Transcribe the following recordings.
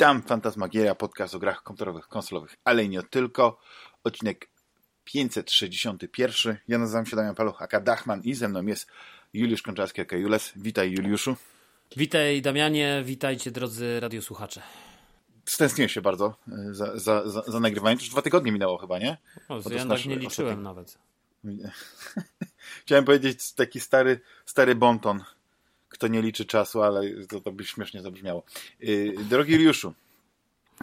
Witam, Fantasmagieria, podcast o grach komputerowych, konsolowych, ale nie tylko. Odcinek 561. Ja nazywam się Damian Paluch, aka Dachman i ze mną jest Juliusz Konczarski, aka Jules. Witaj Juliuszu. Witaj Damianie, witajcie drodzy radiosłuchacze. Stęskniłem się bardzo e, za, za, za, za nagrywaniem. Już dwa tygodnie minęło chyba, nie? O, ja nawet nie liczyłem ostatni... nawet. Chciałem powiedzieć taki stary, stary bonton kto nie liczy czasu, ale to, to by śmiesznie zabrzmiało. Y, drogi Juliuszu,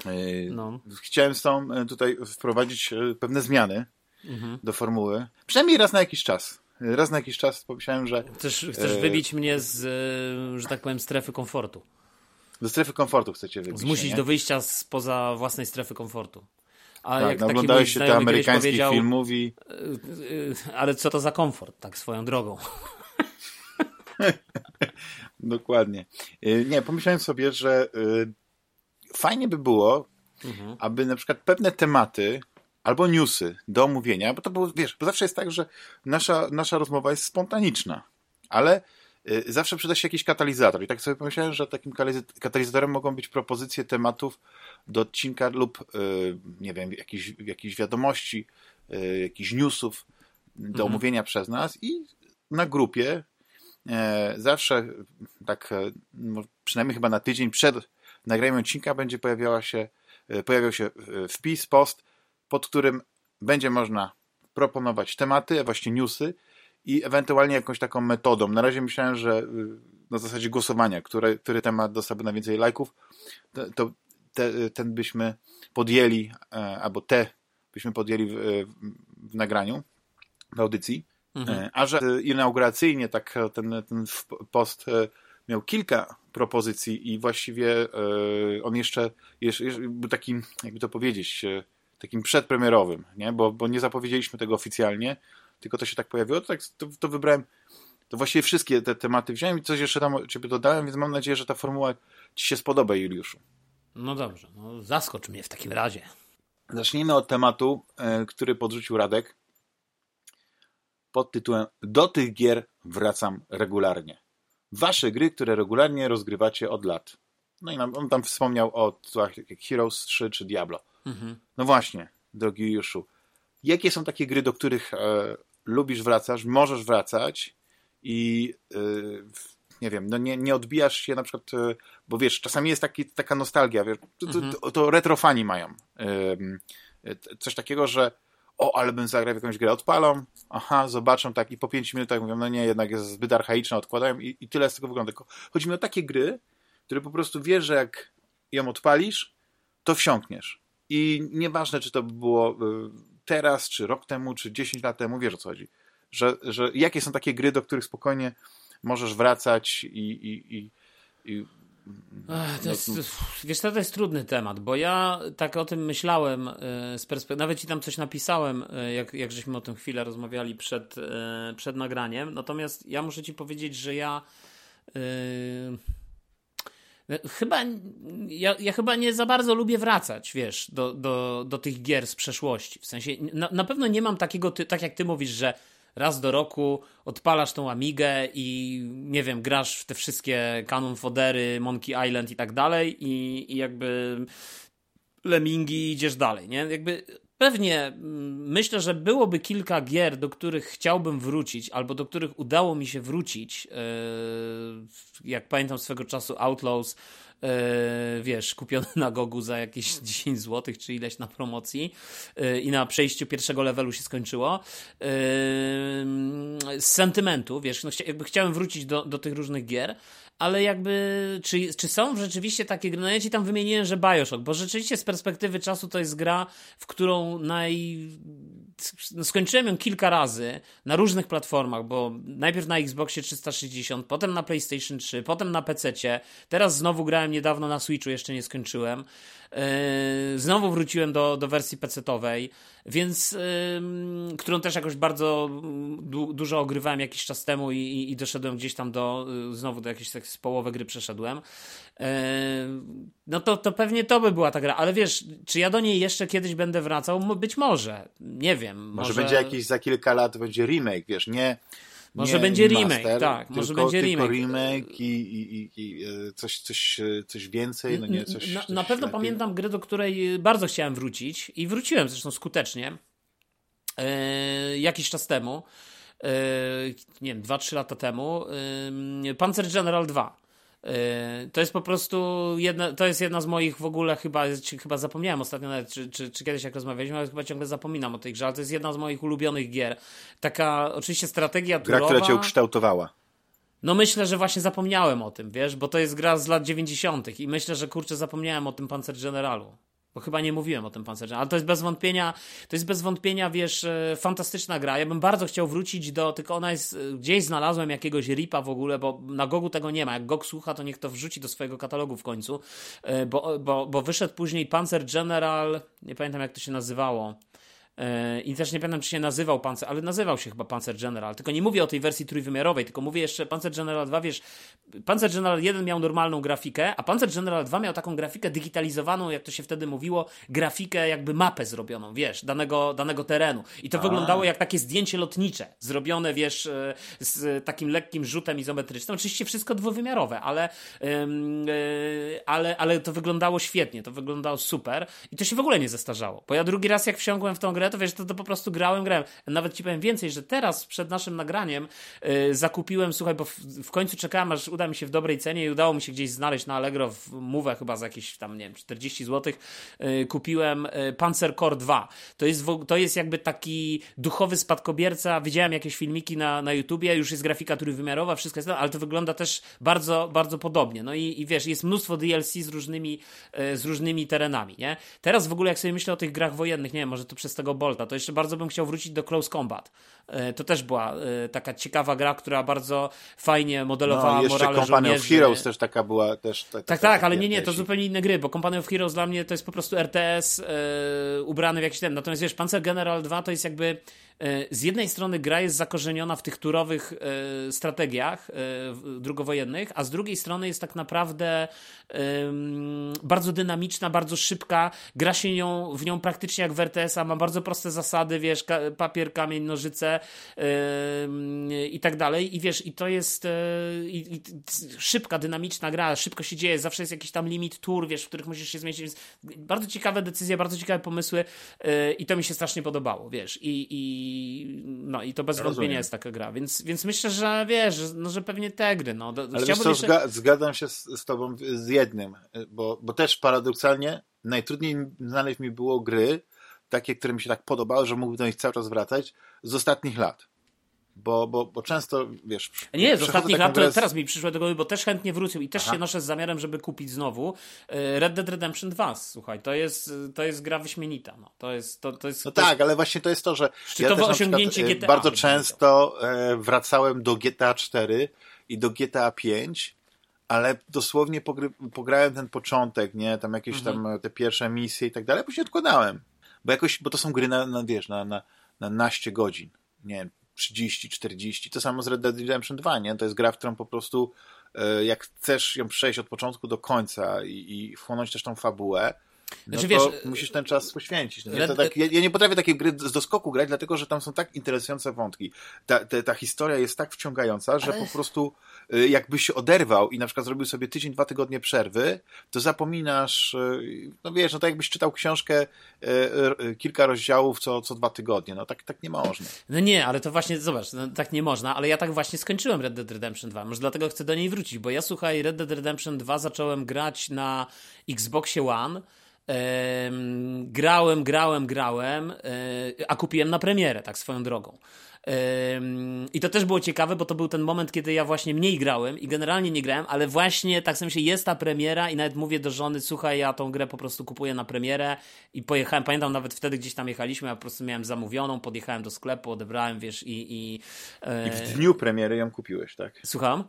y, no. chciałem z tą y, tutaj wprowadzić pewne zmiany mhm. do formuły. Przynajmniej raz na jakiś czas. Raz na jakiś czas pomyślałem, że... Chcesz, chcesz wybić mnie z, że tak powiem, strefy komfortu. Do strefy komfortu chcecie wybić. Zmusić nie? do wyjścia spoza własnej strefy komfortu. A tak, jak no, oglądałeś się te amerykańskich filmów i... Ale co to za komfort, tak swoją drogą. Dokładnie. Y, nie, pomyślałem sobie, że y, fajnie by było, mhm. aby na przykład pewne tematy albo newsy do omówienia, bo to było, wiesz, bo zawsze jest tak, że nasza, nasza rozmowa jest spontaniczna, ale y, zawsze przyda się jakiś katalizator. I tak sobie pomyślałem, że takim katalizatorem mogą być propozycje tematów do odcinka lub, nie wiem, jakichś, jakichś wiadomości, jakichś newsów do mhm. omówienia przez nas i na grupie zawsze tak e, przynajmniej chyba na tydzień przed nagraniem odcinka będzie pojawiała się, e, pojawiał się wpis, post, pod którym będzie można proponować tematy, właśnie newsy i ewentualnie jakąś taką metodą. Na razie myślałem, że na zasadzie głosowania, który, który temat dostałby najwięcej lajków, to, to te, ten byśmy podjęli, albo te byśmy podjęli w, w nagraniu, w audycji. Mhm. E, a że inauguracyjnie tak ten, ten post e, miał kilka propozycji i właściwie e, on jeszcze, jeszcze, był takim, jakby to powiedzieć, takim przedpremierowym, nie? Bo, bo nie zapowiedzieliśmy tego oficjalnie, tylko to się tak pojawiło, to, tak, to, to wybrałem, to właściwie wszystkie te tematy wziąłem i coś jeszcze tam ciebie dodałem, więc mam nadzieję, że ta formuła ci się spodoba, Juliuszu. No dobrze, no zaskocz mnie w takim razie. Zacznijmy od tematu, który podrzucił Radek, pod tytułem Do tych gier wracam regularnie. Wasze gry, które regularnie rozgrywacie od lat. No i on tam wspomniał o tytułach jak Heroes 3 czy Diablo. Mhm. No właśnie, drogi Juszu, jakie są takie gry, do których e, lubisz wracać, możesz wracać i e, nie wiem, no nie, nie odbijasz się na przykład, e, bo wiesz, czasami jest taki, taka nostalgia, wiesz, to, to, to, to retrofani mają. E, coś takiego, że o, ale bym zagrał jakąś grę, odpalą, aha, zobaczą tak i po 5 minutach mówią, no nie, jednak jest zbyt archaiczna, odkładają i, i tyle z tego wygląda. Chodzi mi o takie gry, które po prostu wiesz, że jak ją odpalisz, to wsiąkniesz. I nieważne, czy to było y, teraz, czy rok temu, czy 10 lat temu, wiesz o co chodzi. Że, że jakie są takie gry, do których spokojnie możesz wracać i, i, i, i Ach, to jest, wiesz, to jest trudny temat, bo ja tak o tym myślałem e, z perspektywy, nawet ci tam coś napisałem, e, jak, jak żeśmy o tym chwilę rozmawiali przed, e, przed nagraniem, natomiast ja muszę ci powiedzieć, że ja yy, chyba ja, ja chyba nie za bardzo lubię wracać, wiesz, do, do, do tych gier z przeszłości, w sensie na, na pewno nie mam takiego, ty, tak jak ty mówisz, że raz do roku odpalasz tą Amigę i nie wiem, grasz w te wszystkie Canon Fodery, Monkey Island i tak dalej i, i jakby Lemingi idziesz dalej, nie? Jakby Pewnie mm, myślę, że byłoby kilka gier, do których chciałbym wrócić, albo do których udało mi się wrócić. E, jak pamiętam swego czasu Outlaws, E, wiesz, kupiony na Gogu za jakieś 10 zł, czy ileś na promocji e, i na przejściu pierwszego levelu się skończyło. E, z sentymentu, wiesz, no, jakby chciałem wrócić do, do tych różnych gier, ale jakby, czy, czy są rzeczywiście takie gry? No ja ci tam wymieniłem, że Bioshock, bo rzeczywiście z perspektywy czasu to jest gra, w którą naj... No skończyłem ją kilka razy na różnych platformach, bo najpierw na Xboxie 360, potem na PlayStation 3, potem na PC, teraz znowu grałem niedawno na Switchu, jeszcze nie skończyłem. Yy, znowu wróciłem do, do wersji PC-owej, więc którą też jakoś bardzo du dużo ogrywałem jakiś czas temu i, i, doszedłem gdzieś tam do yy, znowu do jakiejś tak z połowy gry przeszedłem. No to, to pewnie to by była ta gra, ale wiesz, czy ja do niej jeszcze kiedyś będę wracał? Być może, nie wiem. Może, może będzie jakiś za kilka lat będzie remake, wiesz, nie Może nie będzie remake, master, tak, tylko, może będzie remake. remake i, i, i, i e, coś, coś, e, coś więcej, no nie, coś, na, coś na pewno lepiej. pamiętam grę, do której bardzo chciałem wrócić i wróciłem zresztą skutecznie e, jakiś czas temu. E, nie wiem, 2-3 lata temu. E, Panzer General 2. E, To jest po prostu jedna, to jest jedna z moich w ogóle chyba, czy, chyba zapomniałem ostatnio nawet, czy, czy, czy kiedyś jak rozmawialiśmy, ale chyba ciągle zapominam o tej grze, ale to jest jedna z moich ulubionych gier. Taka oczywiście strategia Gra, turowa. która cię ukształtowała. No myślę, że właśnie zapomniałem o tym, wiesz, bo to jest gra z lat 90. i myślę, że kurczę zapomniałem o tym Panzer Generalu. Bo chyba nie mówiłem o tym Generalu, ale to jest bez wątpienia, to jest bez wątpienia, wiesz, e, fantastyczna gra. Ja bym bardzo chciał wrócić do, tylko ona jest, e, gdzieś znalazłem jakiegoś ripa w ogóle, bo na Gogu tego nie ma. Jak Gog słucha, to niech to wrzuci do swojego katalogu w końcu, e, bo, bo, bo wyszedł później Panzer General, nie pamiętam jak to się nazywało. E, I też nie pamiętam, czy się nazywał Panzer, ale nazywał się chyba Panzer General. Tylko nie mówię o tej wersji trójwymiarowej, tylko mówię jeszcze Panzer General 2, wiesz, Panzer General 1 miał normalną grafikę, a Panzer General 2 miał taką grafikę digitalizowaną, jak to się wtedy mówiło, grafikę jakby mapę zrobioną, wiesz, danego, danego terenu. I to A. wyglądało jak takie zdjęcie lotnicze, zrobione, wiesz, e, z takim lekkim rzutem izometrycznym. Oczywiście wszystko dwuwymiarowe, ale, e, ale, ale to wyglądało świetnie, to wyglądało super i to się w ogóle nie zestarzało. Bo ja drugi raz jak wsiąkłem w tą grę, to wiesz, to, to po prostu grałem, grałem. Nawet ci powiem więcej, że teraz przed naszym nagraniem e, zakupiłem, słuchaj, bo w, w końcu czekałem, aż uda mi się w dobrej cenie i udało mi się gdzieś znaleźć na Allegro w Mówę chyba za jakieś tam, nie wiem, 40 zł. Kupiłem e, Panzer Core 2. To jest, to jest jakby taki duchowy spadkobierca. Widziałem jakieś filmiki na, na YouTubie, już jest grafika trójwymiarowa, wszystko jest, ale to wygląda też bardzo, bardzo podobnie. No i, i wiesz, jest mnóstwo DLC z różnymi, e, z różnymi terenami, nie? Teraz w ogóle jak sobie myślę o tych grach wojennych, nie wiem, może to przez tego Bolta, to jeszcze bardzo bym chciał wrócić do Close Combat. E, To też była e, taka ciekawa gra, która bardzo fajnie modelowała No, jeszcze morale Company of żołnierzy. Heroes też taka była. Też, ta, Tak, tak, ale nie, nie, to zupełnie inne gry, bo Company of Heroes dla mnie to jest po prostu RTS e, ubrany w jakiś ten. Natomiast wiesz, Panzer General 2 to jest jakby z jednej strony gra jest zakorzeniona w tych turowych e, strategiach w- drugowojennych, a z drugiej strony jest tak naprawdę em, bardzo dynamiczna, bardzo szybka. Gra się nią, w nią praktycznie jak w RTS-a, ma bardzo proste zasady, wiesz, papier, kamień, nożyce em, i tak dalej. I wiesz, i to jest e, i, szybka, dynamiczna gra, szybko się dzieje, zawsze jest jakiś tam limit tur, wiesz, w których musisz się zmieścić. Więc bardzo ciekawe decyzje, bardzo ciekawe pomysły e, i to mi się strasznie podobało, wiesz. I, i, no, i to bez Rozumiem. wątpienia jest taka gra. Więc, więc myślę, że wiesz, że- no, że pewnie te gry. No, do, Ale wiesz co, jeszcze... zga- zgadzam się z, z tobą z jednym, bo, bo też paradoksalnie najtrudniej znaleźć mi było gry, takie, które mi się tak podobały, że mógłbym do nich cały czas wracać, z ostatnich lat. Bo, bo, bo często, wiesz... Nie, z ostatnich lat z- teraz mi przyszło do głowy, bo też chętnie wrócił i też Aha. się noszę z zamiarem, żeby kupić znowu e, Red Dead Redemption 2. Słuchaj, to jest, to jest gra wyśmienita. No. To jest, to, to jest, No to jest tak, ale właśnie to jest to, że ja też osiągnięcie przykład, e, GTA, bardzo często e, wracałem do GTA 4 i do GTA 5, ale dosłownie pogry, pograłem ten początek, nie, tam jakieś Mhm. tam te pierwsze misje i tak dalej, później odkładałem. Bo jakoś, bo to są gry na, na wiesz, na, na, na naście godzin, nie wiem, 30, 40. To samo z Red Dead Redemption 2, nie? To jest gra, w którą po prostu e, jak chcesz ją przejść od początku do końca i, i wchłonąć też tą fabułę, no Znaczy, to wiesz, musisz ten czas poświęcić. No? Red- To tak, ja, ja nie potrafię takiej gry z doskoku grać, dlatego że tam są tak interesujące wątki. Ta, ta, ta historia jest tak wciągająca, że Ale- po prostu y, jakbyś się oderwał i na przykład zrobił sobie tydzień, dwa tygodnie przerwy, to zapominasz, y, no wiesz, no tak jakbyś czytał książkę y, kilka rozdziałów co, co dwa tygodnie. No tak, tak nie można. No nie, ale to właśnie, zobacz, no, tak nie można, ale ja tak właśnie skończyłem Red Dead Redemption 2, może dlatego chcę do niej wrócić, bo ja słuchaj, Red Dead Redemption 2 zacząłem grać na Xboxie One, grałem, grałem, grałem, e, a kupiłem na premierę, tak swoją drogą. I to też było ciekawe, bo to był ten moment, kiedy ja właśnie mniej grałem i generalnie nie grałem, ale właśnie tak sobie myślę, jest ta premiera i nawet mówię do żony, słuchaj, ja tą grę po prostu kupuję na premierę i pojechałem, pamiętam nawet wtedy gdzieś tam jechaliśmy, ja po prostu miałem zamówioną, podjechałem do sklepu, odebrałem, wiesz, i... i, e, I w dniu premiery ją kupiłeś, tak? Słucham?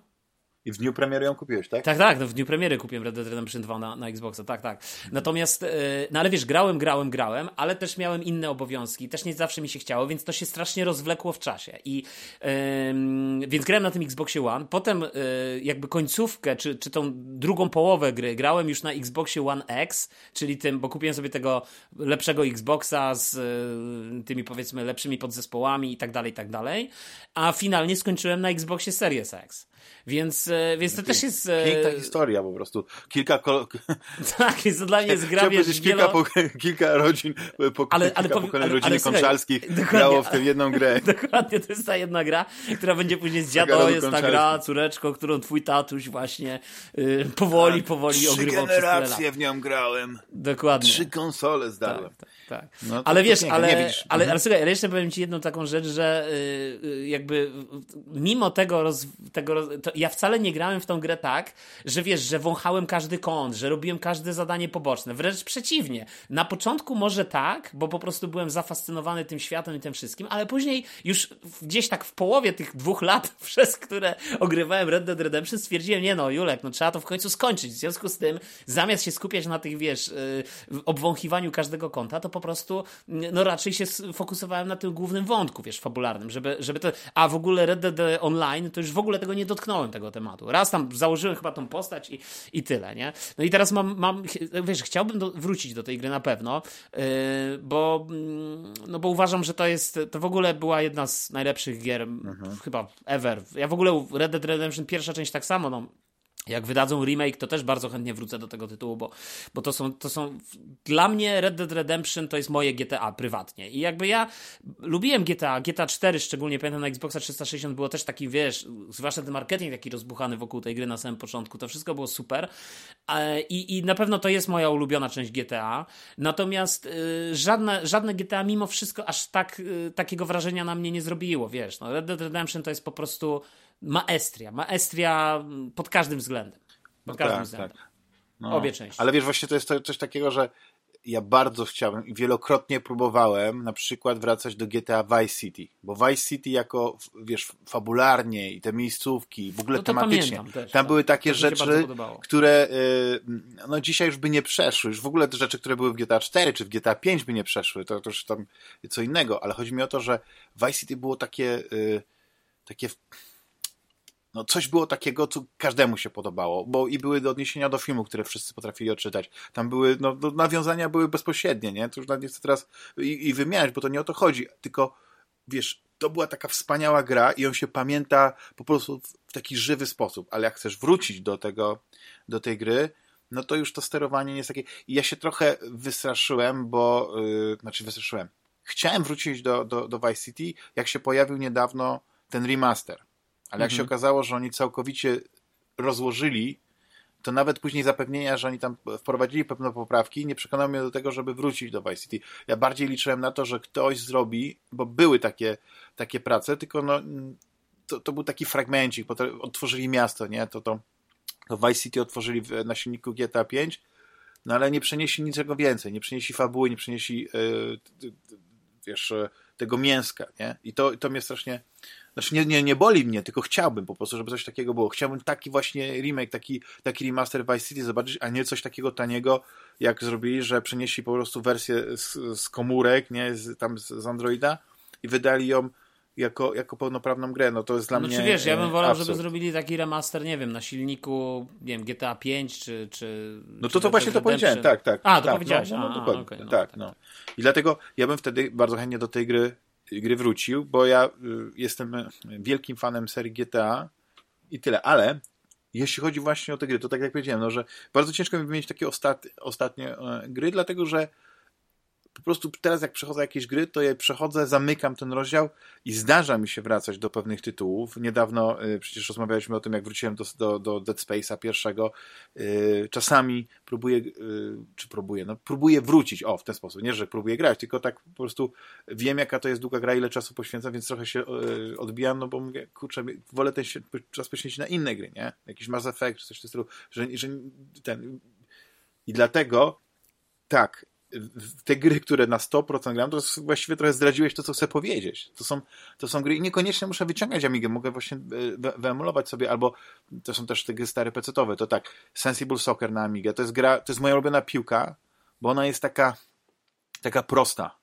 I w dniu premiery ją kupiłeś, tak? Tak, tak, no w dniu premiery kupiłem Red Dead Redemption 2 na, na Xboxa, tak, tak. Natomiast, yy, no ale wiesz, grałem, grałem, grałem, ale też miałem inne obowiązki, też nie zawsze mi się chciało, więc to się strasznie rozwlekło w czasie. I yy, więc grałem na tym Xboxie One, potem yy, jakby końcówkę, czy, czy tą drugą połowę gry grałem już na Xboxie One X, czyli tym, bo kupiłem sobie tego lepszego Xboxa z yy, tymi powiedzmy lepszymi podzespołami i tak dalej, i tak dalej, a finalnie skończyłem na Xboxie Series X. Więc, e, więc to też jest... E, Piękna historia po prostu. Kilka... tak, jest to dla mnie gra, wiesz, kilka, po, kilka rodzin, po, ale, kilka ale, pokoleń ale, rodziny Konczalskich grało w tę jedną grę. Dokładnie, to jest ta jedna gra, która będzie później z dziada, to jest ta gra, córeczko, którą twój tatuś właśnie y, powoli, tak, powoli ogrywał przez generacje w nią grałem. Dokładnie. Trzy konsole zdarłem. Tak, tak. Tak. No, ale wiesz, ale, ale, ale, ale słuchaj, ale jeszcze powiem ci jedną taką rzecz, że y, jakby mimo tego, roz, tego roz, ja wcale nie grałem w tą grę tak, że wiesz, że wąchałem każdy kąt, że robiłem każde zadanie poboczne. Wręcz przeciwnie. Na początku może tak, bo po prostu byłem zafascynowany tym światem i tym wszystkim, ale później już gdzieś tak w połowie tych dwóch lat, przez które ogrywałem Red Dead Redemption, stwierdziłem, nie no, Julek, no trzeba to w końcu skończyć. W związku z tym, zamiast się skupiać na tych, wiesz, yy, obwąchiwaniu każdego kąta, to po prostu, no raczej się fokusowałem na tym głównym wątku, wiesz, fabularnym, żeby, żeby to, a w ogóle Red Dead Online, to już w ogóle tego nie dotknąłem, tego tematu. Raz tam założyłem chyba tą postać i, i tyle, nie? No i teraz mam, mam wiesz, chciałbym do, wrócić do tej gry na pewno, yy, bo, mm, no bo uważam, że to jest, to w ogóle była jedna z najlepszych gier mhm. chyba ever. Ja w ogóle Red Dead Redemption pierwsza część tak samo, no jak wydadzą remake, to też bardzo chętnie wrócę do tego tytułu, bo, bo to, są, to są. Dla mnie Red Dead Redemption to jest moje GTA prywatnie. I jakby ja lubiłem GTA, GTA 4 szczególnie pamiętam na Xboxa 360 było też taki, wiesz, zwłaszcza ten marketing taki rozbuchany wokół tej gry na samym początku, to wszystko było super. I, i na pewno to jest moja ulubiona część GTA. Natomiast y, żadne, żadne GTA mimo wszystko aż tak, y, takiego wrażenia na mnie nie zrobiło, wiesz. No, Red Dead Redemption to jest po prostu maestria. Maestria pod każdym względem. Pod każdym tak, względem. Tak. No. Obie części. Ale wiesz, właśnie to jest to, coś takiego, że ja bardzo chciałem i wielokrotnie próbowałem na przykład wracać do GTA Vice City, bo Vice City jako, wiesz, fabularnie i te miejscówki, w ogóle no tematycznie, też, tam tak. były takie rzeczy, które y, no dzisiaj już by nie przeszły, już w ogóle te rzeczy, które były w GTA 4 czy w GTA 5 by nie przeszły, to, to już tam co innego, ale chodzi mi o to, że Vice City było takie, y, takie no coś było takiego, co każdemu się podobało, bo i były odniesienia do filmu, które wszyscy potrafili odczytać. Tam były, no, no nawiązania były bezpośrednie, nie? To już nawet nie chcę teraz i, i wymieniać, bo to nie o to chodzi, tylko wiesz, to była taka wspaniała gra i on się pamięta po prostu w taki żywy sposób, ale jak chcesz wrócić do tego, do tej gry, no to już to sterowanie nie jest takie... I ja się trochę wystraszyłem, bo... Yy, znaczy wystraszyłem. Chciałem wrócić do, do, do Vice City, jak się pojawił niedawno ten remaster. Ale jak mhm. się okazało, że oni całkowicie rozłożyli, to nawet później zapewnienia, że oni tam wprowadzili pewne poprawki, nie przekonał mnie do tego, żeby wrócić do Vice City. Ja bardziej liczyłem na to, że ktoś zrobi, bo były takie, takie prace, tylko no, to, to był taki fragmencik, bo otworzyli miasto, nie? To, to, to Vice City otworzyli na silniku GTA 5, no ale nie przenieśli niczego więcej, nie przenieśli fabuły, nie przenieśli yy, wiesz, tego mięska, nie? I to, to mnie strasznie znaczy nie, nie, nie boli mnie, tylko chciałbym po prostu, żeby coś takiego było. Chciałbym taki właśnie remake, taki, taki remaster Vice City zobaczyć, a nie coś takiego taniego, jak zrobili, że przenieśli po prostu wersję z, z komórek, nie, z, tam z, z Androida i wydali ją jako, jako pełnoprawną grę, no to jest dla no, mnie czy wiesz, ja bym wolał, absurd. żeby zrobili taki remaster, nie wiem, na silniku, nie wiem, GTA 5 czy... czy no to to właśnie to powiedziałem, tak, tak. A, to tak, powiedziałeś. No, no, no, dokładnie, okay, no, tak, tak, no. I dlatego ja bym wtedy bardzo chętnie do tej gry gry wrócił, bo ja y, jestem wielkim fanem serii GTA i tyle, ale jeśli chodzi właśnie o te gry, to tak jak powiedziałem, no, że bardzo ciężko mi wymienić takie ostat, ostatnie e, gry, dlatego że po prostu teraz jak przechodzę jakieś gry, to je przechodzę, zamykam ten rozdział i zdarza mi się wracać do pewnych tytułów. Niedawno y, przecież rozmawialiśmy o tym, jak wróciłem do, do, do Dead Space'a pierwszego. Y, czasami próbuję, y, czy próbuję, no próbuję wrócić, o, w ten sposób. Nie, że próbuję grać, tylko tak po prostu wiem, jaka to jest długa gra, ile czasu poświęcam, więc trochę się y, odbijam, no bo mówię, kurczę, wolę ten czas poświęcić na inne gry, nie? Jakiś Mass Effect, czy coś w tym stylu, że, że ten... I dlatego tak, te gry, które na 100% gram, to właściwie trochę zdradziłeś to, co chcę powiedzieć. To są, to są gry i niekoniecznie muszę wyciągać Amigę, mogę właśnie e, wyemulować sobie, albo to są też te gry stare pecetowe, to tak, Sensible Soccer na Amigę, to jest gra, to jest moja ulubiona piłka, bo ona jest taka, taka prosta.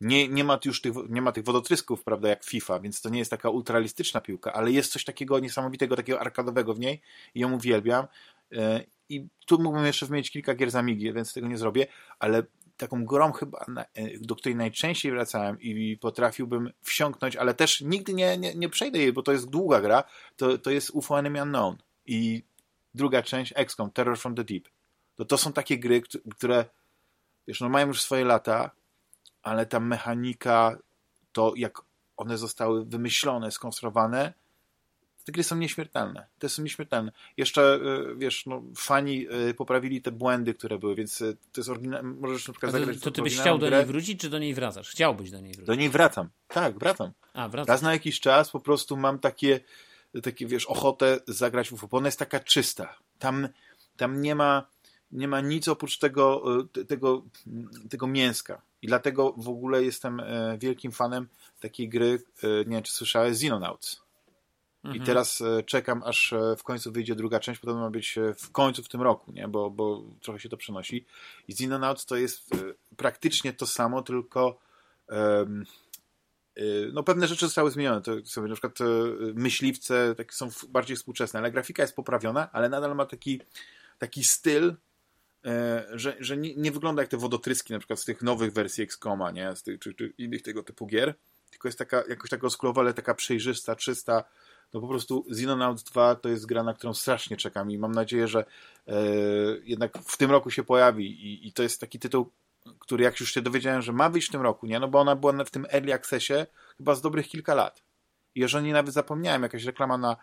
Nie, nie ma już tych, nie ma tych wodotrysków, prawda, jak FIFA, więc to nie jest taka ultralistyczna piłka, ale jest coś takiego niesamowitego, takiego arkadowego w niej i ją uwielbiam. E, I tu mógłbym jeszcze wymienić kilka gier z Amigi, więc tego nie zrobię, ale taką grą chyba, e, do której najczęściej wracałem i potrafiłbym wsiąknąć, ale też nigdy nie, nie, nie przejdę jej, bo to jest długa gra, to, to jest UFO Enemy Unknown i druga część XCOM, Terror from the Deep. To, to są takie gry, które wiesz, no mają już swoje lata, ale ta mechanika, to jak one zostały wymyślone, skonstruowane, te gry są nieśmiertelne. Te są nieśmiertelne. Jeszcze, y, wiesz, no, fani y, poprawili te błędy, które były, więc y, to jest oryginalne. Możesz na przykład to, zagrać To ty byś chciał grę. do niej wrócić, czy do niej wracasz? Chciałbyś do niej wrócić? Do niej wracam. Tak, wracam. A, wracam. Raz na jakiś czas po prostu mam takie, takie wiesz, ochotę zagrać w UFO. Ona jest taka czysta. Tam, tam nie ma nie ma nic oprócz tego, tego, tego mięska. I dlatego w ogóle jestem wielkim fanem takiej gry, nie wiem czy słyszałeś, Xenonauts. I mhm. teraz e, czekam, aż e, w końcu wyjdzie druga część, potem ma być e, w końcu w tym roku, nie? Bo, bo trochę się to przenosi. I Xenonauts to jest praktycznie to samo, tylko um, no pewne rzeczy zostały zmienione. To są na przykład myśliwce takie są bardziej współczesne, ale grafika jest poprawiona, ale nadal ma taki, taki styl, że, że nie, nie, wygląda jak te wodotryski na przykład z tych nowych wersji XCOMa, nie? Z tych, czy, czy innych tego typu gier, tylko jest taka, jakoś taka osklowa, ale taka przejrzysta, czysta, no po prostu Xenonauts 2 to jest gra, na którą strasznie czekam i mam nadzieję, że e, jednak w tym roku się pojawi i, i, to jest taki tytuł, który jak już się dowiedziałem, że ma wyjść w tym roku, nie? No bo ona była w tym early accessie chyba z dobrych kilka lat. I jeżeli nawet zapomniałem, jakaś reklama na,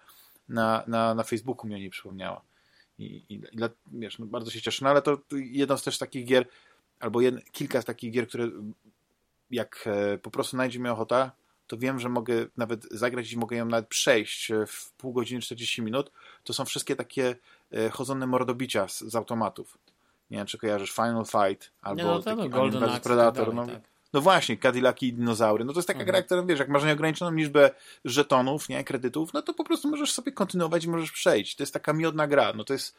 na, na, na Facebooku mnie nie przypomniała. I, i, i wiesz, no bardzo się cieszę. No ale to jedno z też takich gier, albo jed, kilka z takich gier, które jak e, po prostu znajdzie mi ochota, to wiem, że mogę nawet zagrać i mogę ją nawet przejść e, w pół godziny, 40 minut. To są wszystkie takie e, chodzone mordobicia z, z automatów. Nie wiem, czy kojarzysz Final Fight albo no, no, Golden Axe, tak Predator. tak no, tak. no właśnie, Cadillaki i dinozaury. No to jest taka mhm. gra, która wiesz, jak masz nieograniczoną liczbę żetonów, nie, kredytów, no to po prostu możesz sobie kontynuować i możesz przejść. To jest taka miodna gra. No to jest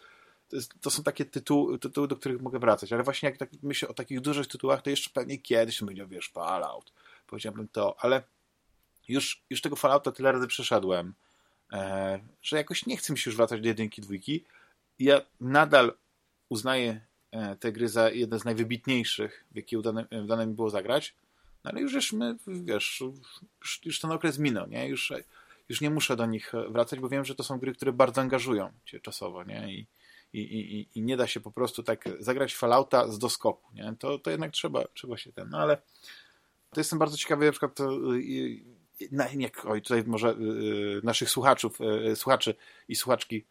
to, jest, to, są takie tytuły, tytuły, do których mogę wracać, ale właśnie jak tak myślę o takich dużych tytułach, to jeszcze pewnie kiedyś powiedział, wiesz, Fallout, powiedziałbym to, ale już, już tego Fallouta tyle razy przeszedłem, e, że jakoś nie chcę mi się już wracać do jedynki, dwójki. Ja nadal uznaję e, te gry za jedne z najwybitniejszych, w jakie udane, udane mi było zagrać, no ale już żeśmy, wiesz, już, już ten okres minął, nie? Już, już nie muszę do nich wracać, bo wiem, że to są gry, które bardzo angażują cię czasowo, nie? I, i, i, i nie da się po prostu tak zagrać Fallouta z doskoku, nie? To, to jednak trzeba, trzeba się ten, no ale to jestem bardzo ciekawy na przykład na, nie, oj, tutaj może y, naszych słuchaczów, y, słuchaczy i słuchaczki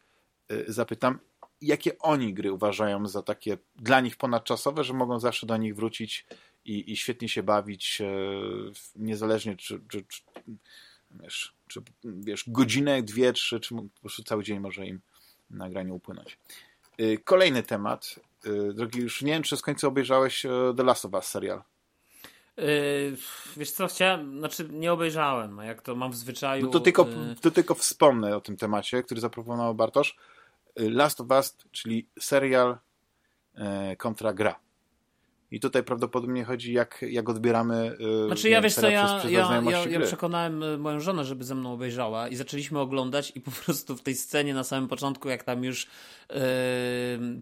y, zapytam, jakie oni gry uważają za takie dla nich ponadczasowe, że mogą zawsze do nich wrócić i, i świetnie się bawić, niezależnie czy, czy, czy, wiesz, czy wiesz, godzinę, dwie, trzy, czy po prostu cały dzień może im nagranie upłynąć. Kolejny temat. Drogi, już nie wiem, czy z końca obejrzałeś The Last of Us serial. Yy, wiesz co, chciałem, znaczy nie obejrzałem, jak to mam w zwyczaju... No to, tylko, yy, to tylko wspomnę o tym temacie, który zaproponował Bartosz. Yy, Last of Us, czyli serial kontra gra. I tutaj prawdopodobnie chodzi, jak, jak odbieramy. Znaczy, ja wiesz co, ja, ja, ja, ja, przekonałem moją żonę, żeby ze mną obejrzała i zaczęliśmy oglądać, i po prostu w tej scenie na samym początku, jak tam już yy,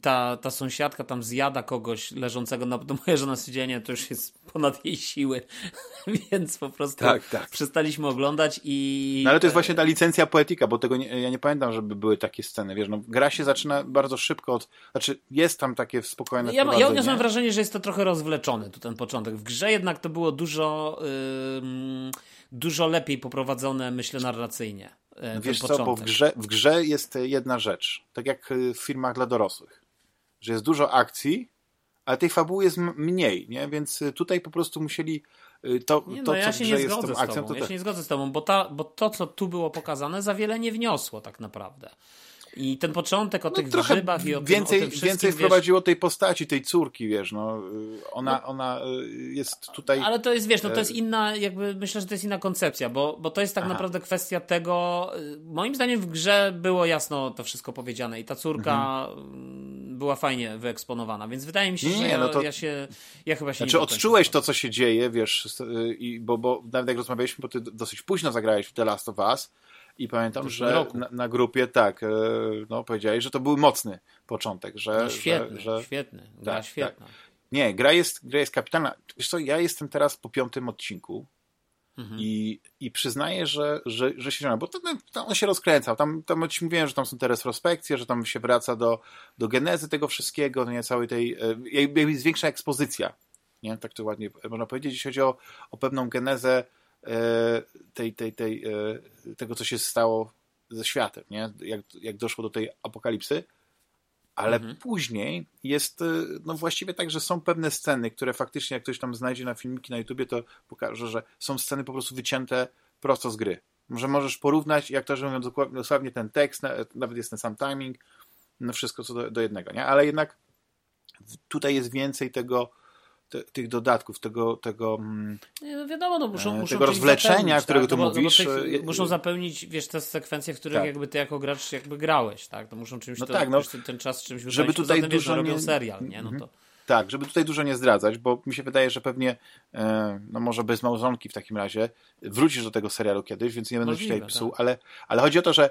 ta, ta sąsiadka tam zjada kogoś leżącego na. No, moja żona stwierdziła, to już jest ponad jej siły, więc po prostu tak, tak. przestaliśmy oglądać i... No ale to jest właśnie ta licencja poetyka, bo tego nie, ja nie pamiętam, żeby były takie sceny, wiesz, no, gra się zaczyna bardzo szybko od... Znaczy, jest tam takie spokojne Ja, ja odniosłem wrażenie, że jest to trochę rozwleczony, tu ten początek. W grze jednak to było dużo... Yy, dużo lepiej poprowadzone, myślę, narracyjnie. Yy, Wiesz co, bo w grze, w grze jest jedna rzecz, tak jak w filmach dla dorosłych, że jest dużo akcji, ale tej fabuły jest mniej, nie? więc tutaj po prostu musieli to, nie, no, to ja co się nie zgodzę z tobą. Ja się nie zgodzę z tobą, bo, ta, bo to, co tu było pokazane, za wiele nie wniosło tak naprawdę. I ten początek o no, tych grzybach i o więcej, tym, o tym Więcej wiesz, wprowadziło tej postaci, tej córki, wiesz, no. Ona, no, ona jest tutaj... Ale to jest, wiesz, no to jest inna, jakby, myślę, że to jest inna koncepcja, bo, bo to jest tak Aha. naprawdę kwestia tego, moim zdaniem w grze było jasno to wszystko powiedziane i ta córka mhm. była fajnie wyeksponowana, więc wydaje mi się, nie, że ja, no to... ja się, ja chyba się znaczy, odczułeś to, co się dzieje, wiesz, i, bo, bo nawet jak rozmawialiśmy, bo ty dosyć późno zagrałeś w The Last of Us, i pamiętam, że na, na, grupie tak, e, no powiedziałeś, że to był mocny początek, że... No świetny, że, że... świetny, gra tak, świetna. Tak. Nie, gra jest, gra jest kapitalna. Wiesz co, ja jestem teraz po piątym odcinku mhm. i, i przyznaję, że, że, że się bo to, to on się rozkręcał. Tam, tam ci mówiłem, że tam są te retrospekcje, że tam się wraca do, do genezy tego wszystkiego, no nie, całej tej, e, jakby jest większa ekspozycja, nie, tak to ładnie można powiedzieć, jeśli chodzi o, o pewną genezę tej, tej, tej, e, tego, co się stało ze światem, nie? Jak, jak doszło do tej apokalipsy. Ale mhm. później jest, e, no właściwie tak, że są pewne sceny, które faktycznie, jak ktoś tam znajdzie na filmiki na YouTubie, to pokaże, że są sceny po prostu wycięte prosto z gry. Może możesz porównać, jak to, że mówią dosłownie ten tekst, nawet jest ten sam timing, no wszystko co do, do jednego, nie? Ale jednak tutaj jest więcej tego, te, tych dodatków, tego, tego mm, no wiadomo, no muszą, e, muszą tego rozwleczenia, tak? którego tu no, mówisz. No tych, muszą zapełnić, wiesz, te sekwencje, w których tak. jakby ty jako gracz jakby grałeś, tak? To muszą czymś no to, tak, no, ten, ten czas czymś Żeby tutaj dużo wiesz, nie... robią serial, nie? No mhm. to... Tak, żeby tutaj dużo nie zdradzać, bo mi się wydaje, że pewnie, e, no może bez małżonki w takim razie, wrócisz do tego serialu kiedyś, więc nie będę Możliwe, tutaj psuł, tak. ale, ale chodzi o to, że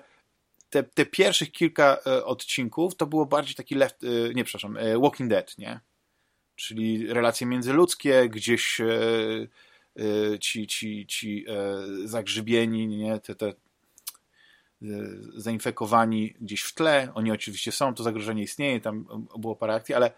te, te pierwszych kilka e, odcinków to było bardziej taki left, e, nie przepraszam, e, Walking Dead, nie? Czyli relacje międzyludzkie, gdzieś e, e, ci, ci, ci e, zagrzybieni, nie, te, te zainfekowani gdzieś w tle, oni oczywiście są, to zagrożenie istnieje, tam było parę akcji, ale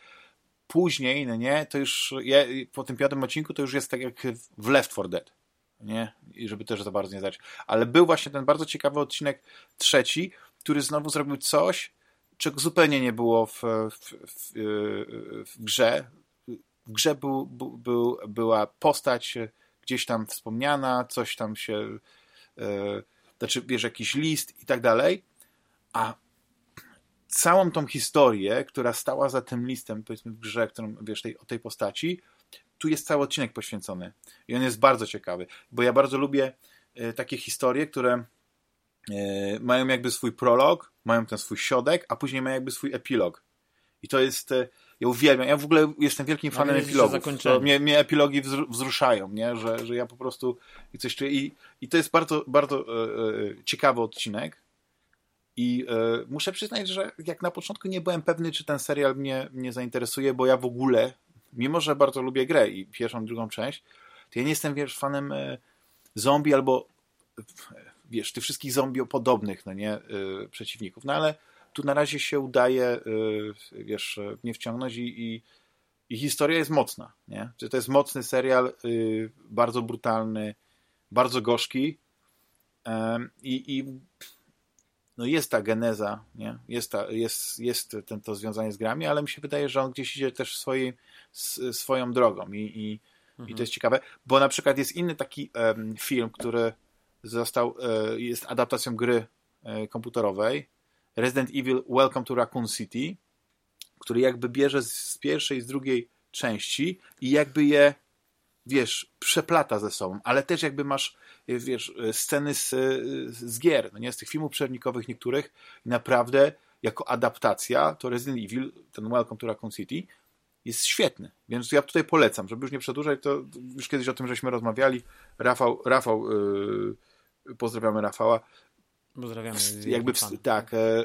później, no nie, to już ja, po tym piątym odcinku to już jest tak jak w Left 4 Dead, nie, i żeby też za bardzo nie zdać. Ale był właśnie ten bardzo ciekawy odcinek trzeci, który znowu zrobił coś, czego zupełnie nie było w, w, w, w grze, w grze był, był, była postać gdzieś tam wspomniana, coś tam się, e, znaczy wiesz, jakiś list i tak dalej, a całą tą historię, która stała za tym listem, powiedzmy w grze, którą wiesz, tej, o tej postaci, tu jest cały odcinek poświęcony. I on jest bardzo ciekawy, bo ja bardzo lubię e, takie historie, które e, mają jakby swój prolog, mają ten swój środek, a później mają jakby swój epilog. I to jest, e, ja uwielbiam, ja w ogóle jestem wielkim no, fanem epilogów. Mnie, mnie epilogi wzruszają, nie? Że, że ja po prostu i coś czuję. I, i to jest bardzo, bardzo e, e, ciekawy odcinek. I e, muszę przyznać, że jak na początku nie byłem pewny, czy ten serial mnie, mnie zainteresuje, bo ja w ogóle, mimo że bardzo lubię grę i pierwszą, drugą część, to ja nie jestem, wiesz, fanem e, zombie albo wiesz, tych wszystkich zombie podobnych, no nie, e, przeciwników. No ale tu na razie się udaje, y, wiesz, nie wciągnąć i, i, i historia jest mocna, nie? To jest mocny serial, y, bardzo brutalny, bardzo gorzki i, i no jest ta geneza, nie? Jest, ta, jest, jest ten, to związanie z grami, ale mi się wydaje, że on gdzieś idzie też swojej, swoją drogą i, i, mhm. i to jest ciekawe, bo na przykład jest inny taki um, film, który został, e, jest adaptacją gry e, komputerowej Resident Evil Welcome to Raccoon City, który jakby bierze z pierwszej, z drugiej części i jakby je, wiesz, przeplata ze sobą, ale też jakby masz, wiesz, sceny z, z gier, no nie, z tych filmów przerwnikowych niektórych i naprawdę jako adaptacja to Resident Evil, ten Welcome to Raccoon City jest świetny, więc ja tutaj polecam, żeby już nie przedłużać, to już kiedyś o tym żeśmy rozmawiali, Rafał, Rafał yy, pozdrawiamy Rafała, Pozdrawiamy. Jakby w, tak. E,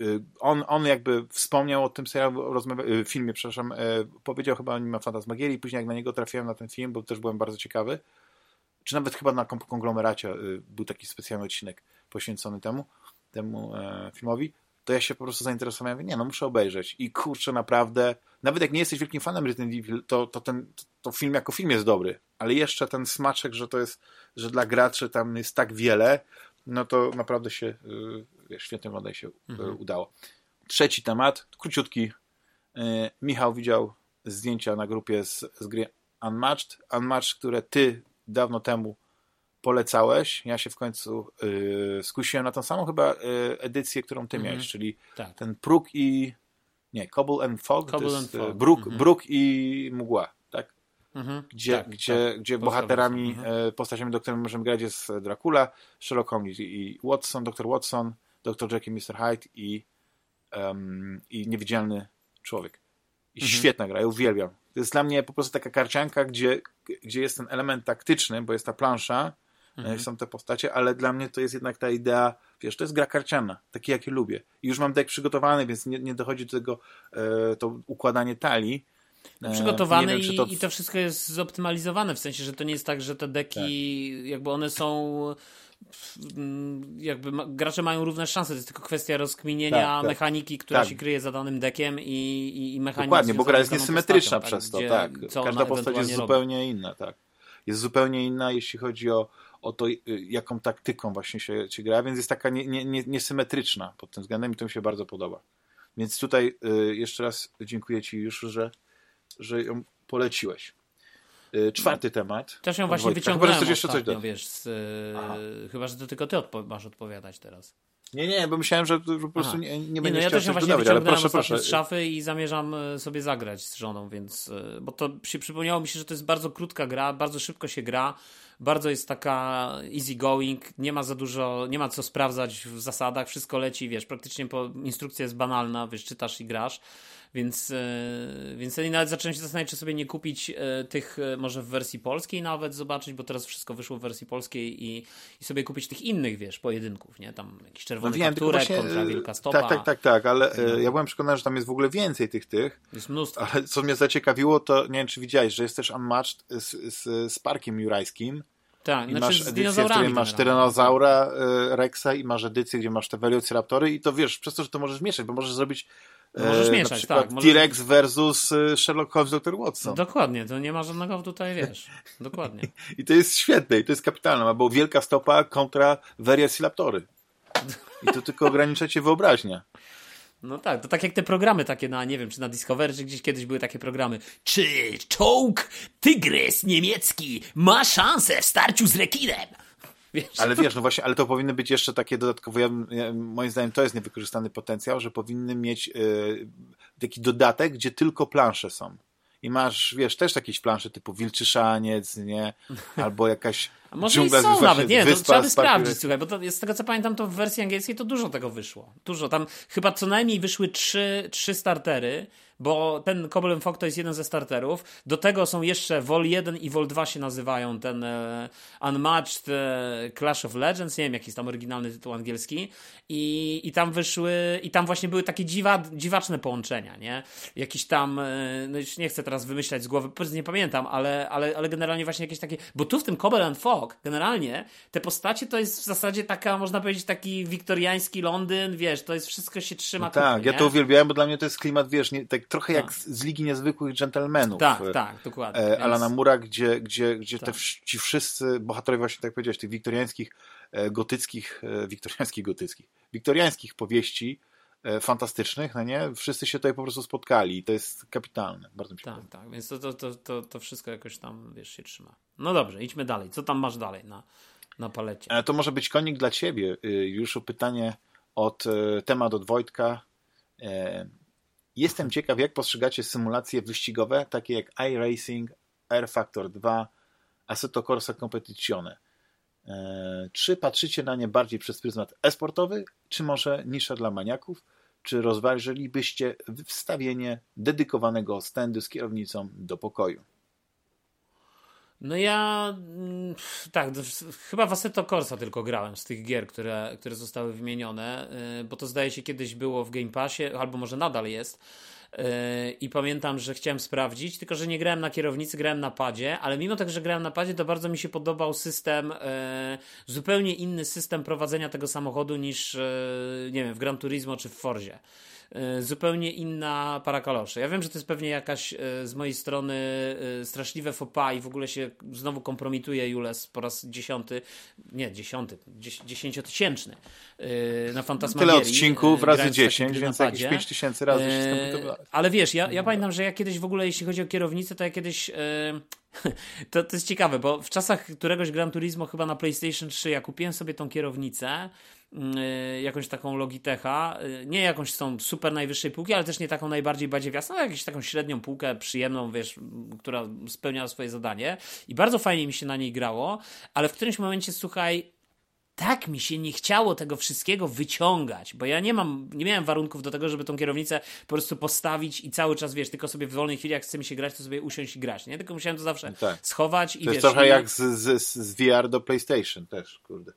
y, on, on jakby wspomniał o tym serialu, rozmawia, y, filmie, przepraszam, e, powiedział chyba o nim ma Fantasmagierii, później jak na niego trafiłem na ten film, bo też byłem bardzo ciekawy, czy nawet chyba na konglomeracie y, był taki specjalny odcinek poświęcony temu, temu e, filmowi, to ja się po prostu zainteresowałem, nie no, muszę obejrzeć i kurczę, naprawdę, nawet jak nie jesteś wielkim fanem Resident Evil, to, to ten to film jako film jest dobry, ale jeszcze ten smaczek, że to jest, że dla graczy tam jest tak wiele, no to naprawdę się y, świetnie wygląda się y, mhm. udało. Trzeci temat, króciutki. Y, Michał widział zdjęcia na grupie z, z gry Unmatched. Unmatched, które ty dawno temu polecałeś. Ja się w końcu y, skusiłem na tą samą chyba y, edycję, którą ty Mhm. miałeś, czyli Tak. ten próg i... Nie, Cobble and Fog. Cobble to and jest, Fog. y, Bruk, Mhm. Bruk i Mgła? Mhm. Gdzie, Tak, gdzie, tak. gdzie bohaterami, wersja. e, postaciami, do których możemy grać jest Dracula, Sherlock Holmes i Watson, dr Watson, dr Jekyll, Mr. Hyde i, em, i Niewidzialny Człowiek. I Mhm. świetna gra, ja uwielbiam. To jest dla mnie po prostu taka karcianka, gdzie, gdzie jest ten element taktyczny, bo jest ta plansza, Mhm. e, są te postacie, ale dla mnie to jest jednak ta idea, wiesz, to jest gra karciana, takie jakie lubię. I już mam deck przygotowany, więc nie, nie dochodzi do tego e, to układanie talii. E, przygotowane nie wiem, czy i, to... i to wszystko jest zoptymalizowane, w sensie, że to nie jest tak, że te deki, Tak. jakby one są mm, jakby gracze mają równe szanse, to jest tylko kwestia rozkminienia Tak, tak. mechaniki, która Tak. się kryje za danym dekiem i, i, i mechaniki Dokładnie, bo gra jest niesymetryczna postacią, przez to, gdzie- tak. co Każda ona postać jest robi. zupełnie inna, tak. Jest zupełnie inna, jeśli chodzi o, o to, y, jaką taktyką właśnie się, się gra, więc jest taka nie, nie, nie, niesymetryczna pod tym względem i to mi się bardzo podoba. Więc tutaj y, jeszcze raz dziękuję Ci już, że, że ją poleciłeś. Y, czwarty temat. Też ją właśnie Wojtka. wyciągnąłem Chyba, że jeszcze coś ostatnio, dodać. wiesz, z, Aha. chyba, że to tylko ty odpo- masz odpowiadać teraz. Nie, nie, bo myślałem, że, po prostu nie, nie Nie, będziesz no ja też coś właśnie dodawać, ale proszę, proszę. z szafy i zamierzam e, sobie zagrać z żoną, więc, bo to się przypomniało mi się, że to jest bardzo krótka gra, bardzo szybko się gra, bardzo jest taka easy going, nie ma za dużo, nie ma co sprawdzać w zasadach, wszystko leci, wiesz, praktycznie po, instrukcja jest banalna, wiesz, czytasz i grasz, więc, e, więc nawet zacząłem się zastanawiać, czy sobie nie kupić e, tych e, może w wersji polskiej nawet zobaczyć, bo teraz wszystko wyszło w wersji polskiej i, i sobie kupić tych innych, wiesz, pojedynków, nie, tam jakiś No czerwony wiem, tylko kapturek właśnie, kontra wielka stopa. Tak, tak, tak, tak, ale No. ja byłem przekonany, że tam jest w ogóle więcej tych tych, Jest mnóstwo. ale co mnie zaciekawiło, to nie wiem, czy widziałeś, że jest też Unmatched z, z, z Parkiem Jurajskim Tak, i znaczy masz edycję, w której masz tyranozaura Rexa i masz edycję, gdzie masz te Velociraptory i to wiesz, przez to, że to możesz mieszać, bo możesz zrobić No możesz e, mieszać, tak, możesz- T-Rex versus y, Sherlock Holmes, Dr. Watson. Dokładnie, to nie ma żadnego tutaj, wiesz. Dokładnie. I to jest świetne i to jest kapitalne, albo wielka stopa kontra Velociraptory. I to tylko ogranicza cię wyobraźnia. No tak, to tak jak te programy takie na, nie wiem, czy na Discovery, czy gdzieś kiedyś były takie programy. Czy czołg tygrys niemiecki ma szansę w starciu z rekinem? Wiesz? Ale wiesz, no właśnie, ale to powinny być jeszcze takie dodatkowe, ja, moim zdaniem to jest niewykorzystany potencjał, że powinny mieć e, taki dodatek, gdzie tylko plansze są. I masz, wiesz, też jakieś plansze typu Wilczy Szaniec, nie? Albo jakaś A może i są nawet, nie, to wyspa trzeba by sprawdzić, słuchaj, bo to, z tego co pamiętam, to w wersji angielskiej to dużo tego wyszło. Dużo, tam chyba co najmniej wyszły trzy, trzy startery, bo ten Cobble Fog to jest jeden ze starterów. Do tego są jeszcze Vol 1 i Vol 2 się nazywają, ten e, Unmatched e, Clash of Legends, nie wiem jaki jest tam oryginalny tytuł angielski i, i tam wyszły, i tam właśnie były takie dziwa, dziwaczne połączenia, nie? Jakiś tam, e, no już nie chcę teraz wymyślać z głowy, po prostu nie pamiętam, ale, ale, ale generalnie właśnie jakieś takie, bo tu w tym Cobble and Generalnie te postacie to jest w zasadzie taka, można powiedzieć, taki wiktoriański Londyn, wiesz, to jest wszystko się trzyma No tak, kupy, ja to uwielbiałem, bo dla mnie to jest klimat, wiesz, nie, tak trochę jak Tak. z, z Ligi Niezwykłych Dżentelmenów. Tak, e, tak, dokładnie. e, Więc- Alana Mura, gdzie, gdzie, gdzie te, Tak. wsz- ci wszyscy bohaterowie, właśnie tak jak powiedziałeś, tych wiktoriańskich, e, gotyckich, e, wiktoriańskich, gotyckich, wiktoriańskich powieści fantastycznych, no nie? Wszyscy się tutaj po prostu spotkali i to jest kapitalne. Bardzo mi się Tak, podoba. tak, więc to, to, to, to, to wszystko jakoś tam, wiesz, się trzyma. No dobrze, idźmy dalej. Co tam masz dalej na, na palecie? E, To może być konik dla ciebie. Y, Już pytanie od e, temat od Wojtka. E, Jestem ciekaw, jak postrzegacie symulacje wyścigowe, takie jak iRacing, Air Factor 2, Assetto Corsa Competizione. E, Czy patrzycie na nie bardziej przez pryzmat e-sportowy, czy może nisza dla maniaków? Czy rozważylibyście wstawienie dedykowanego stędu z kierownicą do pokoju? No ja mm, tak, chyba w Corsa tylko grałem z tych gier, które, które zostały wymienione, yy, bo to zdaje się kiedyś było w Game Passie, albo może nadal jest. Yy, I pamiętam, że chciałem sprawdzić, tylko że nie grałem na kierownicy, grałem na padzie, ale mimo tego, że grałem na padzie, to bardzo mi się podobał system, yy, zupełnie inny system prowadzenia tego samochodu niż, nie wiem, w Gran Turismo czy w Forzie. Yy, zupełnie inna para kaloszy. Ja wiem, że to jest pewnie jakaś yy, z mojej strony yy, straszliwe pas i w ogóle się znowu kompromituje Jules po raz dziesiąty, nie dziesiąty, dzies- dziesięciotysięczny na Fantasmagierii. Tyle odcinków razy 10, więc jakieś 5 tysięcy razy się ale wiesz, ja, ja pamiętam, że ja kiedyś w ogóle, jeśli chodzi o kierownicę, to ja kiedyś... To, to jest ciekawe, bo w czasach któregoś Gran Turismo chyba na PlayStation 3 ja kupiłem sobie tą kierownicę jakąś taką Logitecha, yy, nie jakąś tą super najwyższej półki, ale też nie taką najbardziej badziewiastą, ale jakąś taką średnią półkę, przyjemną, wiesz, która spełniała swoje zadanie i bardzo fajnie mi się na niej grało, ale w którymś momencie, słuchaj, tak mi się nie chciało tego wszystkiego wyciągać, bo ja nie mam, nie miałem warunków do tego, żeby tą kierownicę po prostu postawić i cały czas, wiesz, tylko sobie w wolnej chwili, jak chce mi się grać, to sobie usiąść i grać, nie? Tylko musiałem to zawsze tak. schować i To jest wiesz, trochę i... jak z, z, z VR do PlayStation też, kurde.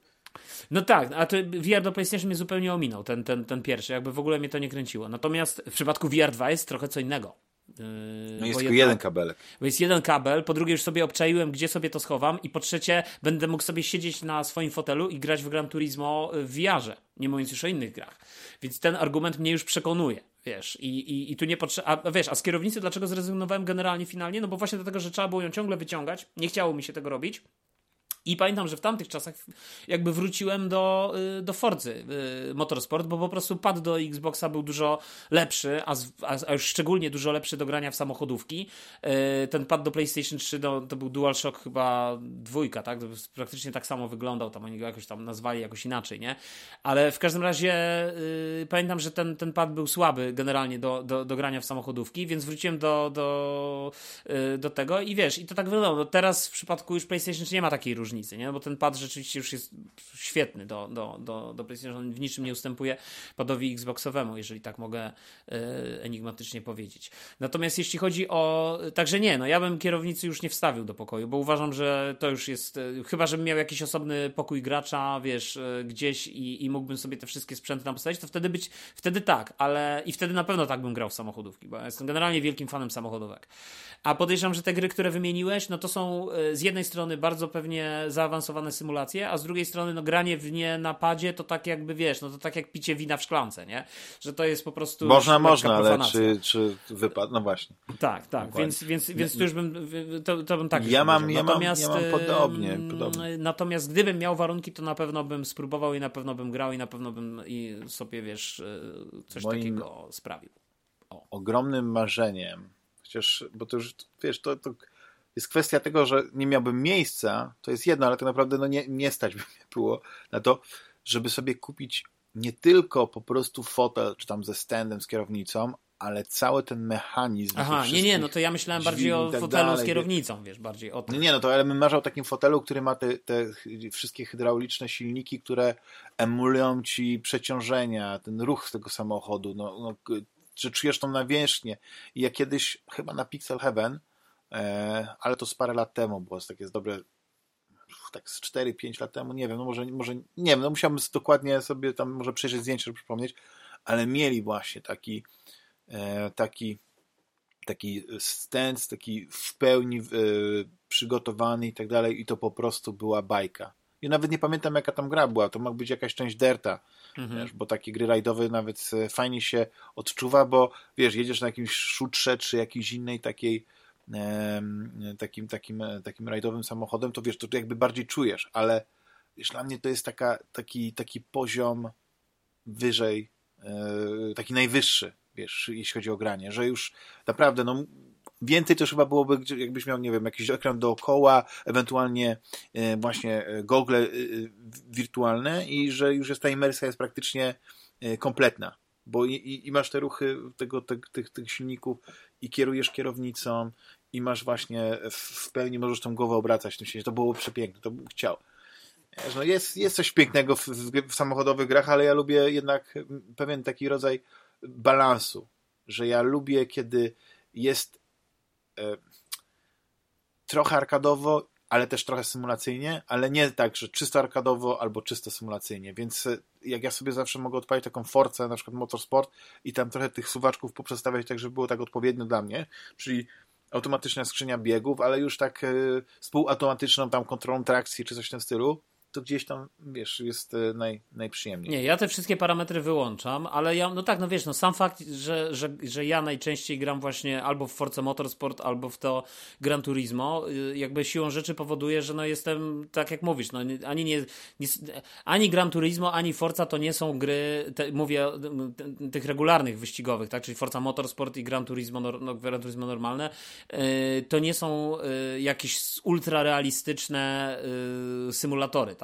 No tak, a to VR do PlayStation mnie zupełnie ominął, ten, ten, ten pierwszy, jakby w ogóle mnie to nie kręciło. Natomiast w przypadku VR 2 jest trochę co innego. Yy, no jest tylko jeden kabelek. Bo jest jeden kabel, po drugie już sobie obczaiłem, gdzie sobie to schowam i po trzecie będę mógł sobie siedzieć na swoim fotelu i grać w Gran Turismo w VR-ze, nie mówiąc już o innych grach. Więc ten argument mnie już przekonuje. Wiesz, i, i, i tu nie potrzeba. A wiesz, a z kierownicy dlaczego zrezygnowałem generalnie finalnie? No bo właśnie dlatego, że trzeba było ją ciągle wyciągać. Nie chciało mi się tego robić. I pamiętam, że w tamtych czasach jakby wróciłem do, y, do Forzy y, Motorsport, bo po prostu pad do Xboxa był dużo lepszy, a, a, już szczególnie dużo lepszy do grania w samochodówki. Y, ten pad do PlayStation 3 to, to był DualShock chyba dwójka, tak? Praktycznie tak samo wyglądał, tam oni go jakoś tam nazwali jakoś inaczej, nie? Ale w każdym razie pamiętam, że ten, ten pad był słaby generalnie do, do, do grania w samochodówki, więc wróciłem do, do, do tego i wiesz, i to tak wyglądało. No teraz w przypadku już PlayStation 3 nie ma takiej różnicy różnicy, nie? bo ten pad rzeczywiście już jest świetny do, do, do, do PlayStation, on w niczym nie ustępuje padowi Xboxowemu, jeżeli tak mogę e, enigmatycznie powiedzieć. Natomiast jeśli chodzi o... Także nie, no ja bym kierownicy już nie wstawił do pokoju, bo uważam, że to już jest... E, chyba, żebym miał jakiś osobny pokój gracza, wiesz, e, gdzieś i, i mógłbym sobie te wszystkie sprzęty tam postawić, to wtedy być... Wtedy tak, ale... I wtedy na pewno tak bym grał w samochodówki, bo ja jestem generalnie wielkim fanem samochodówek. A podejrzewam, że te gry, które wymieniłeś, no to są z jednej strony bardzo pewnie zaawansowane symulacje, a z drugiej strony no, granie w nie na padzie to tak jakby wiesz, no to tak jak picie wina w szklance, nie? Że to jest po prostu. Można, można, ale czy, czy wypadł? No właśnie. Tak, tak, więc, więc, więc tu już bym to, to bym tak. Ja mam, ja, mam, ja mam podobnie, podobnie. Natomiast gdybym miał warunki, to na pewno bym spróbował i na pewno bym grał i na pewno bym i sobie wiesz e, coś Moim takiego sprawił. O. Ogromnym marzeniem, chociaż, bo to już wiesz, to, to jest kwestia tego, że nie miałbym miejsca, to jest jedno, ale tak naprawdę no nie, nie stać by mnie było na to, żeby sobie kupić nie tylko po prostu fotel, czy tam ze standem, z kierownicą, ale cały ten mechanizm. Aha, nie, nie, no to ja myślałem bardziej o tak fotelu dalej. z kierownicą, wiesz, bardziej o tym. Nie, no to ale bym marzył o takim fotelu, który ma te, te wszystkie hydrauliczne silniki, które emulują ci przeciążenia, ten ruch tego samochodu, no, no że czujesz tą nawierzchnię. I ja kiedyś, chyba na Pixel Heaven, ale to z parę lat temu było, jest takie dobre, tak z 4-5 lat temu, nie wiem, no może, może nie wiem, no musiałbym dokładnie sobie tam może przejrzeć zdjęcie, żeby przypomnieć, ale mieli właśnie taki e, taki taki stance, taki w pełni e, przygotowany i tak dalej i to po prostu była bajka. I nawet nie pamiętam jaka tam gra była, to mógł być jakaś część Derta, mhm. wiesz, bo takie gry rajdowe nawet fajnie się odczuwa, bo wiesz, jedziesz na jakimś szutrze czy jakiejś innej takiej takim, takim, takim rajdowym samochodem, to wiesz, to jakby bardziej czujesz, ale wiesz, dla mnie to jest taka, taki, taki poziom wyżej, e, taki najwyższy, wiesz, jeśli chodzi o granie, że już naprawdę, no więcej też chyba byłoby, jakbyś miał, nie wiem, jakiś ekran dookoła, ewentualnie e, właśnie e, gogle wirtualne i że już jest ta imersja jest praktycznie kompletna, bo i, i masz te ruchy tego, te, tych, tych silników i kierujesz kierownicą i masz właśnie w pełni możesz tą głowę obracać w tym sensie. To było przepiękne, to bym chciał. No jest, jest coś pięknego w, w, samochodowych grach, ale ja lubię jednak pewien taki rodzaj balansu, że ja lubię, kiedy jest e, trochę arkadowo ale też trochę symulacyjnie, ale nie tak, że czysto arkadowo albo czysto symulacyjnie, więc e, jak ja sobie zawsze mogę odpalić taką forcę, na przykład motorsport i tam trochę tych suwaczków poprzestawiać tak, żeby było tak odpowiednio dla mnie, czyli automatyczna skrzynia biegów, ale już tak y, współautomatyczną tam kontrolą trakcji czy coś w tym stylu, to gdzieś tam, wiesz, jest e, naj, najprzyjemniej. Nie, ja te wszystkie parametry wyłączam, ale ja, no tak, no wiesz, no sam fakt, że, że, że ja najczęściej gram właśnie albo w Forza Motorsport, albo w to Gran Turismo, y, jakby siłą rzeczy powoduje, że no jestem, tak jak mówisz, no ani nie, nie ani Gran Turismo, ani Forza to nie są gry, te, mówię tych regularnych wyścigowych, tak, czyli Forza Motorsport i Gran Turismo, no, Gran Turismo normalne, y, to nie są y, jakieś ultra realistyczne symulatory, tak?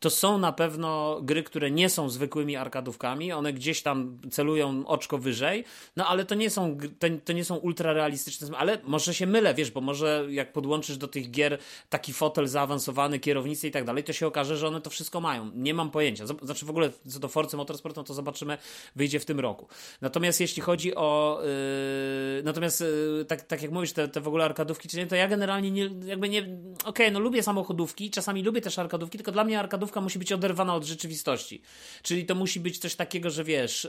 To są na pewno gry, które nie są zwykłymi arkadówkami, one gdzieś tam celują oczko wyżej, no ale to nie są, to, to nie są ultra realistyczne, ale może się mylę, wiesz, bo może jak podłączysz do tych gier taki fotel zaawansowany, kierownicę i tak dalej, to się okaże, że one to wszystko mają. Nie mam pojęcia. Znaczy w ogóle co do Forcy Motorsport, no to zobaczymy, wyjdzie w tym roku. Natomiast jeśli chodzi o yy, natomiast yy, tak, tak jak mówisz, te, te w ogóle arkadówki, czy nie, to ja generalnie nie, jakby nie, okej, okay, no lubię samochodówki, czasami lubię też arkadówki, tylko dla mnie arkadówka musi być oderwana od rzeczywistości. Czyli to musi być coś takiego, że wiesz.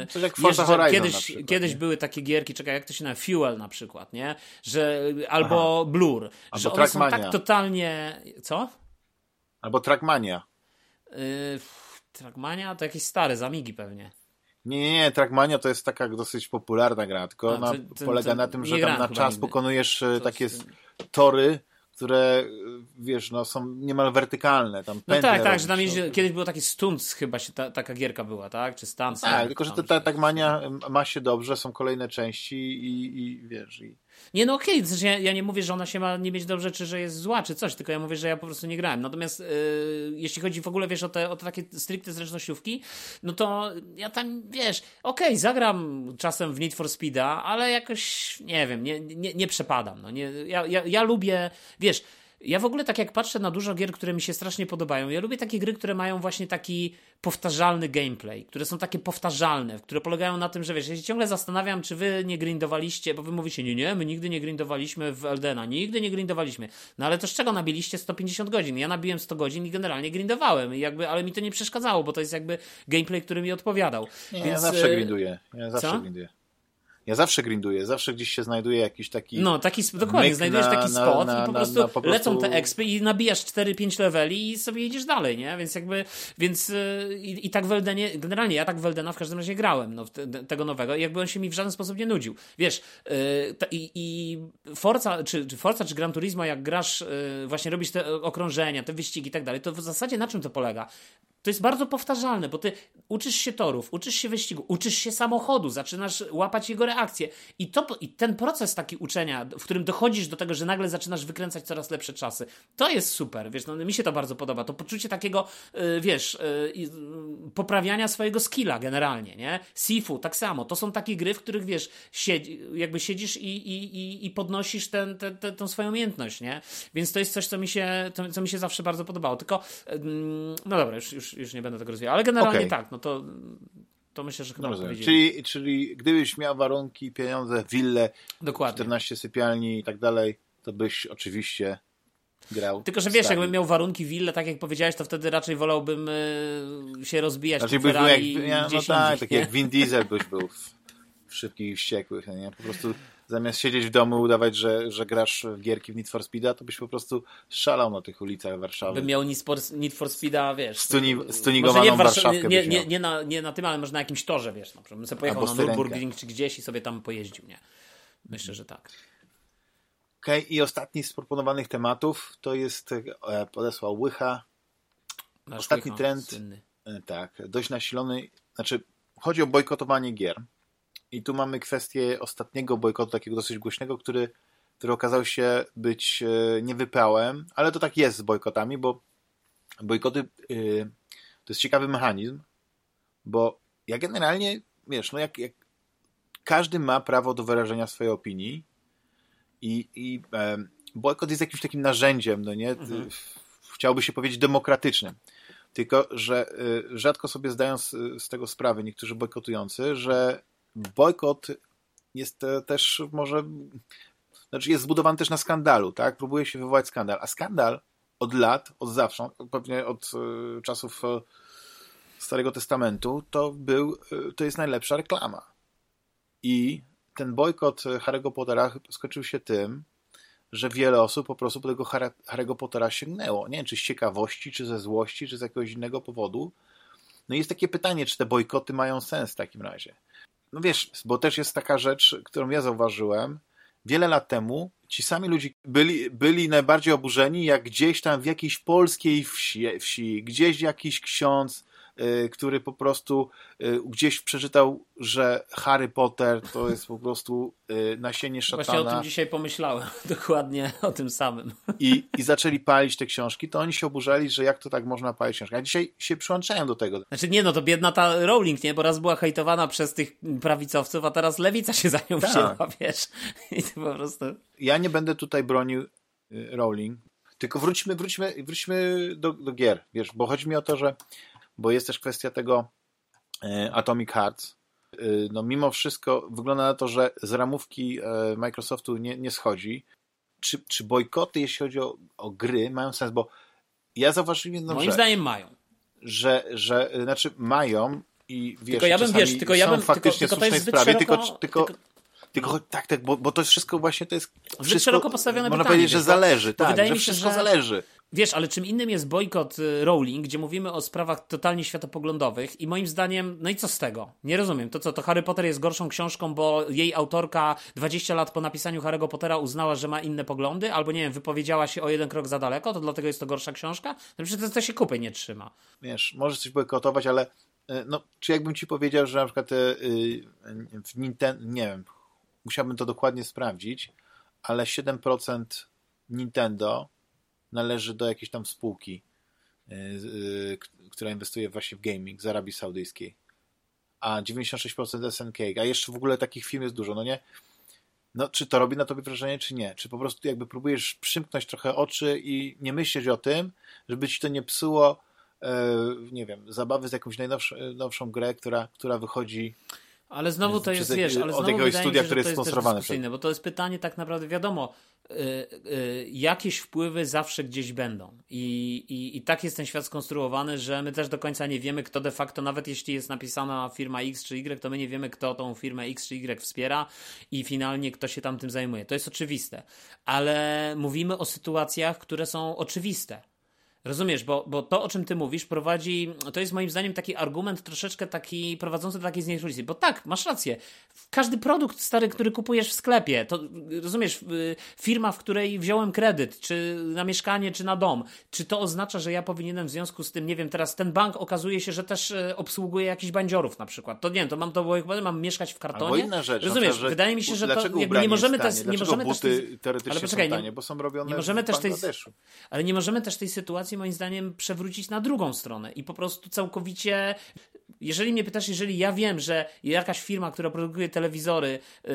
Yy, coś jak Forza Horizon kiedyś, przykład, kiedyś były takie gierki, czekaj, jak to się nazywa? Fuel na przykład, nie? Że, albo Aha. Blur. Albo że one są tak totalnie. Co? Albo Trackmania. Yy, Trackmania to jakiś stary, zamigi pewnie. Nie, nie, nie, Trackmania to jest taka dosyć popularna gra, tylko ona to, to, polega to na tym, że tam na czas nigdy. pokonujesz e, takie tory, które, wiesz, no, są niemal wertykalne. Tam no tak, tak, że tam no. kiedyś było taki Stunts chyba się ta, taka gierka była, tak? Czy Stunts? Tak, tylko że ta, ta, mania ma się dobrze, są kolejne części i, i wiesz... I... Nie, no okej, okay. ja, ja, nie mówię, że ona się ma nie mieć dobrze, czy że jest zła, czy coś, tylko ja mówię, że ja po prostu nie grałem. Natomiast yy, jeśli chodzi w ogóle, wiesz, o te, o te takie stricte zręcznościówki, no to ja tam, wiesz, okej, okay, zagram czasem w Need for Speeda, ale jakoś, nie wiem, nie, nie, nie przepadam, no nie, ja, ja, ja lubię, wiesz, ja w ogóle tak jak patrzę na dużo gier, które mi się strasznie podobają, ja lubię takie gry, które mają właśnie taki powtarzalny gameplay, które są takie powtarzalne, które polegają na tym, że wiesz, ja się ciągle zastanawiam, czy wy nie grindowaliście, bo wy mówicie, nie, nie, my nigdy nie grindowaliśmy w Eldena, nigdy nie grindowaliśmy. No ale to z czego nabiliście 150 godzin? Ja nabiłem 100 godzin i generalnie grindowałem, jakby, ale mi to nie przeszkadzało, bo to jest jakby gameplay, który mi odpowiadał. Nie, Więc, ja zawsze e, grinduję. Ja zawsze Co? grinduję. Ja zawsze grinduję, zawsze gdzieś się znajduje jakiś taki. No, taki, dokładnie, znajdujesz taki spot na, na, i po prostu, po prostu, lecą te expy i nabijasz 4-5 leveli i sobie jedziesz dalej, nie? Więc jakby, więc yy, i, tak w Eldenie, generalnie ja tak w Eldena w każdym razie grałem, no, te, tego nowego i jakby on się mi w żaden sposób nie nudził. Wiesz, yy, i, i Forza, czy, czy Forza, czy Gran Turismo, jak grasz, yy, właśnie robisz te okrążenia, te wyścigi i tak dalej, to w zasadzie na czym to polega? To jest bardzo powtarzalne, bo ty uczysz się torów, uczysz się wyścigu, uczysz się samochodu, zaczynasz łapać jego reakcje. I, to, I ten proces taki uczenia, w którym dochodzisz do tego, że nagle zaczynasz wykręcać coraz lepsze czasy, to jest super, wiesz, no, mi się to bardzo podoba. To poczucie takiego, yy, wiesz, yy, poprawiania swojego skilla generalnie, nie? Sifu, tak samo. To są takie gry, w których, wiesz, siedzi, jakby siedzisz i, i, i, podnosisz ten, ten, ten, swoją umiejętność, nie? Więc to jest coś, co mi się, to, co mi się zawsze bardzo podobało. Tylko, no dobra, już, już już nie będę tego rozwijał. Ale generalnie okay. tak, no to, to myślę, że chyba no czyli, czyli gdybyś miał warunki, pieniądze, willę, Dokładnie. 14 sypialni i tak dalej, to byś oczywiście grał. Tylko, że wiesz, jakbym miał warunki willę, tak jak powiedziałeś, to wtedy raczej wolałbym y, się rozbijać znaczy, byś był jak, ja, no tak, tak jak Vin Diesel byś był w, w Szybkich i Wściekłych, nie? Po prostu zamiast siedzieć w domu udawać, że, że grasz w gierki w Need for Speeda, to byś po prostu szalał na tych ulicach Warszawy. Bym miał Need for, Need for Speeda, wiesz... Stuni, stunigowaną nie Warszawkę nie, nie, nie, na, nie na tym, ale może na jakimś torze, wiesz, na przykład bym sobie pojechał Albo na Nürburgring czy gdzieś i sobie tam pojeździł, nie? Myślę, że tak. Okej, okay, i ostatni z proponowanych tematów to jest, e, podesłał Łycha. Nasz Ostatni Łycha, trend. E, tak, dość nasilony, znaczy chodzi o bojkotowanie gier. I tu mamy kwestię ostatniego bojkotu, takiego dosyć głośnego, który, który okazał się być e, niewypałem, ale to tak jest z bojkotami, bo bojkoty e, to jest ciekawy mechanizm, bo ja generalnie, wiesz, no jak, jak każdy ma prawo do wyrażenia swojej opinii i, i e, bojkot jest jakimś takim narzędziem, no nie? Mhm. Chciałby się powiedzieć demokratycznym. Tylko, że rzadko sobie zdają z, z tego sprawę niektórzy bojkotujący, że bojkot jest też może, znaczy jest zbudowany też na skandalu, tak? Próbuje się wywołać skandal, a skandal od lat, od zawsze, pewnie od e, czasów e, Starego Testamentu, to był, e, to jest najlepsza reklama. I ten bojkot Harry'ego Pottera skończył się tym, że wiele osób po prostu po tego Harry'ego Pottera sięgnęło. Nie wiem, czy z ciekawości, czy ze złości, czy z jakiegoś innego powodu. No i jest takie pytanie, czy te bojkoty mają sens w takim razie. No wiesz, bo też jest taka rzecz, którą ja zauważyłem. Wiele lat temu ci sami ludzie byli, byli najbardziej oburzeni, jak gdzieś tam w jakiejś polskiej wsi, wsi gdzieś jakiś ksiądz który po prostu y, gdzieś przeczytał, że Harry Potter to jest po prostu y, nasienie szatana. Właśnie o tym dzisiaj pomyślałem, dokładnie o tym samym. I, I zaczęli palić te książki, to oni się oburzali, że jak to tak można palić książki. A dzisiaj się przyłączają do tego. Znaczy nie, no to biedna ta Rowling, nie? Bo raz była hejtowana przez tych prawicowców, a teraz lewica się za nią tak. wzięła, wiesz? I to po prostu... Ja nie będę tutaj bronił Rowling, tylko wróćmy, wróćmy, wróćmy do, do gier, wiesz, bo chodzi mi o to, że bo jest też kwestia tego e, Atomic Hearts. E, no mimo wszystko wygląda na to, że z ramówki e, Microsoftu nie, nie schodzi. Czy, czy bojkoty, jeśli chodzi o, o gry, mają sens? Bo ja zauważyłem jedną Moim rzecz, zdaniem mają. Że, że, znaczy mają i wiesz, tylko ja bym, wiesz, tylko ja bym, faktycznie tylko, tylko sprawie, szeroko, tylko, tylko, tylko tylko tak, tak, bo, bo to wszystko właśnie to jest. Zbyt szeroko postawione Można pytanie, powiedzieć, że zależy. Tak, wydaje że mi się, wszystko że... zależy. Wiesz, ale czym innym jest bojkot y, Rowling, gdzie mówimy o sprawach totalnie światopoglądowych i moim zdaniem, no i co z tego? Nie rozumiem. To co, to Harry Potter jest gorszą książką, bo jej autorka 20 lat po napisaniu Harry'ego Pottera uznała, że ma inne poglądy, albo nie wiem, wypowiedziała się o jeden krok za daleko, to dlatego jest to gorsza książka? No przecież to się kupy nie trzyma. Wiesz, możesz coś bojkotować, ale y, no, czy jakbym ci powiedział, że na przykład yy, w Nintendo, nie wiem, musiałbym to dokładnie sprawdzić, ale 7% Nintendo należy do jakiejś tam spółki, yy, która inwestuje właśnie w gaming z Arabii Saudyjskiej. A 96% SNK, a jeszcze w ogóle takich firm jest dużo, no nie? No, czy to robi na tobie wrażenie, czy nie? Czy po prostu jakby próbujesz przymknąć trochę oczy i nie myśleć o tym, żeby ci to nie psuło, yy, nie wiem, zabawy z jakąś najnowszą grę, która, która wychodzi ale znowu to jest, wiesz, ale znowu jakiegoś studia, które jest sponsorowane. Przez... Bo to jest pytanie tak naprawdę, wiadomo, yy, yy, jakieś wpływy zawsze gdzieś będą. I, i, I tak jest ten świat skonstruowany, że my też do końca nie wiemy, kto de facto, nawet jeśli jest napisana firma X czy Y, to my nie wiemy, kto tą firmę X czy Y wspiera i finalnie kto się tam tym zajmuje. To jest oczywiste. Ale mówimy o sytuacjach, które są oczywiste. Rozumiesz, bo, bo to, o czym ty mówisz, prowadzi, to jest moim zdaniem taki argument troszeczkę taki prowadzący do takiej znieczułości. Bo tak, masz rację. Każdy produkt stary, który kupujesz w sklepie, to rozumiesz, firma, w której wziąłem kredyt, czy na mieszkanie, czy na dom, czy to oznacza, że ja powinienem w związku z tym, nie wiem, teraz ten bank okazuje się, że też e, obsługuje jakichś bandziorów na przykład. To nie wiem, to mam to, mam mieszkać w kartonie. Albo inna rzecz. Rozumiesz, przykład, wydaje mi się, że to jakby nie możemy też, nie możemy buty też teoretycznie ale poczekaj, tanie, bo są robione nie możemy też tej, Ale nie możemy też tej sytuacji moim zdaniem przewrócić na drugą stronę i po prostu całkowicie jeżeli mnie pytasz, jeżeli ja wiem, że jakaś firma, która produkuje telewizory, yy,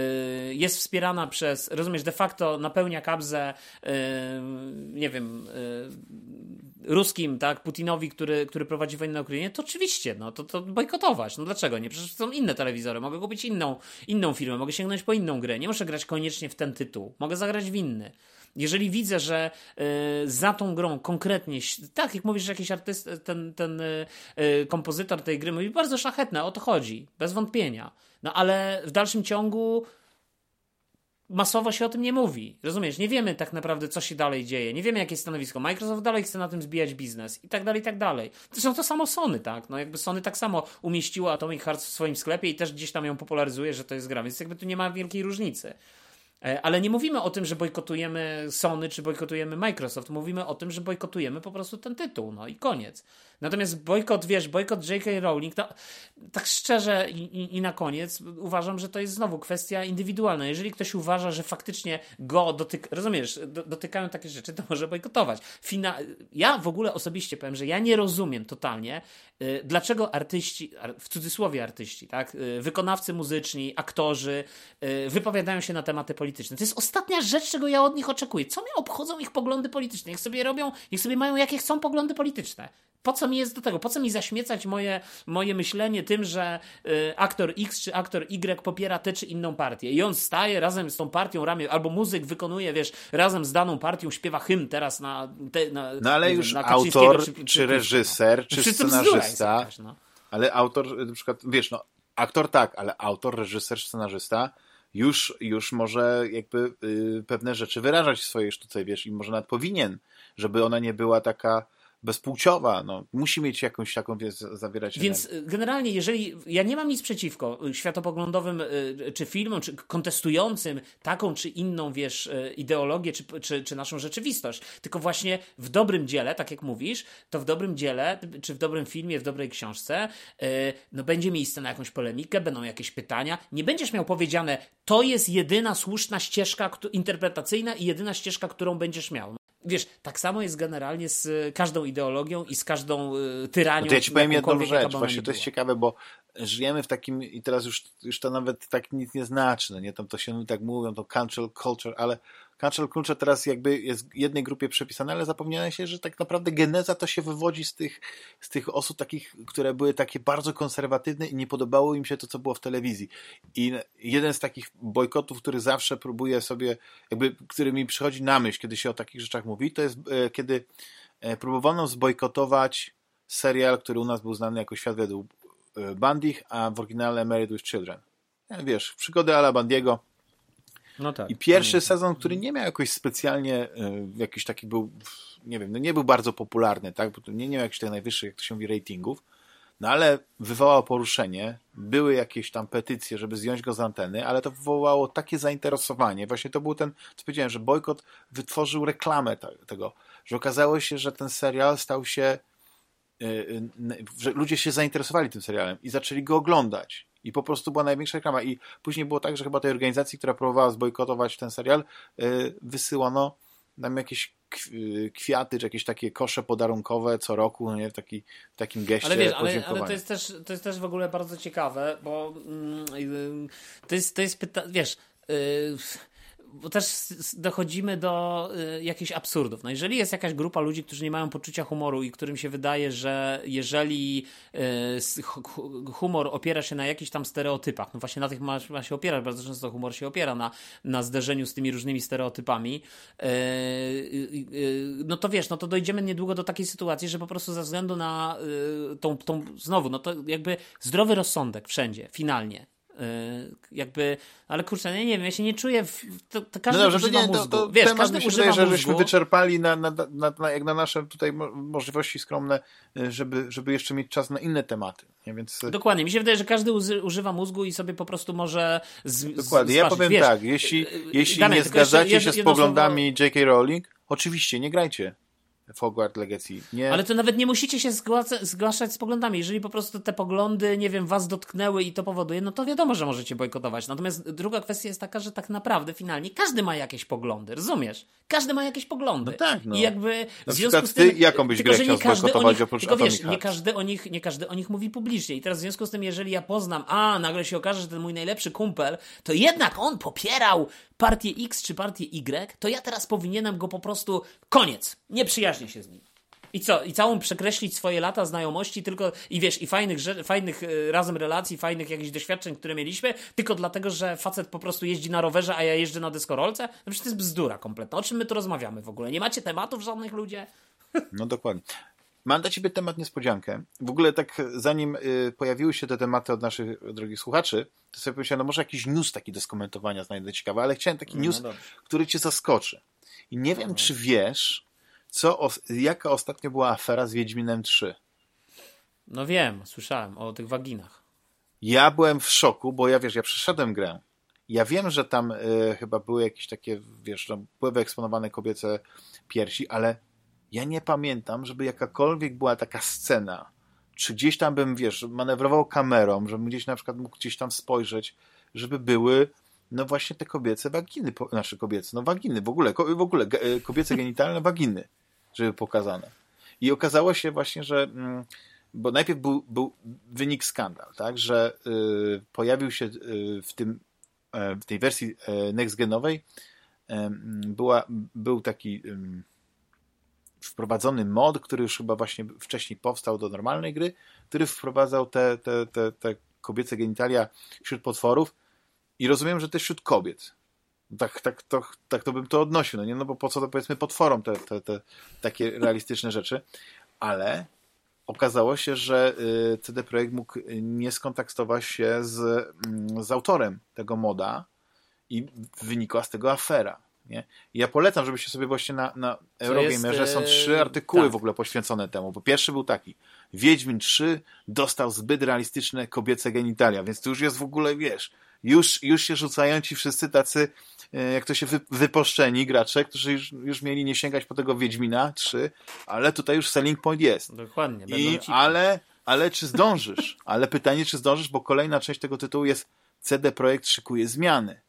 jest wspierana przez, rozumiesz, de facto napełnia kabzę, yy, nie wiem, yy, ruskim, tak, Putinowi, który, który prowadzi wojnę na Ukrainie, to oczywiście, no to, to bojkotować. No dlaczego nie? Przecież są inne telewizory, mogę kupić inną, inną firmę, mogę sięgnąć po inną grę, nie muszę grać koniecznie w ten tytuł, mogę zagrać w inny. Jeżeli widzę, że y, za tą grą konkretnie, tak jak mówisz, jakiś artysta, ten, ten y, y, kompozytor tej gry mówi, bardzo szlachetne, o to chodzi, bez wątpienia. No ale w dalszym ciągu masowo się o tym nie mówi. Rozumiesz? Nie wiemy tak naprawdę, co się dalej dzieje. Nie wiemy, jakie jest stanowisko. Microsoft dalej chce na tym zbijać biznes i tak dalej, i tak dalej. Zresztą to samo Sony, tak? No jakby Sony tak samo umieściło Atomic Hearts w swoim sklepie i też gdzieś tam ją popularyzuje, że to jest gra, więc jakby tu nie ma wielkiej różnicy. E, ale nie mówimy o tym, że bojkotujemy Sony czy bojkotujemy Microsoft. Mówimy o tym, że bojkotujemy po prostu ten tytuł. No i koniec. Natomiast bojkot, wiesz, bojkot J.K. Rowling, no, tak szczerze i, i, i, na koniec uważam, że to jest znowu kwestia indywidualna. Jeżeli ktoś uważa, że faktycznie go dotyka, rozumiesz, do, dotykają takie rzeczy, to może bojkotować. Fina... Ja w ogóle osobiście powiem, że ja nie rozumiem totalnie, y, dlaczego artyści, w cudzysłowie artyści, tak, y, wykonawcy muzyczni, aktorzy y, wypowiadają się na tematy polityczne. To jest ostatnia rzecz, czego ja od nich oczekuję. Co mnie obchodzą ich poglądy polityczne? Niech sobie robią, niech sobie mają jakie chcą poglądy polityczne po co mi jest do tego? Po co mi zaśmiecać moje, moje myślenie tym, że y, aktor X czy aktor Y popiera tę czy inną partię i on staje razem z tą partią ramię, albo muzyk wykonuje, wiesz, razem z daną partią śpiewa hymn teraz na... Te, na no ale już autor, czy, czy, czy reżyser, czy, czy scenarzysta, jakaś, no. ale autor, na przykład, wiesz, no, aktor tak, ale autor, reżyser, scenarzysta już, już może jakby y, pewne rzeczy wyrażać w swojej sztuce, wiesz, i może nawet powinien, żeby ona nie była taka bezpłciowa, no, musi mieć jakąś taką, wiesz, zawierać Więc energię. generalnie, jeżeli, ja nie mam nic przeciwko światopoglądowym y, czy filmom, czy kontestującym taką czy inną, wiesz, y, ideologię, czy, czy, czy naszą rzeczywistość, tylko właśnie w dobrym dziele, tak jak mówisz, to w dobrym dziele, czy w dobrym filmie, w dobrej książce, y, no będzie miejsce na jakąś polemikę, będą jakieś pytania, nie będziesz miał powiedziane, to jest jedyna słuszna ścieżka interpretacyjna i jedyna ścieżka, którą będziesz miał. Wiesz, tak samo jest generalnie z każdą ideologią i z każdą y, tyranią. No ja ci powiem jedną rzecz, właśnie to jest ciekawe, bo żyjemy w takim, i teraz już, już to nawet tak nic nie znaczy, no nie, tam to się tak mówią, to cancel culture, ale cancel culture teraz jakby jest jednej grupie przepisane, ale zapomniano się, że tak naprawdę geneza to się wywodzi z tych, z tych osób takich, które były takie bardzo konserwatywne i nie podobało im się to, co było w telewizji. I jeden z takich bojkotów, który zawsze próbuje sobie, jakby, który mi przychodzi na myśl, kiedy się o takich rzeczach mówi, to jest e, kiedy e, próbowano zbojkotować serial, który u nas był znany jako Świat według e, Bandich, a w oryginale Married with Children. Wiesz, przygody Ala Bandiego, no tak. I pierwszy pamiętam. sezon, który nie miał jakoś specjalnie, jakiś taki był, nie wiem, no nie był bardzo popularny, tak, bo nie, nie miał jakichś tych najwyższych, jak to się mówi, ratingów, no ale wywołał poruszenie, były jakieś tam petycje, żeby zdjąć go z anteny, ale to wywołało takie zainteresowanie. Właśnie to był ten, co powiedziałem, że bojkot wytworzył reklamę tego, że okazało się, że ten serial stał się, y, y, że ludzie się zainteresowali tym serialem i zaczęli go oglądać. I po prostu była największa reklama. I później było tak, że chyba tej organizacji, która próbowała zbojkotować ten serial, yy, wysyłano nam jakieś kwiaty, czy jakieś takie kosze podarunkowe co roku, no nie, w, taki, w takim geście Ale wiesz, ale, ale, to, jest też, to jest też w ogóle bardzo ciekawe, bo yy, to jest, to jest pytanie, wiesz, yy, bo też dochodzimy do y, jakichś absurdów. No jeżeli jest jakaś grupa ludzi, którzy nie mają poczucia humoru i którym się wydaje, że jeżeli y, humor opiera się na jakichś tam stereotypach, no właśnie na tych ma, ma się opierać, bardzo często humor się opiera na, na zderzeniu z tymi różnymi stereotypami, y, no to wiesz, no to dojdziemy niedługo do takiej sytuacji, że po prostu ze względu na tą, tą znowu, no to jakby zdrowy rozsądek wszędzie, finalnie Y, jakby, ale kurczę, nie, nie wiem, ja się nie czuję, w, to, to każdy no dobrze, używa nie, mózgu. To, to Wiesz, każdy używa wydaje, że żeśmy wyczerpali na, na, na, na, jak na nasze tutaj możliwości skromne, y, żeby, żeby jeszcze mieć czas na inne tematy. Nie? Więc... Y, Dokładnie, mi się wydaje, że każdy używa mózgu i sobie po prostu może z, Dokładnie, z, ja powiem Wiesz, tak, jeśli, jeśli Damian, nie zgadzacie się z poglądami słowo... J.K. Rowling, oczywiście, nie grajcie. Hogwarts Legacy. Nie. Ale to nawet nie musicie się zgłaszać z poglądami. Jeżeli po prostu te poglądy, nie wiem, was dotknęły i to powoduje, no to wiadomo, że możecie bojkotować. Natomiast druga kwestia jest taka, że tak naprawdę finalnie każdy ma jakieś poglądy, rozumiesz? Każdy ma jakieś poglądy. No tak, no. I jakby w związku z tym... Ty, jaką byś grę chciał zbojkotować oprócz Tylko wiesz, nie każdy, o nich, nie każdy o nich mówi publicznie. I teraz w związku z tym, jeżeli ja poznam, a nagle się okaże, że ten mój najlepszy kumpel, to jednak on popierał partię X czy partię Y, to ja teraz powinienem go po prostu koniec, nie przyjaźnię się z nim. I co? I całą przekreślić swoje lata znajomości tylko i wiesz, i fajnych, fajnych e, razem relacji, fajnych jakichś doświadczeń, które mieliśmy, tylko dlatego, że facet po prostu jeździ na rowerze, a ja jeżdżę na deskorolce? No przecież to jest bzdura kompletna. O czym my tu rozmawiamy w ogóle? Nie macie tematów żadnych ludzie? No dokładnie. Mam dla Ciebie temat niespodziankę. W ogóle tak zanim y, pojawiły się te tematy od naszych drogich słuchaczy, to sobie pomyślałem, no może jakiś news taki do skomentowania znajdę ciekawy, ale chciałem taki no news, no który Cię zaskoczy. I nie wiem, czy wiesz, co, jaka ostatnio była afera z Wiedźminem 3. No wiem, słyszałem o tych waginach. Ja byłem w szoku, bo ja wiesz, ja przeszedłem grę. Ja wiem, że tam y, chyba były jakieś takie, wiesz, no, były wyeksponowane kobiece piersi, ale ja nie pamiętam, żeby jakakolwiek była taka scena, czy gdzieś tam bym, wiesz, manewrował kamerą, żebym gdzieś na przykład mógł gdzieś tam spojrzeć, żeby były no właśnie te kobiece waginy, nasze kobiece, no waginy, w ogóle, w ogóle e, kobiece genitalne waginy, żeby pokazane. I okazało się właśnie, że mm, bo najpierw był, był wynik skandal, tak, że y, pojawił się y, w tym y, w tej wersji next-genowej była, był taki wprowadzony mod, który już chyba właśnie wcześniej powstał do normalnej gry, który wprowadzał te, te, te, te kobiece genitalia wśród potworów i rozumiem, że też wśród kobiet. Tak, tak, to, tak to bym to odnosił, no nie? No bo po co to powiedzmy potworom te, te, te takie realistyczne rzeczy, ale okazało się, że y, CD Projekt mógł nie skontaktować się z, mm, z autorem tego moda i wynikła z tego afera. Nie? I ja polecam, żebyście sobie właśnie na, na Eurogamerze są trzy e, artykuły tak. w ogóle poświęcone temu. Bo pierwszy był taki, Wiedźmin 3 dostał zbyt realistyczne kobiece genitalia, więc to już jest w ogóle, wiesz, już, już się rzucają ci wszyscy tacy, e, jak to się wy, wyposzczeni gracze, którzy już, już mieli nie sięgać po tego Wiedźmina 3, ale tutaj już selling point jest. Dokładnie. I, ale, ale czy zdążysz? Ale pytanie, czy zdążysz, bo kolejna część tego tytułu jest CD Projekt szykuje zmiany.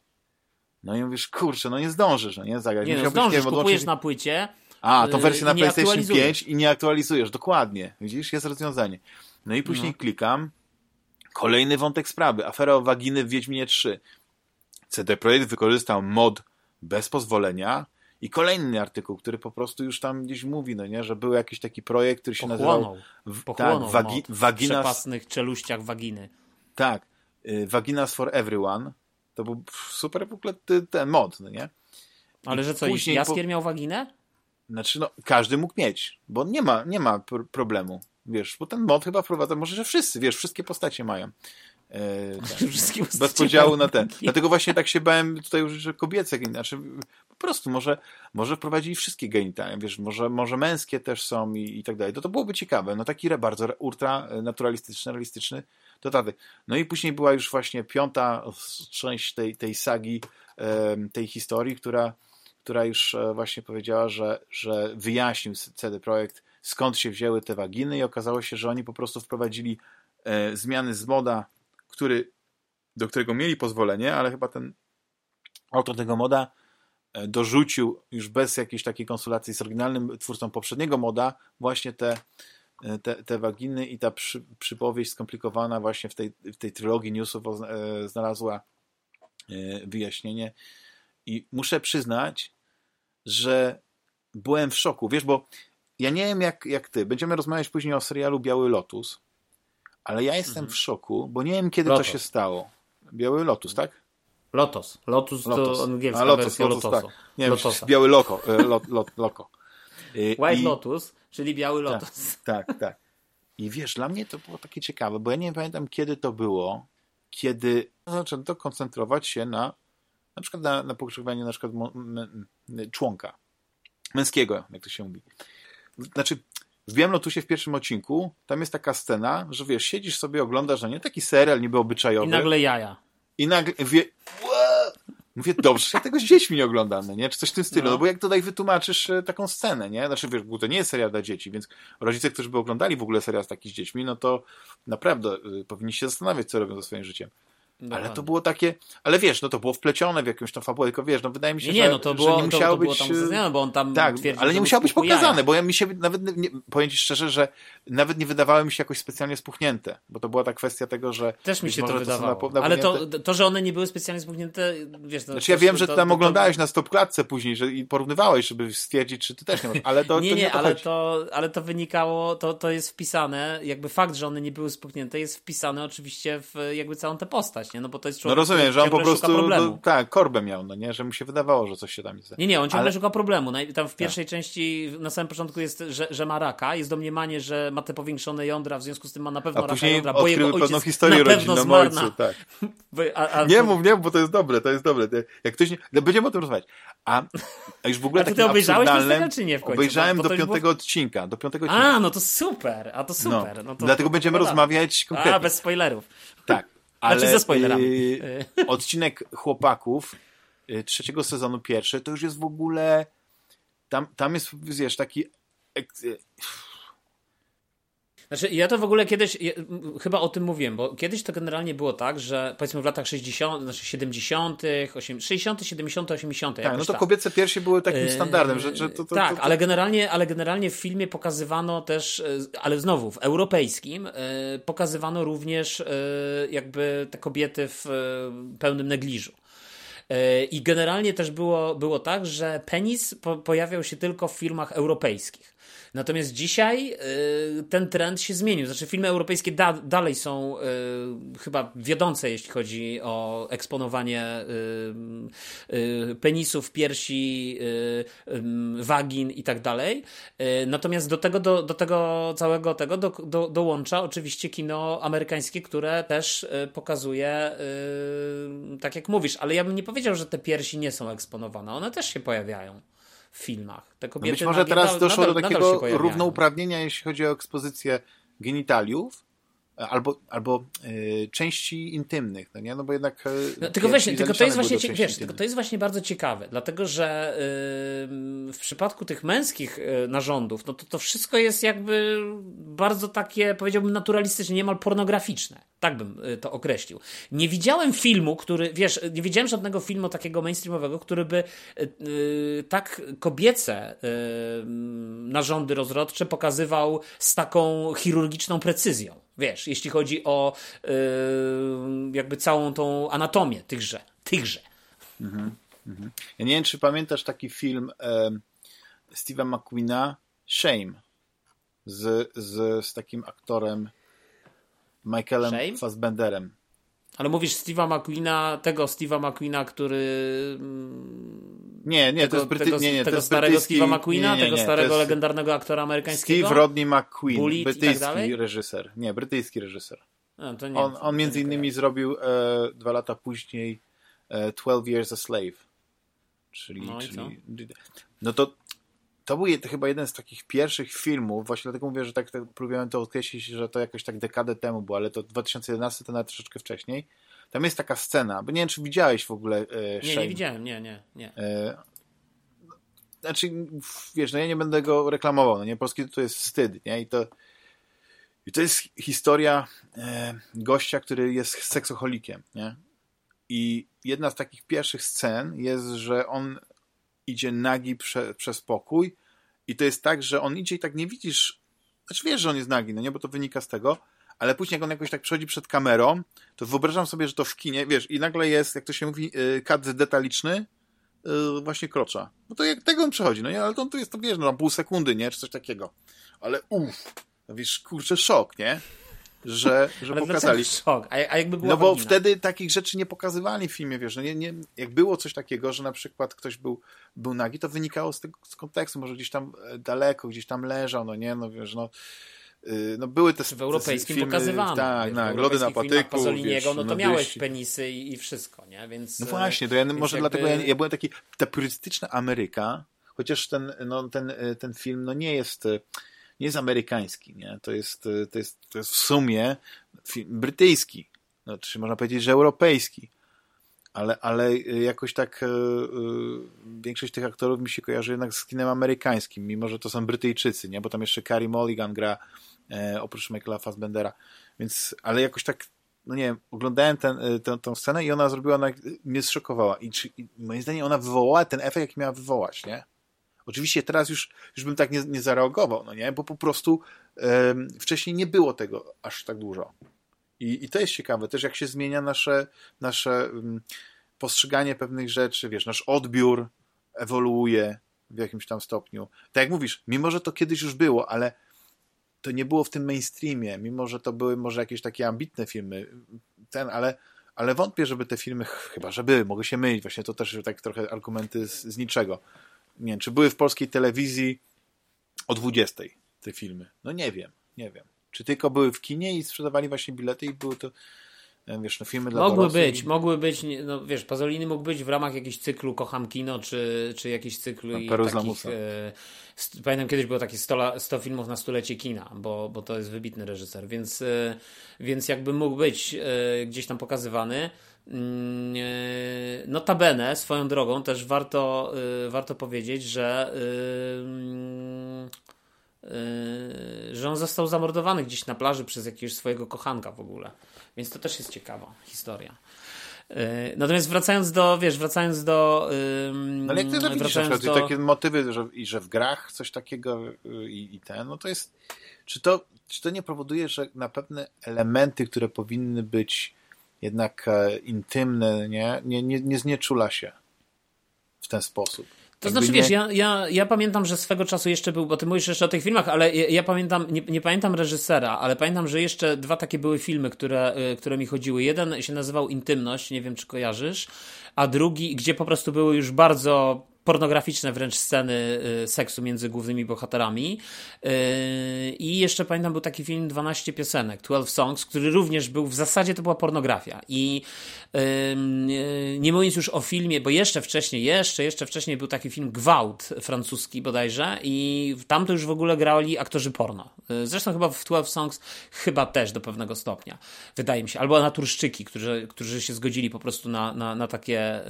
No i mówisz, kurczę, no nie zdążysz, no nie zagrać. Nie no, zdążysz, wiem, odłączyć- kupujesz na płycie. A, tą yy, wersję na PlayStation aktualizujesz. 5 i nie aktualizujesz, dokładnie. Widzisz, jest rozwiązanie. No i później No. klikam, kolejny wątek sprawy, afera o waginy w Wiedźminie 3. CD Projekt wykorzystał mod bez pozwolenia i kolejny artykuł, który po prostu już tam gdzieś mówi, no nie, że był jakiś taki projekt, który się nazywał Pochłonął. w- Pochłonął tak, wagi, mod w przepasnych czeluściach waginy. tak, y, Vaginas for Everyone. To był super w ogóle ten mod, no nie? Ale że co, później Jaskier miał waginę? Znaczy, no, każdy mógł mieć, bo nie ma, nie ma pr problemu. Wiesz, bo ten mod chyba wprowadza, może, że wszyscy, wiesz, wszystkie postacie mają. E, tak, Wszystkie bez podziału na ten. Dlatego właśnie tak się bałem tutaj już, że kobiece, znaczy po prostu może, może wprowadzili wszystkie genitalia, wiesz, może, może męskie też są i, i tak dalej. To to byłoby ciekawe. No taki re- bardzo ultra e, naturalistyczny, realistyczny, to tak. No i później była już właśnie piąta część tej, tej sagi, tej historii, która, która już e, właśnie powiedziała, że, że wyjaśnił CD Projekt, skąd się wzięły te waginy i okazało się, że oni po prostu wprowadzili zmiany z moda, który, do którego mieli pozwolenie, ale chyba ten autor tego moda e, dorzucił już bez jakiejś takiej konsultacji z oryginalnym twórcą poprzedniego moda właśnie te, e, te, te waginy i ta przy, przypowieść skomplikowana właśnie w tej, w tej trylogii newsów e, znalazła wyjaśnienie. I muszę przyznać, że byłem w szoku, wiesz, bo ja nie wiem jak, jak ty, będziemy rozmawiać później o serialu Biały Lotus, ale ja jestem Mhm. w szoku, bo nie wiem kiedy Lotos. to się stało. Biały Lotus, tak? Lotos. Lotus, Lotus. to angielska A, Lotus, wersja Lotus, tak. Nie wiem, biały loko. e, Lot, lot, loko. E, White i- Lotus, czyli biały lotos. Tak, tak. I wiesz, dla mnie to było takie ciekawe, bo ja nie pamiętam kiedy to było, kiedy zaczęto koncentrować się na na przykład na, na na przykład członka męskiego, jak to się mówi. Znaczy, w Białym Lotusie w pierwszym odcinku tam jest taka scena, że wiesz, siedzisz sobie, oglądasz, no nie taki serial niby obyczajowy I nagle jaja. i nagle wie, mówię, dobrze, że ja tego z dziećmi nie oglądam, no nie? Czy coś w tym stylu, No. no. bo jak tutaj wytłumaczysz e, taką scenę, nie? Znaczy, wiesz, bo to nie jest serial dla dzieci, więc rodzice, którzy by oglądali w ogóle serial z takich z dziećmi, no to naprawdę y, powinni się zastanawiać, co robią ze swoim życiem. Ale Dokładnie. to było takie, ale wiesz, no to było wplecione w jakąś tam fabułę, tylko wiesz, no wydaje mi się, Nie, nie, że, no to że było, nie to, musiało to było być... tam e, uzasadnione, bo on tam tak, twierdził, ale nie mu musiało być spuchło jaja. pokazane, bo ja mi się nawet, nie, powiem ci szczerze, że nawet nie wydawały mi się jakoś specjalnie spuchnięte, bo to była ta kwestia tego, że Też mi się to wydawało. napo- Ale to, to, że one nie były specjalnie spuchnięte, wiesz... To, Znaczy ja to- wiem, że to- ty tam to- oglądałeś na stopklatce później że, i porównywałeś, żeby stwierdzić, czy ty też nie masz, ale to nie, to nie, nie, to ale, chodzi. to, ale to wynikało, to, to jest wpisane, jakby fakt, że one nie były spuchnięte jest wpisane oczywiście w jakby całą tę postać, No bo to jest No człowiek, rozumiem, który że on po prostu, no, tak, korbę miał, no nie, że mu się wydawało, że coś się tam jest. Nie, nie, on ciągle Ale- szuka problemu. Tam w pierwszej części, na samym początku jest, że, że ma raka, jest domniemanie, że ma te powiększone jądra, w związku z tym ma na pewno A raka jądra, bo jego odkryły pewną ojciec historię na pewno rodzinną ojcu, na... tak. A, a, Nie mów, nie mów, bo to jest dobre, to jest dobre. Jak ktoś nie... no, Będziemy o tym rozmawiać. A, a już w ogóle A ty to obejrzałeś serial, czy nie w końcu? Obejrzałem do piątego było- odcinka, do piątego odcinka. a, no to super, a to super. No, to, Dlatego będziemy rozmawiać konkretnie. A, bez spoilerów. Tak. Ale Znaczy ze spoilerami. y, odcinek chłopaków y, trzeciego sezonu pierwszy, to już jest w ogóle tam, tam jest, wiesz, taki ek- y, Znaczy, ja to w ogóle kiedyś, ja, chyba o tym mówiłem, bo kiedyś to generalnie było tak, że powiedzmy w latach 60., znaczy 70., 8, 60., 70., 80. tak, no to tak. kobiece piersi były takim Yy, standardem, że, że to, to, tak, to, ale generalnie, ale generalnie w filmie pokazywano też, e, ale znowu w europejskim, e, pokazywano również e, jakby te kobiety w pełnym negliżu. I generalnie też było, było tak, że penis po, pojawiał się tylko w filmach europejskich. Natomiast dzisiaj y, ten trend się zmienił. Znaczy, filmy europejskie da, dalej są y, chyba wiodące, jeśli chodzi o eksponowanie y, penisów, piersi, wagin i tak dalej. Natomiast do tego, do, do tego całego tego do, do, dołącza oczywiście kino amerykańskie, które też pokazuje, tak jak mówisz, ale ja bym nie powiedział, że te piersi nie są eksponowane. One też się pojawiają w filmach. Te kobiety no być może teraz doszło nadal, do takiego równouprawnienia, jeśli chodzi o ekspozycję genitaliów, albo, albo y, części intymnych, no nie? No bo jednak. Y, no, tylko właśnie, tylko to jest właśnie, wiesz, tylko to jest właśnie bardzo ciekawe, dlatego że y, w przypadku tych męskich narządów, no to to wszystko jest jakby bardzo takie, powiedziałbym, naturalistyczne, niemal pornograficzne. Tak bym to określił. Nie widziałem filmu, który, wiesz, nie widziałem żadnego filmu takiego mainstreamowego, który by tak kobiece narządy rozrodcze pokazywał z taką chirurgiczną precyzją. Wiesz, jeśli chodzi o yy, jakby całą tą anatomię tychże. tychże. Mhm, mhm. Ja nie wiem, czy pamiętasz taki film e, Steve'a McQueena Shame z, z, z takim aktorem Michaelem Shame? Fassbenderem. Ale mówisz Steve'a McQueena, tego Steve'a McQueena, który... Nie, nie, tego, to jest, Bryty... tego, nie, nie, tego starego Steve'a McQueena, tego starego legendarnego aktora amerykańskiego? Steve Rodney McQueen, Bullitt tak brytyjski tak reżyser. Nie, brytyjski reżyser. No, nie, on, on między innymi zrobił e, dwa lata później e, 12 Years a Slave. Czyli, no, czyli no to to był chyba jeden z takich pierwszych filmów, właśnie dlatego mówię, że tak, tak próbowałem to określić, że to jakoś tak dekadę temu było, ale to 2011 to nawet troszeczkę wcześniej. Tam jest taka scena, bo nie wiem, czy widziałeś w ogóle e, Nie, nie widziałem, nie, nie, nie. E, znaczy, wiesz, no ja nie będę go reklamował, no nie, polski to jest wstyd, nie, i to i to jest historia e, gościa, który jest seksoholikiem, nie, i jedna z takich pierwszych scen jest, że on idzie nagi prze, przez pokój i to jest tak, że on idzie i tak nie widzisz, znaczy wiesz, że on jest nagi, no nie, bo to wynika z tego, ale później jak on jakoś tak przechodzi przed kamerą, to wyobrażam sobie, że to w kinie, wiesz, i nagle jest, jak to się mówi, y, kadr detaliczny, y, właśnie krocza. No to jak tego on przechodzi, no nie, ale to, to jest, to wiesz, no pół sekundy, nie, czy coś takiego. Ale uff, no wiesz, kurczę, szok, nie? Że, że pokazali. Szok. A, a jakby była no bo wtedy takich rzeczy nie pokazywali w filmie, wiesz, no nie, nie, jak było coś takiego, że na przykład ktoś był, był nagi, to wynikało z tego z kontekstu, może gdzieś tam e, daleko, gdzieś tam leżał, no nie, no wiesz, no y, no były te W europejskim filmy, pokazywano. Tak, tak, lody na patyku. Wiesz, no to no miałeś penisy i, i, wszystko, nie? Więc, no właśnie, to ja może jakby... dlatego ja, ja byłem taki, ta purystyczna Ameryka, chociaż ten, no, ten, e, ten film no nie jest e, nie jest amerykański, nie? To jest, to jest, to jest w sumie film brytyjski, znaczy można powiedzieć, że europejski, ale, ale jakoś tak yy, większość tych aktorów mi się kojarzy jednak z kinem amerykańskim, mimo że to są Brytyjczycy, nie? Bo tam jeszcze Carey Mulligan gra e, oprócz Michaela Fassbendera, więc, ale jakoś tak no nie wiem, oglądałem ten, tę, tę scenę i ona zrobiła, ona mnie zszokowała i, czy, i moim zdaniem ona wywołała ten efekt, jaki miała wywołać, nie? Oczywiście teraz już, już bym tak nie, nie zareagował, no nie? Bo po prostu um, wcześniej nie było tego aż tak dużo. I, I to jest ciekawe też, jak się zmienia nasze, nasze um, postrzeganie pewnych rzeczy, wiesz, nasz odbiór ewoluuje w jakimś tam stopniu. Tak jak mówisz, mimo że to kiedyś już było, ale to nie było w tym mainstreamie, mimo że to były może jakieś takie ambitne filmy, ten, ale, ale wątpię, żeby te filmy, chyba że były, mogę się mylić, właśnie to też tak trochę argumenty z, z niczego nie wiem, czy były w polskiej telewizji o 20 te filmy. No nie wiem, nie wiem. Czy tylko były w kinie i sprzedawali właśnie bilety i były to e, wiesz, no filmy dla Mogły być, i... mogły być, no wiesz, Pazolini mógł być w ramach jakiegoś cyklu Kocham Kino, czy, czy jakiś cyklu no, i takich, e, pamiętam kiedyś było takie 100, 100 filmów na stulecie kina, bo, bo to jest wybitny reżyser, więc, e, więc jakby mógł być e, gdzieś tam pokazywany. Mm, e, notabene, swoją drogą, też warto, e, warto powiedzieć, że, e, że on został zamordowany gdzieś na plaży przez jakiegoś swojego kochanka w ogóle. Więc to też jest ciekawa historia. Natomiast wracając do, wiesz, wracając do... No ale jak ty to widzisz, na do... takie motywy, że, i że w grach coś takiego i, i ten, no to jest... Czy to, czy to nie powoduje, że na pewne elementy, które powinny być jednak e, intymny, nie, nie, nie, nie znieczula się w ten sposób. To znaczy, wiesz, ja, ja, ja pamiętam, że swego czasu jeszcze był, bo ty mówisz jeszcze o tych filmach, ale ja, ja pamiętam, nie, nie, pamiętam reżysera, ale pamiętam, że jeszcze dwa takie były filmy, które, y, które mi chodziły. Jeden się nazywał Intymność, nie wiem czy kojarzysz, a drugi, gdzie po prostu były już bardzo pornograficzne wręcz sceny y, seksu między głównymi bohaterami. Y, I jeszcze pamiętam był taki film 12 piosenek, 12 Songs, który również był, w zasadzie to była pornografia. I nie mówiąc już o filmie, bo jeszcze wcześniej, jeszcze, jeszcze wcześniej był taki film Gwałt francuski bodajże i tam to już w ogóle grali aktorzy porno. Y, zresztą chyba w 12 Songs chyba też do pewnego stopnia, wydaje mi się. Albo naturszczyki, którzy, którzy się zgodzili po prostu na, na, na takie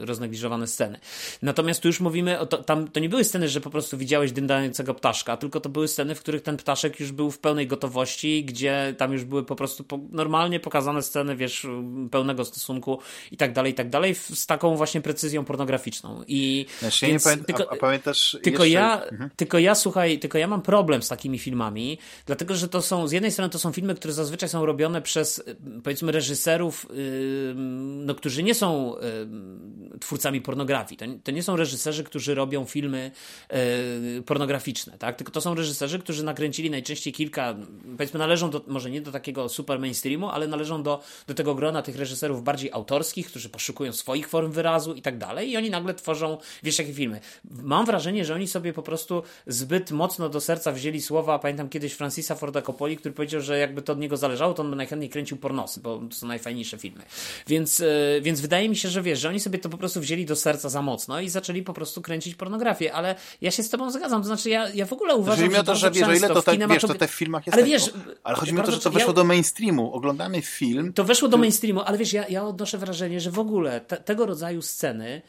roznegliżowane sceny. Natomiast Natomiast tu już mówimy, o to, tam to nie były sceny, że po prostu widziałeś dymdającego ptaszka, tylko to były sceny, w których ten ptaszek już był w pełnej gotowości, gdzie tam już były po prostu po, normalnie pokazane sceny, wiesz, pełnego stosunku i tak dalej, i tak dalej, z taką właśnie precyzją pornograficzną. I znaczy, więc, pamię tylko, a, pamiętasz tylko jeszcze... ja, mhm. tylko ja, słuchaj, tylko ja mam problem z takimi filmami, dlatego, że to są, z jednej strony to są filmy, które zazwyczaj są robione przez, powiedzmy, reżyserów, yy, no, którzy nie są yy, twórcami pornografii. To, to nie są reżyserzy reżyserzy, którzy robią filmy e, pornograficzne, tak? Tylko to są reżyserzy, którzy nakręcili najczęściej kilka, powiedzmy należą do, może nie do takiego super mainstreamu, ale należą do, do tego grona tych reżyserów bardziej autorskich, którzy poszukują swoich form wyrazu i tak dalej i oni nagle tworzą, wiesz, jakie filmy. Mam wrażenie, że oni sobie po prostu zbyt mocno do serca wzięli słowa, pamiętam kiedyś Francisa Forda Coppoli, który powiedział, że jakby to od niego zależało, to on by najchętniej kręcił pornosy, bo to są najfajniejsze filmy. Więc, e, więc wydaje mi się, że wiesz, że oni sobie to po prostu wzięli do serca za mocno i zaczęli po prostu kręcić pornografię, ale ja się z tobą zgadzam, to znaczy ja, ja w ogóle uważam, że to, że wiesz, o ile to, tak, wiesz, to te w filmach jest ale tak, wiesz, ale chodzi mi o to, że to weszło ja, do mainstreamu, oglądamy film. To weszło do mainstreamu, ale wiesz, ja, ja odnoszę wrażenie, że w ogóle te, tego rodzaju sceny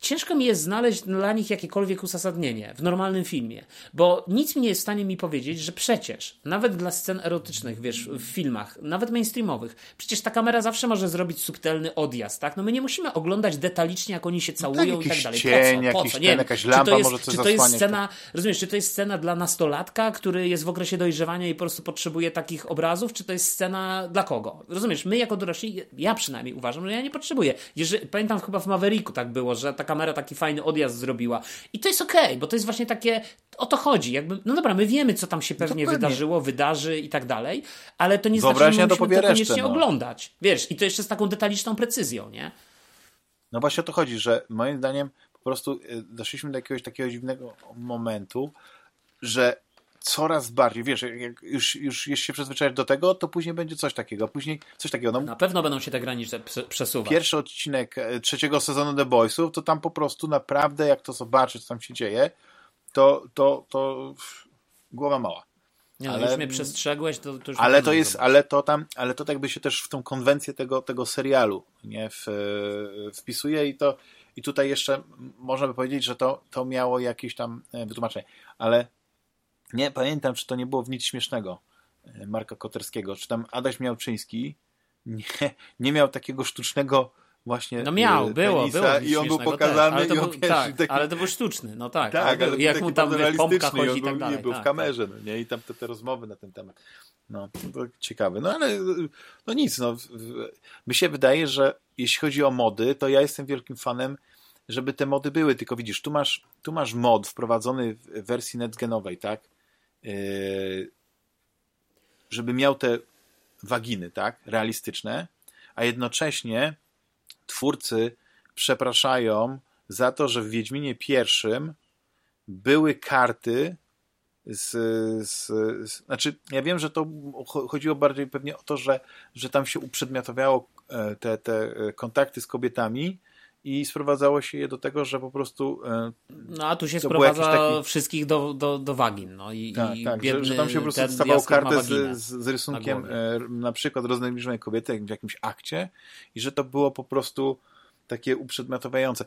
ciężko mi jest znaleźć dla nich jakiekolwiek uzasadnienie w normalnym filmie, bo nic mi nie jest w stanie mi powiedzieć, że przecież, nawet dla scen erotycznych, wiesz, w filmach, nawet mainstreamowych, przecież ta kamera zawsze może zrobić subtelny odjazd, tak? No my nie musimy oglądać detalicznie, jak oni się całują no tak, i tak dalej. Cień, po co? Po co? Nie, ten, jakaś lampa czy to jest, może coś czy to jest scena, rozumiesz, czy to jest scena dla nastolatka, który jest w okresie dojrzewania i po prostu potrzebuje takich obrazów, czy to jest scena dla kogo? Rozumiesz, my jako dorośli, ja przynajmniej uważam, że ja nie potrzebuję. Jeżeli, pamiętam chyba w Mavericku tak było, że ta kamera taki fajny odjazd zrobiła. I to jest okej, okay, bo to jest właśnie takie, o to chodzi. Jakby, no dobra, my wiemy, co tam się pewnie no wydarzyło, wydarzy i tak dalej, ale to nie znaczy, że musimy to koniecznie no. oglądać. Wiesz, i to jeszcze z taką detaliczną precyzją, nie? No właśnie o to chodzi, że moim zdaniem po prostu y, doszliśmy do jakiegoś takiego dziwnego momentu, że coraz bardziej, wiesz, jak już, już jeśli się przyzwyczaisz do tego, to później będzie coś takiego, później coś takiego. No, Na pewno będą się te granice przesuwać. Pierwszy odcinek e, trzeciego sezonu The Boysów, to tam po prostu naprawdę, jak to zobaczyć, co tam się dzieje, to, to, to głowa mała. Nie, no, ale, już mnie przestrzegłeś, to, to już ale to jest, ale to tam, ale to tak jakby się też w tą konwencję tego, tego serialu nie w, e, wpisuje i to i tutaj jeszcze można by powiedzieć, że to, to miało jakieś tam e, wytłumaczenie, ale nie pamiętam, czy to nie było w nic śmiesznego e, Marka Koterskiego, czy tam Adaś Miałczyński nie, nie miał takiego sztucznego właśnie No miał, było, było. I on był pokazany ale to był, i tak, taki... ale to był sztuczny, no tak. tak ale jak mu tam pompka chodzi i tak dalej. był tak, w kamerze, tak. no nie? I tam te, te rozmowy na ten temat. No, to ciekawe. No ale no nic, no. Mi się wydaje, że jeśli chodzi o mody, to ja jestem wielkim fanem żeby te mody były, tylko widzisz, tu masz, tu masz mod wprowadzony w wersji netgenowej, tak? Yy, żeby miał te waginy, tak, realistyczne, a jednocześnie twórcy przepraszają za to, że w Wiedźminie pierwszym były karty z, z, z, znaczy, ja wiem, że to chodziło bardziej pewnie o to, że, że tam się uprzedmiotowiało e, te, te kontakty z kobietami, i sprowadzało się je do tego, że po prostu. E, no a tu się sprowadza taki... wszystkich do, do, do wagin. No, i, tak, i tak że, że, tam się po prostu stawał kartę z, z, z rysunkiem na, e, na przykład roznegliżonej kobiety w jakimś akcie i że to było po prostu takie uprzedmiotowiające.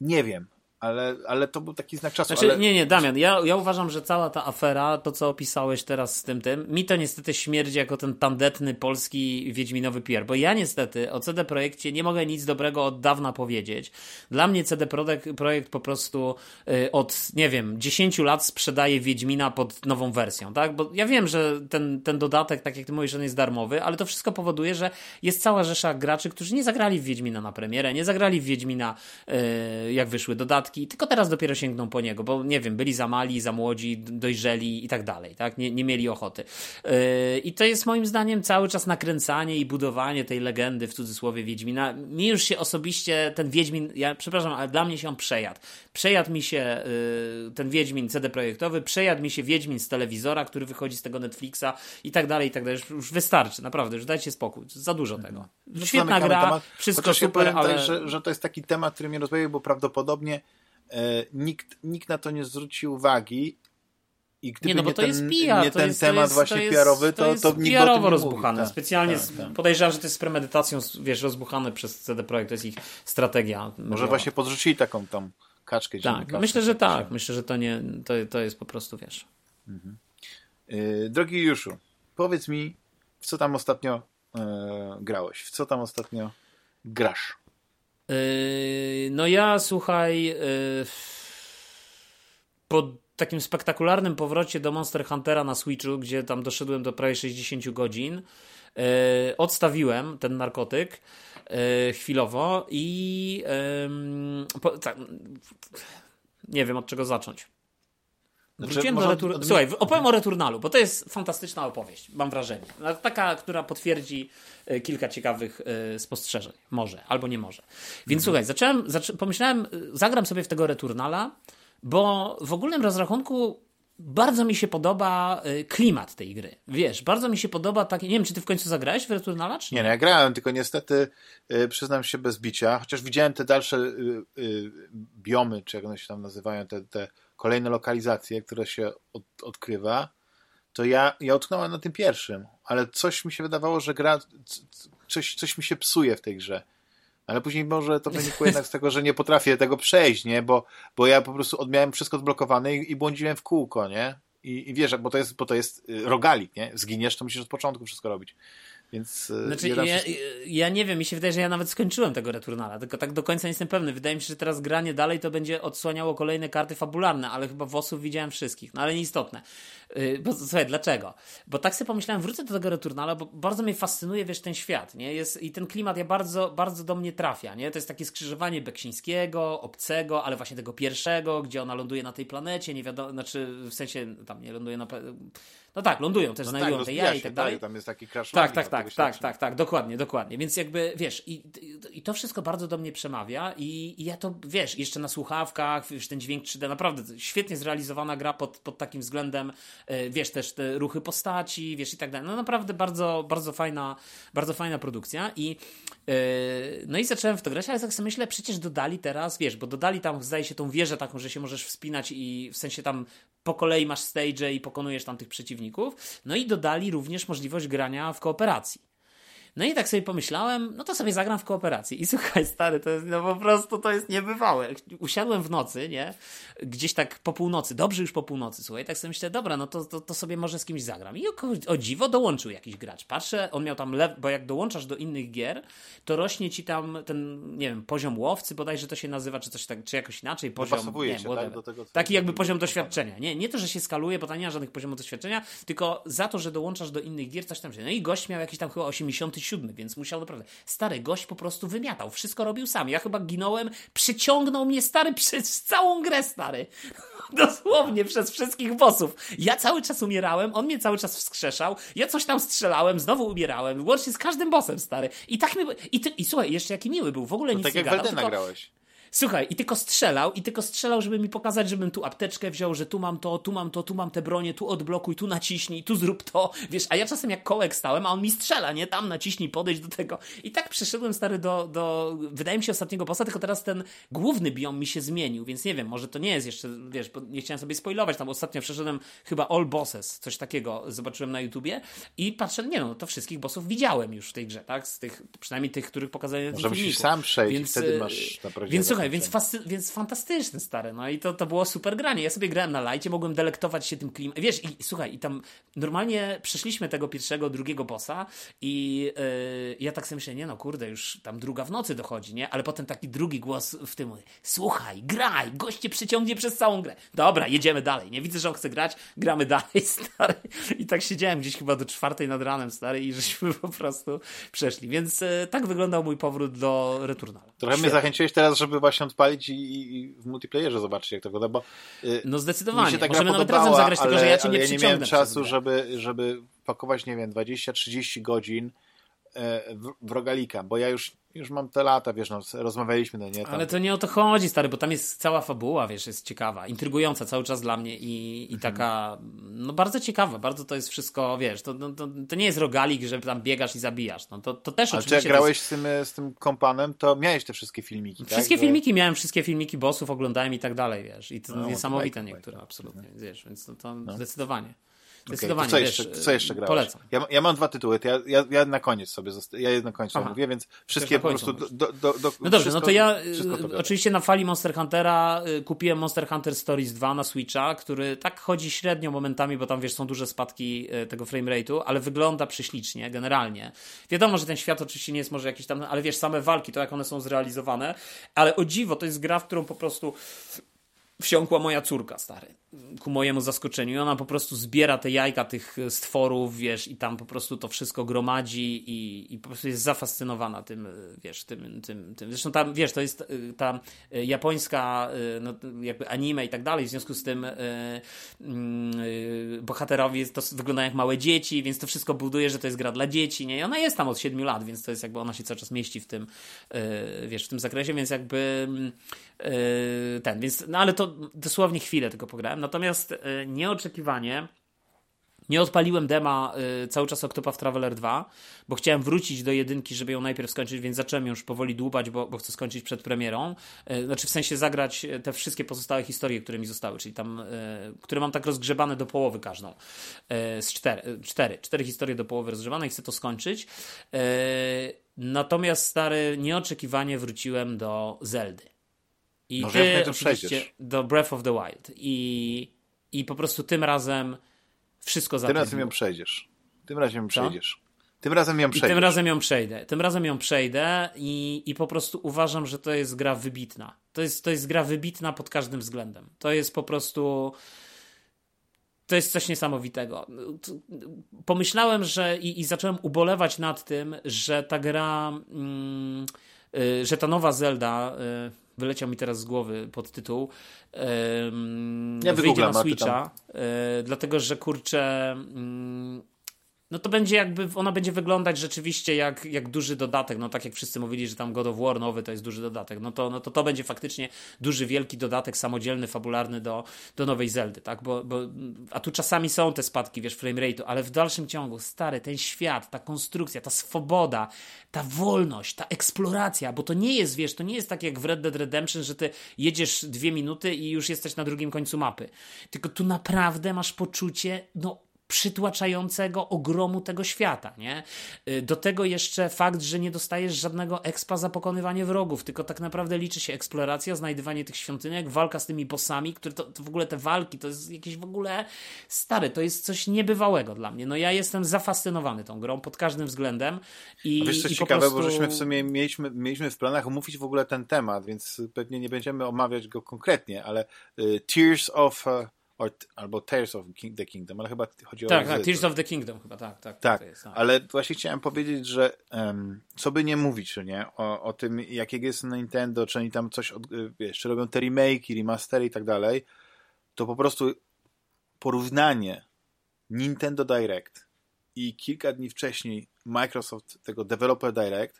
Nie wiem ale, ale to był taki znak czasu. Znaczy, ale... Nie, nie, Damian, ja, ja uważam, że cała ta afera, to co opisałeś teraz z tym tym, mi to niestety śmierdzi jako ten tandetny polski Wiedźminowy PR, bo ja niestety o CD Projekcie nie mogę nic dobrego od dawna powiedzieć. Dla mnie CD Projekt, projekt po prostu y, od, nie wiem, 10 lat sprzedaje Wiedźmina pod nową wersją, tak? Bo ja wiem, że ten, ten dodatek, tak jak ty mówisz, on jest darmowy, ale to wszystko powoduje, że jest cała rzesza graczy, którzy nie zagrali w Wiedźmina na premierę, nie zagrali w Wiedźmina, y, jak wyszły dodatki, nastolatki, tylko teraz dopiero sięgną po niego, bo nie wiem, byli za mali, za młodzi, dojrzeli i tak dalej, tak? Nie, nie mieli ochoty. Yy, I to jest moim zdaniem cały czas nakręcanie i budowanie tej legendy w cudzysłowie Wiedźmina. Mi już się osobiście ten Wiedźmin, ja przepraszam, ale dla mnie się on przejadł. Przejadł mi się yy, ten Wiedźmin CD projektowy, przejadł mi się Wiedźmin z telewizora, który wychodzi z tego Netflixa i tak dalej, i tak dalej. Już, już wystarczy, naprawdę, już dajcie spokój. Za dużo tego. No Świetna gra, temat. wszystko Chociaż super, ja ale... Że, że to jest taki temat, który mnie rozbawił, bo prawdopodobnie nikt, nikt na to nie zwrócił uwagi, i gdyby nie, no bo nie to ten, jest PR, nie ten jest, temat jest, właśnie to PR-owy, to, to, to nikt o tym rozbuchane. Tak, Specjalnie tak, tak. podejrzewam, że to jest z premedytacją, wiesz, rozbuchane przez CD Projekt, to jest ich strategia. Może właśnie podrzucili taką tam kaczkę. Tak, myślę, że tak. Myślę, że to nie, to, to jest po prostu, wiesz. Mhm. Yy, drogi Juszu, powiedz mi, w co tam ostatnio yy, grałeś? W co tam ostatnio grasz? Yy, no ja, słuchaj, yy, po takim spektakularnym powrocie do Monster Huntera na Switchu, gdzie tam doszedłem do prawie 60 godzin, yy, odstawiłem ten narkotyk chwilowo i tak, nie wiem od czego zacząć. Znaczy, Wróciłem do retur... Słuchaj, opowiem o Returnalu, bo to jest fantastyczna opowieść, mam wrażenie. No, taka, która potwierdzi e, kilka ciekawych e, spostrzeżeń. Może, albo nie może. Więc mhm. słuchaj, zacząłem, zaczą... pomyślałem, e, zagram sobie w tego Returnala, bo w ogólnym rozrachunku bardzo mi się podoba klimat tej gry. Wiesz, bardzo mi się podoba taki. Nie wiem, czy ty w końcu zagrałeś w Returnala, czy nie? Nie, no ja grałem, tylko niestety przyznam się bez bicia, chociaż widziałem te dalsze biomy, czy jak one się tam nazywają, te, te kolejne lokalizacje, które się od, odkrywa, to ja, ja utknąłem na tym pierwszym, ale coś mi się wydawało, że gra, coś, coś mi się psuje w tej grze. Ale później może to wynikło jednak z tego, że nie potrafię tego przejść, nie? Bo, bo ja po prostu miałem wszystko odblokowane i, i błądziłem w kółko, nie? I, I wiesz, bo to jest, bo to jest y, rogalik, nie? Zginiesz, to musisz od początku wszystko robić. Więc e, znaczy, ja, ja, nie wiem, mi się wydaje, że ja nawet skończyłem tego Returnala, tylko tak do końca nie jestem pewny. Wydaje mi się, że teraz granie dalej to będzie odsłaniało kolejne karty fabularne, ale chyba wosów widziałem wszystkich, no ale nieistotne. Yy, bo słuchaj, dlaczego? Bo tak sobie pomyślałem, wrócę do tego Returnala, bo bardzo mnie fascynuje, wiesz, ten świat, nie? Jest, I ten klimat ja bardzo, bardzo do mnie trafia, nie? To jest takie skrzyżowanie Beksińskiego, Obcego, ale właśnie tego pierwszego, gdzie ona ląduje na tej planecie, nie wiadomo, znaczy w sensie, tam nie ląduje na no tak, lądują też, no znajdują tak, te jaja i tak dalej. Tam jest taki crash Tak, tak, tak, tak, tak, tak, dokładnie, dokładnie. Więc jakby, wiesz, i, i to wszystko bardzo do mnie przemawia i, i ja to, wiesz, jeszcze na słuchawkach, wiesz, ten dźwięk 3D, naprawdę świetnie zrealizowana gra pod, pod takim względem, e, wiesz, też te ruchy postaci, wiesz, i tak dalej. No naprawdę bardzo, bardzo fajna, bardzo fajna produkcja i e, no i zacząłem w to grać, ale tak sobie myślę, przecież dodali teraz, wiesz, bo dodali tam, zdaje się, tą wieżę taką, że się możesz wspinać i w sensie tam po kolei masz stage i pokonujesz tam tych przeciwników. No i dodali również możliwość grania w kooperacji. No i tak sobie pomyślałem, no to sobie zagram w kooperacji. I słuchaj, stary, to jest no po prostu to jest niebywałe. Usiadłem w nocy, nie? Gdzieś tak po północy, dobrze już po północy, słuchaj, tak sobie myślę, dobra, no to, to, to sobie może z kimś zagram. I o, o, dziwo dołączył jakiś gracz. Patrzę, on miał tam lew, bo jak dołączasz do innych gier, to rośnie ci tam ten, nie wiem, poziom łowcy, bodajże to się nazywa, czy coś tak, czy jakoś inaczej, poziom, nie, się, tak, do tego, taki jakby poziom doświadczenia. Nie, nie to, że się skaluje, bo tam nie ma żadnych poziomów doświadczenia, tylko za to, że dołączasz do innych gier, coś tam się. No i gość miał jakiś tam chyba 80 siódmy, więc musiał naprawdę. Stary gość po prostu wymiatał, wszystko robił sam. Ja chyba ginąłem, przyciągnął mnie stary przez całą grę, stary. Dosłownie przez wszystkich bossów. Ja cały czas umierałem, on mnie cały czas wskrzeszał, ja coś tam strzelałem, znowu umierałem, łącznie z każdym bossem, stary. I tak mi... I, ty... I słuchaj, jeszcze jaki miły był, w ogóle no nic tak nie gadał. Tak jak tylko... nagrałeś. Słuchaj, i tylko strzelał, i tylko strzelał, żeby mi pokazać, żebym tu apteczkę wziął, że tu mam to, tu mam to, tu mam te bronie, tu odblokuj, tu naciśnij, tu zrób to, wiesz, a ja czasem jak kołek stałem, a on mi strzela, nie? Tam naciśnij, podejdź do tego. I tak przeszedłem, stary, do, do wydaje mi się, ostatniego bossa, tylko teraz ten główny biom mi się zmienił, więc nie wiem, może to nie jest jeszcze, wiesz, nie chciałem sobie spoilować, tam ostatnio przeszedłem chyba All Bosses, coś takiego zobaczyłem na YouTubie i patrzę, nie no, to wszystkich bossów widziałem już w tej grze, tak? Z tych, przynajmniej tych, których pokazałem Może musisz sam przejść, więc, wtedy masz naprawdę... Więc słuchaj, więc, fascy, więc fantastyczny, stary. No i to, to było super granie. Ja sobie grałem na lajcie, mogłem delektować się tym klimatem. Wiesz, i słuchaj, i tam normalnie przeszliśmy tego pierwszego, drugiego bossa i yy, ja tak sobie myślę, nie no, kurde, już tam druga w nocy dochodzi, nie? Ale potem taki drugi głos w tym słuchaj, graj, goście przyciągnie przez całą grę. Dobra, jedziemy dalej, nie? Widzę, że on chce grać, gramy dalej, stary. I tak siedziałem gdzieś chyba do czwartej nad ranem, stary, i żeśmy po prostu przeszli. Więc yy, tak wyglądał mój powrót do Returnala. Trochę Świetnie. mnie zachęciłeś teraz, żeby właśnie odpalić i, i w multiplayerze zobaczyć, jak to wygląda, bo y, No zdecydowanie, się możemy nawet razem zagrać, ale, tylko że ja cię nie ja nie miałem czasu, żeby, żeby, żeby pakować, nie wiem, 20-30 godzin e, w, w rogalika, bo ja już już mam te lata, wiesz, no, rozmawialiśmy, no nie? Tam... Ale to nie o to chodzi, stary, bo tam jest cała fabuła, wiesz, jest ciekawa, intrygująca cały czas dla mnie i, i mhm. taka, no bardzo ciekawa, bardzo to jest wszystko, wiesz, to, no, to, to nie jest rogalik, że tam biegasz i zabijasz, no to, to też Ale oczywiście... czy jak grałeś jest... z, tym, z tym kompanem, to miałeś te wszystkie filmiki, Wszystkie tak? filmiki, miałem wszystkie filmiki bossów, oglądałem i tak dalej, wiesz, i to no, niesamowite niektóre, absolutnie, wiesz, więc to, to no. zdecydowanie. Zdecydowanie, okay, co, jeszcze, co jeszcze grałeś? Polecam. Ja, ja mam dwa tytuły, ja, ja, ja na koniec sobie ja na końcu mówię, więc wszystkie po prostu do, do, do, No dobrze, wszystko, no to ja y, oczywiście na fali Monster Huntera y, kupiłem Monster Hunter Stories 2 na Switcha, który tak chodzi średnio momentami, bo tam wiesz, są duże spadki y, tego framerate'u, ale wygląda prześlicznie, generalnie. Wiadomo, że ten świat oczywiście nie jest może jakiś tam, ale wiesz, same walki, to jak one są zrealizowane, ale o dziwo, to jest gra, w którą po prostu wsiąkła moja córka, stary. Ku mojemu zaskoczeniu. I ona po prostu zbiera te jajka tych stworów, wiesz, i tam po prostu to wszystko gromadzi i, i po prostu jest zafascynowana tym, wiesz, tym, tym, tym. Zresztą tam, wiesz, to jest y, ta y, japońska, y, no, jakby anime i tak dalej, w związku z tym yy, bohaterowie to wyglądają jak małe dzieci, więc to wszystko buduje, że to jest gra dla dzieci, nie? I ona jest tam od 7 lat, więc to jest jakby, ona się cały czas mieści w tym, wiesz, w tym zakresie, więc jakby ten, więc, no ale to dosłownie chwilę tylko pograłem. Natomiast e, nieoczekiwanie nie odpaliłem dema y, cały czas Octopath Traveler 2, bo chciałem wrócić do jedynki, żeby ją najpierw skończyć, więc zacząłem już powoli dłubać, bo, bo chcę skończyć przed premierą. Znaczy w sensie zagrać te wszystkie pozostałe historie, które mi zostały, czyli tam, które mam tak rozgrzebane do połowy każdą. z cztery, cztery, cztery historie do połowy rozgrzebane i chcę to skończyć. Natomiast stary, nieoczekiwanie wróciłem do Zeldy. I Może ty to oczywiście do Breath of the Wild. I, I po prostu tym razem wszystko zapewniło. Tym razem ją przejdziesz. Tym razem ją przejdziesz. Tym razem ją przejdziesz. I tym razem ją przejdę. Tym razem ją przejdę i, i po prostu uważam, że to jest gra wybitna. To jest, to jest gra wybitna pod każdym względem. To jest po prostu. To jest coś niesamowitego. Pomyślałem, że i, i zacząłem ubolewać nad tym, że ta gra, mm, y, że ta nowa Zelda. Y, wyleciał mi teraz z głowy pod tytuł. ja wyjdzie na Switcha, e, dlatego że kurczę. Mm, no to będzie jakby, ona będzie wyglądać rzeczywiście jak, jak duży dodatek, no tak jak wszyscy mówili, że tam God of War nowy to jest duży dodatek, no to, no to to będzie faktycznie duży, wielki dodatek samodzielny, fabularny do, do nowej Zeldy, tak, bo, bo a tu czasami są te spadki, wiesz, framerate'u, ale w dalszym ciągu, stary, ten świat, ta konstrukcja, ta swoboda, ta wolność, ta eksploracja, bo to nie jest, wiesz, to nie jest tak jak w Red Dead Redemption, że ty jedziesz dwie minuty i już jesteś na drugim końcu mapy, tylko tu naprawdę masz poczucie, no przytłaczającego ogromu tego świata, nie? Y, do tego jeszcze fakt, że nie dostajesz żadnego expa za pokonywanie wrogów, tylko tak naprawdę liczy się eksploracja, znajdywanie tych świątynek, walka z tymi bossami, które to, to w ogóle te walki, to jest jakieś w ogóle stare, to jest coś niebywałego dla mnie. No ja jestem zafascynowany tą grą pod każdym względem i, A wiesz co i ciekawe, prostu... bo żeśmy w sumie mieliśmy, mieliśmy w planach omówić w ogóle ten temat, więc pewnie nie będziemy omawiać go konkretnie, ale y, Tears of or, albo Tears of the Kingdom, ale chyba chodzi tak, o... Tak, Tears of the Kingdom chyba, tak. Tak, tak, tak, jest, tak. ale właśnie chciałem powiedzieć, że um, co by nie mówić, nie? O, o tym, jakiego jest Nintendo, czy oni tam coś, od, y, wiesz, czy robią te remake'i, remastery i tak dalej, to po prostu porównanie Nintendo Direct i kilka dni wcześniej Microsoft tego Developer Direct,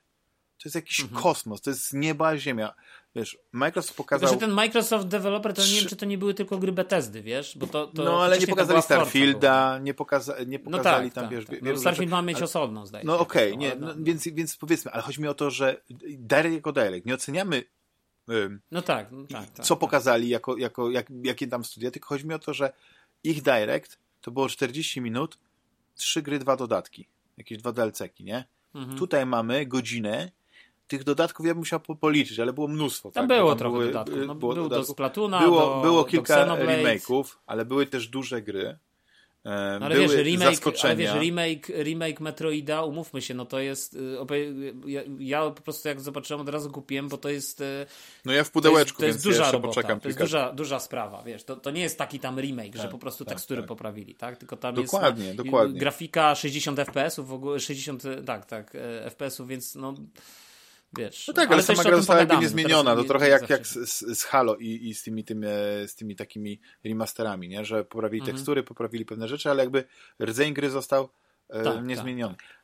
to jest jakiś mhm. kosmos, to jest nieba ziemia wiesz, Microsoft pokazał... Że ten Microsoft Developer, to nie wiem, czy to nie były tylko gry Bethesdy, wiesz, bo to... to no, ale nie pokazali Starfielda, nie, pokaza nie pokazali no tak, tam, tak, wiesz... Tak. No, Starfield ma mieć ale... osobną, zdaje No okej, okay, nie, no, więc, więc powiedzmy, ale chodzi mi o to, że Direct jako Direct, nie oceniamy no tak, no tak, tak co tak. pokazali jako, jako jak, jakie tam studia, tylko chodzi mi o to, że ich Direct to było 40 minut, trzy gry, dwa dodatki, jakieś dwa DLC-ki, nie? Mhm. Tutaj mamy godzinę tych dodatków ja bym musiał policzyć, ale było mnóstwo. Tam tak? było tam trochę były, dodatków. No, było był dodatków. do Splatuna, było, do, było kilka remake'ów, ale były też duże gry. E, no, ale wiesz, remake. Ale wiesz, remake, remake Metroida, umówmy się, no to jest. Y, ja, ja, po prostu jak zobaczyłem, od razu kupiłem, bo to jest. Y, no ja w pudełeczku, to jest, to jest duża robota, poczekam. To jest duża, duża sprawa, wiesz. To, to nie jest taki tam remake, tak, że po prostu tak, tekstury tak. poprawili, tak? Tylko tam dokładnie, jest. Dokładnie. Grafika 60 FPS-ów, w ogóle 60, tak, tak, e, FPS-ów, więc no wiesz. No tak, ale, ale sama gra została jakby niezmieniona. To trochę jak, jak z, z Halo i, i z, tymi, tymi, z tymi takimi remasterami, nie? że poprawili mhm. tekstury, poprawili pewne rzeczy, ale jakby rdzeń gry został e, tak, niezmieniony. Tak, tak.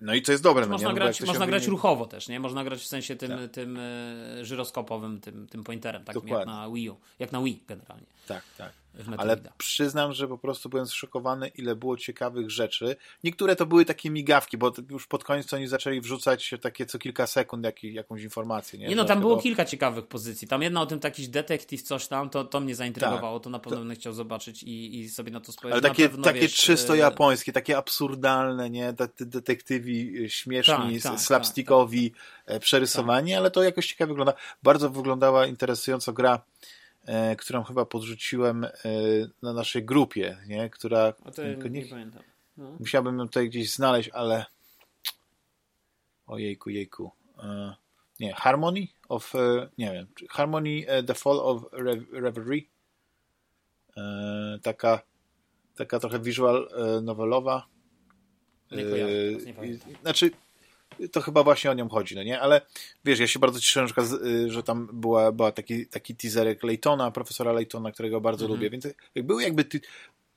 No i to jest dobre. No można no, grać, można grać ruchowo też, nie? Można grać w sensie tym, tak. tym e, żyroskopowym, tym, tym pointerem, tak jak na Wii U, jak na Wii generalnie. Tak, tak. Ale przyznam, że po prostu byłem zszokowany, ile było ciekawych rzeczy. Niektóre to były takie migawki, bo już pod koniec oni zaczęli wrzucać takie co kilka sekund jak, jakąś informację. Nie, nie no, tam było kilka ciekawych pozycji. Tam jedna o tym jakiś detektyw, coś tam, to, to mnie zaintrygowało, tak. to na pewno to... bym chciał zobaczyć i, i sobie na to spojrzeć. Ale takie, pewno, takie wiesz, czysto e, japońskie, takie absurdalne, nie? detektywi e, śmieszni, tak, tak, slapstickowi, tak, przerysowani, ale to jakoś ciekawie wygląda. Bardzo wyglądała interesująco gra E, którą chyba podrzuciłem e, na naszej grupie, nie? która... To nie, nie pamiętam. No. Musiałbym ją tutaj gdzieś znaleźć, ale ojejku, jejku. E, nie, Harmony of, nie wiem, Harmony The Fall of Reverie. Taka, taka trochę visual novelowa. Nie kojarzę, nie pamiętam. Znaczy, to chyba właśnie o nią chodzi, no nie? Ale wiesz, ja się bardzo cieszę, y, że tam była, była taki, taki teaserek Laytona, profesora Laytona, którego bardzo mhm. lubię, więc jak były jakby, ty,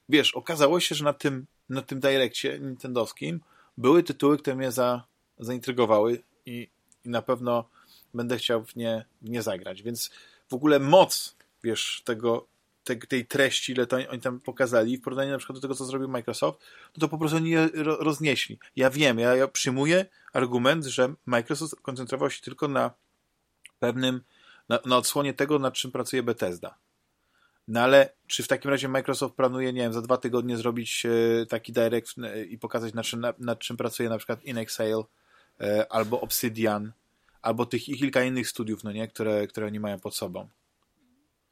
wiesz, okazało się, że na tym, na tym Direccie nintendowskim były tytuły, które mnie za, zaintrygowały i, i na pewno będę chciał w nie, w nie zagrać, więc w ogóle moc, wiesz, tego, te, tej treści, ile to oni tam pokazali, w porównaniu na przykład do tego, co zrobił Microsoft, no to po prostu oni roznieśli. Ja wiem, ja, ja przyjmuję argument, że Microsoft koncentrował się tylko na pewnym, na, na odsłonie tego, nad czym pracuje Bethesda. No ale czy w takim razie Microsoft planuje, nie wiem, za dwa tygodnie zrobić e, taki direct e, i pokazać, nad czym, nad czym pracuje na przykład InXale e, albo Obsidian, albo tych i kilka innych studiów, no nie, które, które oni mają pod sobą.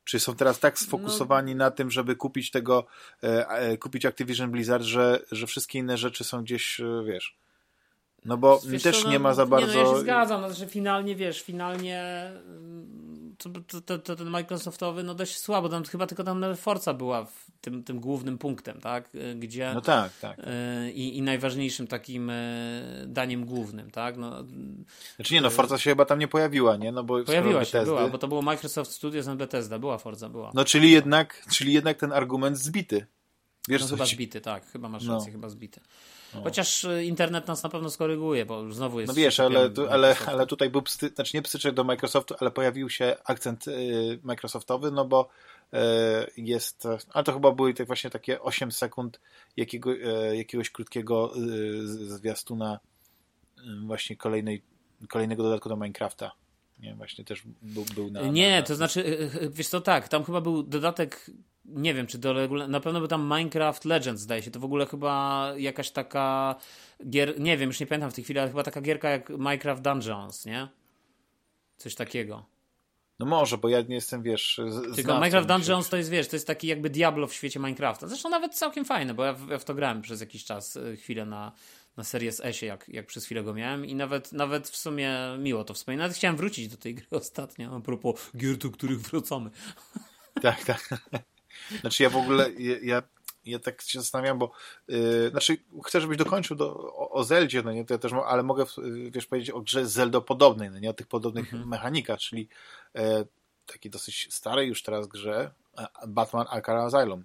Czy są teraz tak sfokusowani no. na tym, żeby kupić tego, e, e, kupić Activision Blizzard, że, że wszystkie inne rzeczy są gdzieś, e, wiesz. No bo wiesz, też no, nie ma za bardzo. Nie, no ja się zgadzam, no, że finalnie wiesz, finalnie mm, to, to, ten Microsoftowy no dość słabo. Tam chyba tylko tam Forza była w tym, tym głównym punktem, tak? Gdzie, no tak, tak. I, i najważniejszym takim daniem głównym, tak? No, znaczy nie, no Forza się chyba tam nie pojawiła, nie? No bo pojawiła się, była, bo to było Microsoft Studios and Bethesda, była Forza, była. No czyli jednak, czyli jednak ten argument zbity. Wiesz, no chyba ci... zbity, tak, chyba masz rację, no. chyba zbity. No. Chociaż y, internet nas na pewno skoryguje, bo znowu jest... No wiesz, ale, tu, ale, ale tutaj był, psty, znaczy nie pstyczek do Microsoftu, ale pojawił się akcent y, Microsoftowy, no bo y, jest, ale to chyba były tak właśnie takie 8 sekund jakiego, y, jakiegoś krótkiego zwiastuna właśnie kolejnej, kolejnego dodatku do Minecrafta. Nie, właśnie też był, był na... Nie, na, na... to znaczy, wiesz to tak, tam chyba był dodatek nie wiem, czy do regularnego, na pewno był tam Minecraft Legends, zdaje się, to w ogóle chyba jakaś taka gier, nie wiem, już nie pamiętam w tej chwili, ale chyba taka gierka jak Minecraft Dungeons, nie? Coś takiego. No może, bo ja nie jestem, wiesz, Tylko Minecraft Dungeons to jest, wiesz, to jest taki jakby Diablo w świecie Minecrafta. Zresztą nawet całkiem fajne, bo ja w, ja w to grałem przez jakiś czas, y, chwilę na, na Series S, jak, jak przez chwilę go miałem i nawet, nawet w sumie miło to wspomnieć. Nawet chciałem wrócić do tej gry ostatnio, a propos gier, do których wracamy. Tak, tak. Znaczy ja w ogóle, ja, ja, ja tak się zastanawiam, bo yy, znaczy chcę, żebyś dokończył do, o, o Zeldzie, no nie, to ja też, ale mogę, wiesz, powiedzieć o grze Zeldo-podobnej, no nie, o tych podobnych mhm. mechanikach, czyli e, takiej dosyć starej już teraz grze Batman Arkham Asylum.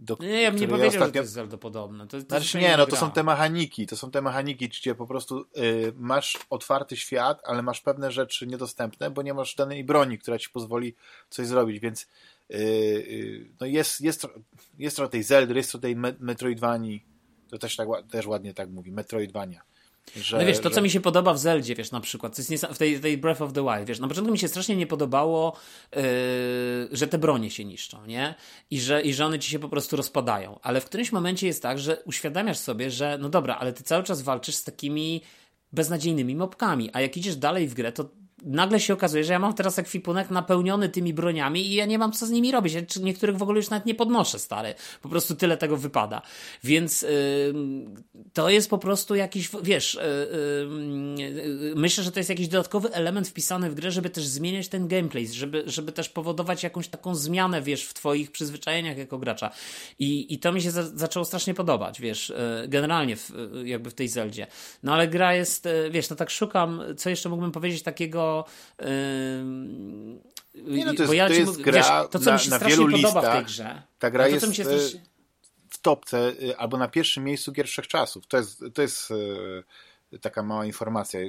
Do, nie, ja bym nie powiedział, ostatnio... że to jest Zelda podobne. To, to znaczy nie, no to są te mechaniki, to są te mechaniki, gdzie po prostu y, masz otwarty świat, ale masz pewne rzeczy niedostępne, bo nie masz danej broni, która ci pozwoli coś zrobić, więc no jest, jest, jest trochę tej Zeldy, jest trochę tej Metroidvanii, to też, tak, też ładnie tak mówi, Metroidvania. Że, no wiesz, to że... co mi się podoba w Zeldzie, wiesz, na przykład, jest w tej, tej Breath of the Wild, wiesz, na początku mi się strasznie nie podobało, yy, że te bronie się niszczą, nie? I że, I że one ci się po prostu rozpadają. Ale w którymś momencie jest tak, że uświadamiasz sobie, że no dobra, ale ty cały czas walczysz z takimi beznadziejnymi mopkami, a jak idziesz dalej w grę, to nagle się okazuje, że ja mam teraz ekwipunek napełniony tymi broniami i ja nie mam co z nimi robić. Ja niektórych w ogóle już nawet nie podnoszę, stary. Po prostu tyle tego wypada. Więc yy, to jest po prostu jakiś, wiesz, yy, yy, myślę, że to jest jakiś dodatkowy element wpisany w grę, żeby też zmieniać ten gameplay, żeby, żeby też powodować jakąś taką zmianę, wiesz, w twoich przyzwyczajeniach jako gracza. I, i to mi się za, zaczęło strasznie podobać, wiesz, y, generalnie w, y, jakby w tej Zeldzie. No ale gra jest, y, wiesz, no tak szukam, co jeszcze mógłbym powiedzieć takiego nie, no to jest, ja to jest gra wiesz, to, co na, mi się na wielu listach. Ta gra no to, jest się strasznie... w topce albo na pierwszym miejscu gier wszechczasów. To jest, to jest taka mała informacja.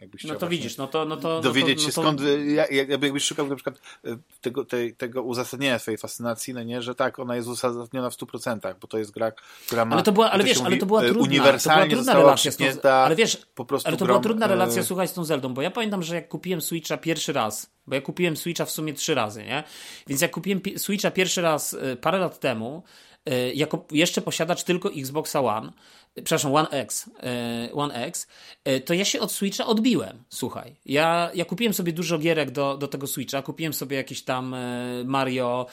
Jakbyś no to widzisz, no to, no to dowiedzieć no to, no to... się skąd, jak, jakbyś szukał na przykład e, tego, tego uzasadnienia swojej fascynacji, no nie, że tak, ona jest uzasadniona w 100%, bo to jest gra, która ma... Ale to była, ale wiesz, ale to była trudna, uniwersalnie to była trudna relacja z tą, ale wiesz, po prostu ale to była trudna relacja, e... słuchaj, z tą Zeldą, bo ja pamiętam, że jak kupiłem Switcha pierwszy raz, bo ja kupiłem Switcha w sumie trzy razy, nie? Więc jak kupiłem Switcha pierwszy raz e, parę lat temu, e, jako jeszcze posiadacz tylko Xboxa One, przepraszam, One X, e, One X, e, to ja się od Switcha odbiłem, słuchaj. Ja, ja kupiłem sobie dużo gierek do, do tego Switcha, kupiłem sobie jakieś tam Mario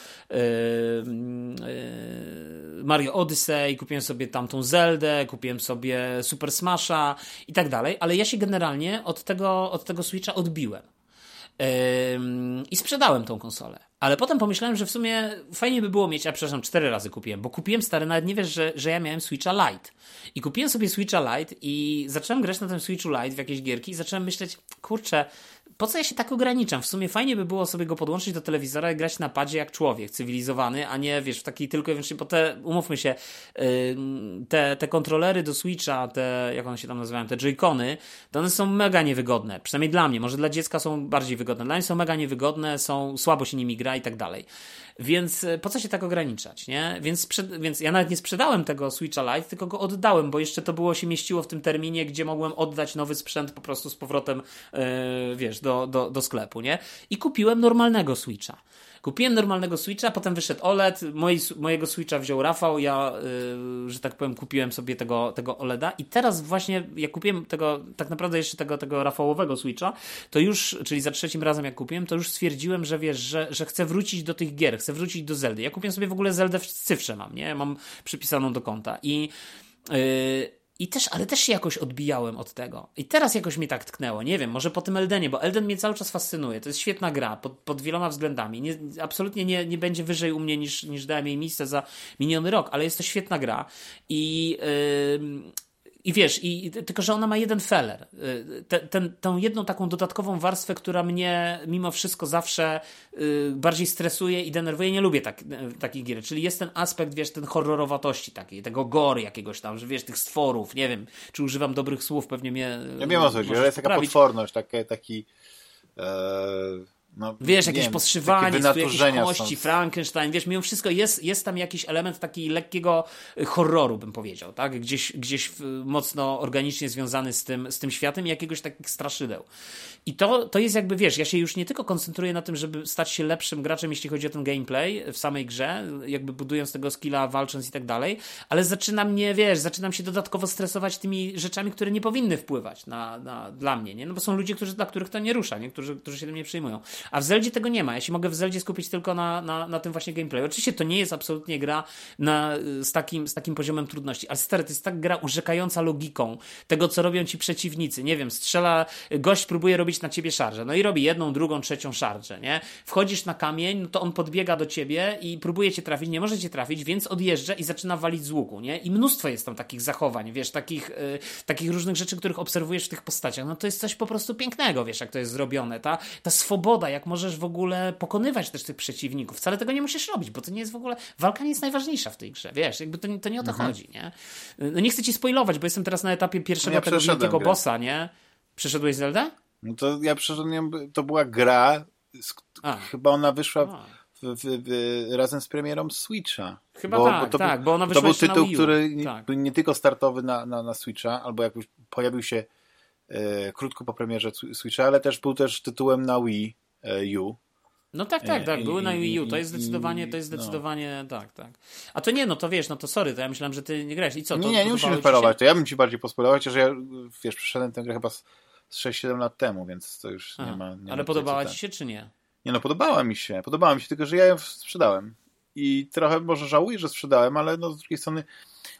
Mario Odyssey, kupiłem sobie tamtą Zeldę, kupiłem sobie Super Smasha i tak dalej, ale ja się generalnie od tego, od tego Switcha odbiłem. I sprzedałem tą konsolę. Ale potem pomyślałem, że w sumie fajnie by było mieć, a przepraszam, cztery razy kupiłem, bo kupiłem stary, nawet nie wiesz, że, że ja miałem Switcha Lite. I kupiłem sobie Switcha Lite i zacząłem grać na tym Switchu Lite w jakieś gierki i zacząłem myśleć, kurczę, po co ja się tak ograniczam? W sumie fajnie by było sobie go podłączyć do telewizora i grać na padzie jak człowiek cywilizowany, a nie wiesz, w taki tylko i wyłącznie, bo te, umówmy się, te, te kontrolery do Switcha, te, jak one się tam nazywają, te joycony, to one są mega niewygodne. Przynajmniej dla mnie, może dla dziecka są bardziej wygodne. Dla mnie są mega niewygodne, są, słabo się nimi gra i tak dalej. Więc e, po co się tak ograniczać, nie? Więc, więc ja nawet nie sprzedałem tego Switcha Lite, tylko go oddałem, bo jeszcze to było się mieściło w tym terminie, gdzie mogłem oddać nowy sprzęt po prostu z powrotem, yy, wiesz, do, do, do sklepu, nie? I kupiłem normalnego Switcha. Kupiłem normalnego Switcha, potem wyszedł OLED, mojego Switcha wziął Rafał, ja, yy, że tak powiem, kupiłem sobie tego, tego OLEDa i teraz właśnie, jak kupiłem tego, tak naprawdę jeszcze tego, tego Rafałowego Switcha, to już, czyli za trzecim razem jak kupiłem, to już stwierdziłem, że wiesz, że, że chcę wrócić do tych gier, chcę wrócić do Zeldy. Ja kupiłem sobie w ogóle Zeldę w cyfrze mam, nie? Mam przypisaną do konta i yy, i też, ale też się jakoś odbijałem od tego. I teraz jakoś mi tak tknęło. Nie wiem, może po tym Eldenie, bo Elden mnie cały czas fascynuje. To jest świetna gra pod, pod wieloma względami. Nie, absolutnie nie, nie będzie wyżej u mnie niż, niż dałem jej miejsce za miniony rok, ale jest to świetna gra. I. Yy, i wiesz, i, tylko że ona ma jeden feller. Y, te, ten, tą jedną taką dodatkową warstwę, która mnie mimo wszystko zawsze y, bardziej stresuje i denerwuje. Nie lubię tak, y, takich gier. Czyli jest ten aspekt, wiesz, ten horrorowatości takiej, tego gory jakiegoś tam, że wiesz, tych stworów. Nie wiem, czy używam dobrych słów, pewnie mnie. Ja wiem o co chodzi, ale jest taka potworność, taki. taki e no, wiesz, jakieś wiem, podszywanie, jakieś kości, są. Frankenstein, wiesz, mimo wszystko jest, jest tam jakiś element takiego lekkiego y, horroru, bym powiedział, tak? Gdzieś, gdzieś mocno organicznie związany z tym, z tym światem i jakiegoś takich straszydeł. I to, to jest jakby, wiesz, ja się już nie tylko koncentruję na tym, żeby stać się lepszym graczem, jeśli chodzi o ten gameplay w samej grze, jakby budując tego skilla, walcząc i tak dalej, ale zaczyna mnie, wiesz, zaczynam się dodatkowo stresować tymi rzeczami, które nie powinny wpływać na, na, dla mnie, nie? No bo są ludzie, którzy, dla których to nie rusza, nie? Którzy, którzy się tym nie przejmują. A w Zeldzie tego nie ma. Ja się mogę w Zeldzie skupić tylko na, na, na tym właśnie gameplayu. Oczywiście to nie jest absolutnie gra na, z, takim, z takim poziomem trudności, ale stary, to jest tak gra urzekająca logiką tego, co robią ci przeciwnicy. Nie wiem, strzela, gość próbuje robić na ciebie szarżę. No i robi jedną, drugą, trzecią szarżę, nie? Wchodzisz na kamień, no to on podbiega do ciebie i próbuje cię trafić, nie może cię trafić, więc odjeżdża i zaczyna walić z łuku, nie? I mnóstwo jest tam takich zachowań, wiesz, takich, yy, takich różnych rzeczy, których obserwujesz w tych postaciach. No to jest coś po prostu pięknego, wiesz, jak to jest zrobione. Ta, ta swoboda, jak możesz w ogóle pokonywać też tych przeciwników. Wcale tego nie musisz robić, bo to nie jest w ogóle. Walka nie jest najważniejsza w tej grze, wiesz, jakby to, to nie o to mhm. chodzi, nie? No nie chcę ci spoilować, bo jestem teraz na etapie pierwszego ja tego wielkiego bossa, nie? Przeszedłeś Zelda? No to ja przeszedłem, to była gra, chyba ona wyszła w, w, w, razem z premierą Switcha. Chyba bo, tak, bo to tak, był, bo ona wyszła To był tytuł, który tak. był nie tylko startowy na, na, na Switcha, albo jak pojawił się e, krótko po premierze Switcha, ale też był też tytułem na Wii U. No tak, tak, tak, były na Wii U, to jest zdecydowanie, to jest no. zdecydowanie, no. tak, tak. A to nie, no to wiesz, no to sorry, to ja myślałem, że ty nie grałeś i co? To, nie, nie, nie musimy spoilować, to ja bym ci bardziej pospoilować, że ja, wiesz, przeszedłem tę grę chyba z z 6-7 lat temu, więc to już Aha. nie ma... Nie Ale ma podobała ci się, czy nie? Nie no, podobała mi się. Podobała mi się, tylko że ja ją sprzedałem. I trochę może żałuję, że sprzedałem, ale no z drugiej strony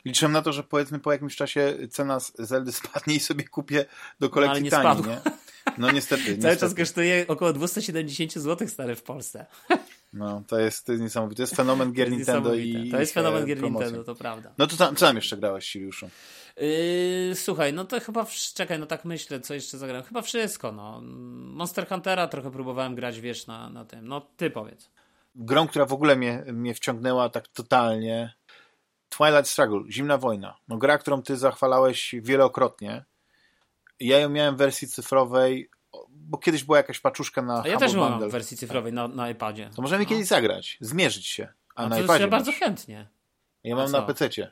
liczyłem na to, że powiedzmy po jakimś czasie cena Zeldy spadnie i sobie kupię do kolekcji no, nie nie? No niestety. Cały niestety. czas kosztuje około 270 zł stary w Polsce. No, to jest, to jest niesamowite. To jest fenomen gier Nintendo i To jest fenomen gier Nintendo, to prawda. No to tam, co tam jeszcze grałeś, Siriuszu? Yy, słuchaj, no to chyba, czekaj, no tak myślę, co jeszcze zagrałem. Chyba wszystko, no. Monster Huntera trochę próbowałem grać, wiesz, na, na tym. No, ty powiedz. Grą, która w ogóle mnie, mnie wciągnęła tak totalnie, Twilight Struggle, Zimna Wojna. No gra, którą ty zachwalałeś wielokrotnie. Ja ją miałem w wersji cyfrowej, bo kiedyś była jakaś paczuszka na A ja też mam w wersji cyfrowej na, na iPadzie. To możemy no. kiedyś zagrać, zmierzyć się. A, A na iPadzie. Ja bardzo chętnie. Ja mam na PC-cie.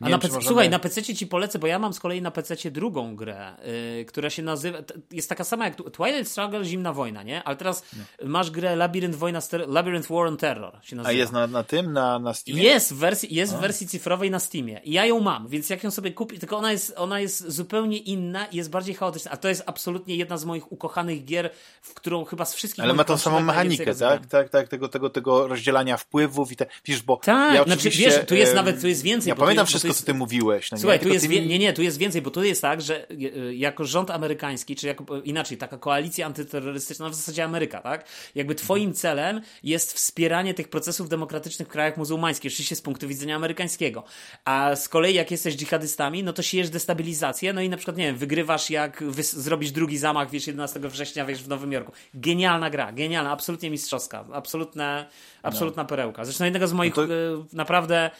A na PC, możemy... Słuchaj, na PC ci polecę, bo ja mam z kolei na PC drugą grę, yy, która się nazywa. Jest taka sama jak Twilight Struggle Zimna Wojna, nie? Ale teraz nie. masz grę Labyrinth Wojna Labyrinth War on Terror się nazywa. A jest na, na tym, na, na Steamie? Jest w wersji, jest w wersji cyfrowej na Steamie. I ja ją mam, więc jak ją sobie kupię, tylko ona jest, ona jest zupełnie inna i jest bardziej chaotyczna. A to jest absolutnie jedna z moich ukochanych gier, w którą chyba z wszystkich. Ale ma tą samą mechanikę, tak? Tak, tak, tego, tego, tego rozdzielania wpływów i te. Wiesz, bo. Tak, ja znaczy, wiesz, tu jest nawet, tu jest więcej. Ja pamiętam wszystko, co ty mówiłeś no Słuchaj, nie? tu jest, tymi... nie, nie, tu jest więcej, bo tu jest tak, że e, e, jako rząd amerykański, czy jako, inaczej, taka koalicja antyterrorystyczna, no w zasadzie Ameryka, tak? Jakby twoim celem jest wspieranie tych procesów demokratycznych w krajach muzułmańskich, oczywiście z punktu widzenia amerykańskiego. A z kolei jak jesteś dżihadystami, no to siejesz destabilizację, no i na przykład, nie wiem, wygrywasz jak zrobisz drugi zamach, wiesz, 11 września, wiesz, w Nowym Jorku. Genialna gra, genialna, absolutnie mistrzowska, absolutna, absolutna no. perełka. Zresztą jednego z moich no to... E, naprawdę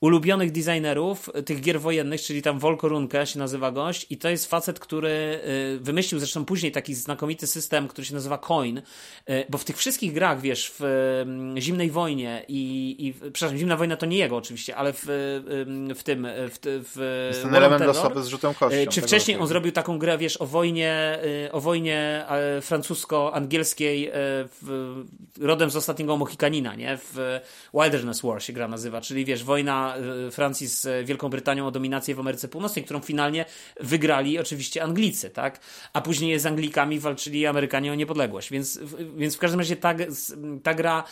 ulubionych designerów tych gier wojennych, czyli tam Volkorunke się nazywa gość i to jest facet, który y, wymyślił zresztą później taki znakomity system, który się nazywa Coin, y, bo w tych wszystkich grach, wiesz, w mm, Zimnej Wojnie i, i przepraszam, Zimna Wojna to nie jego oczywiście, ale w, w tym w, w jest ten element losowy z rzutem kością. Czy wcześniej on zrobił taką grę, wiesz, o wojnie o wojnie francusko-angielskiej rodem z ostatniego Mohikanina, nie? W Wilderness War się gra nazywa, czyli wiesz, wojna Y, Francji z Wielką Brytanią o dominację w Ameryce Północnej, którą finalnie wygrali oczywiście Anglicy, tak? A później z Anglikami walczyli Amerykanie o niepodległość. Więc, więc w każdym razie ta, ta gra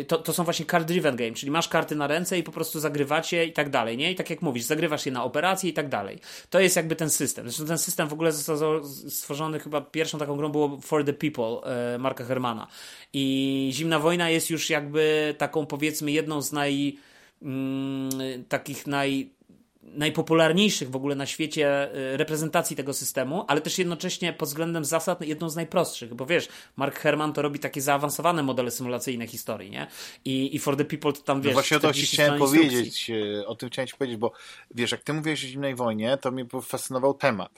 y, to, to są właśnie card-driven game, czyli masz karty na ręce i po prostu zagrywacie i tak dalej, nie? I tak jak mówisz, zagrywasz je na operacje i tak dalej. To jest jakby ten system. Zresztą ten system w ogóle został stworzony chyba pierwszą taką grą było For the People y, Marka Hermana. I Zimna Wojna jest już jakby taką powiedzmy jedną z naj takich naj, najpopularniejszych w ogóle na świecie y, reprezentacji tego systemu, ale też jednocześnie pod względem zasad jedną z najprostszych, bo wiesz, Mark Herman to robi takie zaawansowane modele symulacyjne historii, nie? I, i For the People to tam, no wiesz... No właśnie o to chciałem powiedzieć, y, o tym chciałem ci powiedzieć, bo wiesz, jak ty mówiłeś o Zimnej Wojnie, to mnie fascynował temat.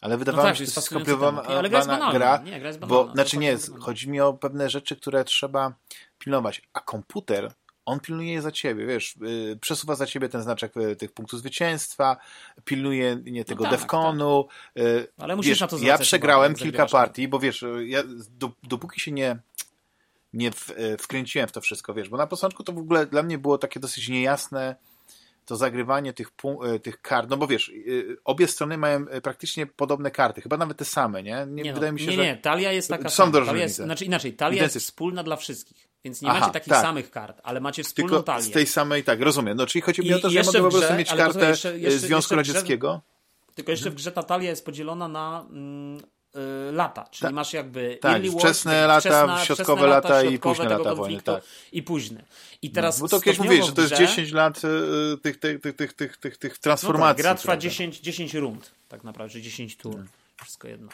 Ale wydawało no tak, mi się, że to jest skomplikowana gra, gra nie, gra bo, znaczy nie, chodzi mi o pewne rzeczy, które trzeba pilnować, a komputer on pilnuje za ciebie, wiesz, yy, przesuwa za ciebie ten znaczek yy, tych punktów zwycięstwa, pilnuje nie tego no tak, defkonu. Tak. Yy, Ale musisz wiesz, na to Ja przegrałem kilka partii, bo wiesz, ja, do, dopóki się nie nie w, y, wkręciłem w to wszystko, wiesz, bo na początku to w ogóle dla mnie było takie dosyć niejasne to zagrywanie tych, y, tych kart, no bo wiesz, y, obie strony mają praktycznie podobne karty, chyba nawet te same, nie? Nie, nie wydaje no, mi się, nie, że... Nie, talia jest taka Są sama. Talia jest, znaczy inaczej, talia jest wspólna dla wszystkich. Więc nie Aha, macie takich tak. samych kart, ale macie wspólną Tylko talię. z tej samej, tak, rozumiem. No, czyli chodzi mi o to, że ja mogę po prostu mieć kartę jeszcze, jeszcze, Związku Radzieckiego. Grze, tylko jeszcze w grze ta talia jest podzielona na mm, y, lata, czyli tak, masz jakby tak, wczesne lata, wczesna, środkowe lata, lata i późne lata wojny. Tak. I późne. I teraz no, bo to kiedyś mówiłeś, że to jest 10 lat y, tych, tych, tych, tych, tych, tych, tych transformacji. No tak, gra trwa 10, 10 rund, tak naprawdę, 10 tur. Hmm. Wszystko jedno.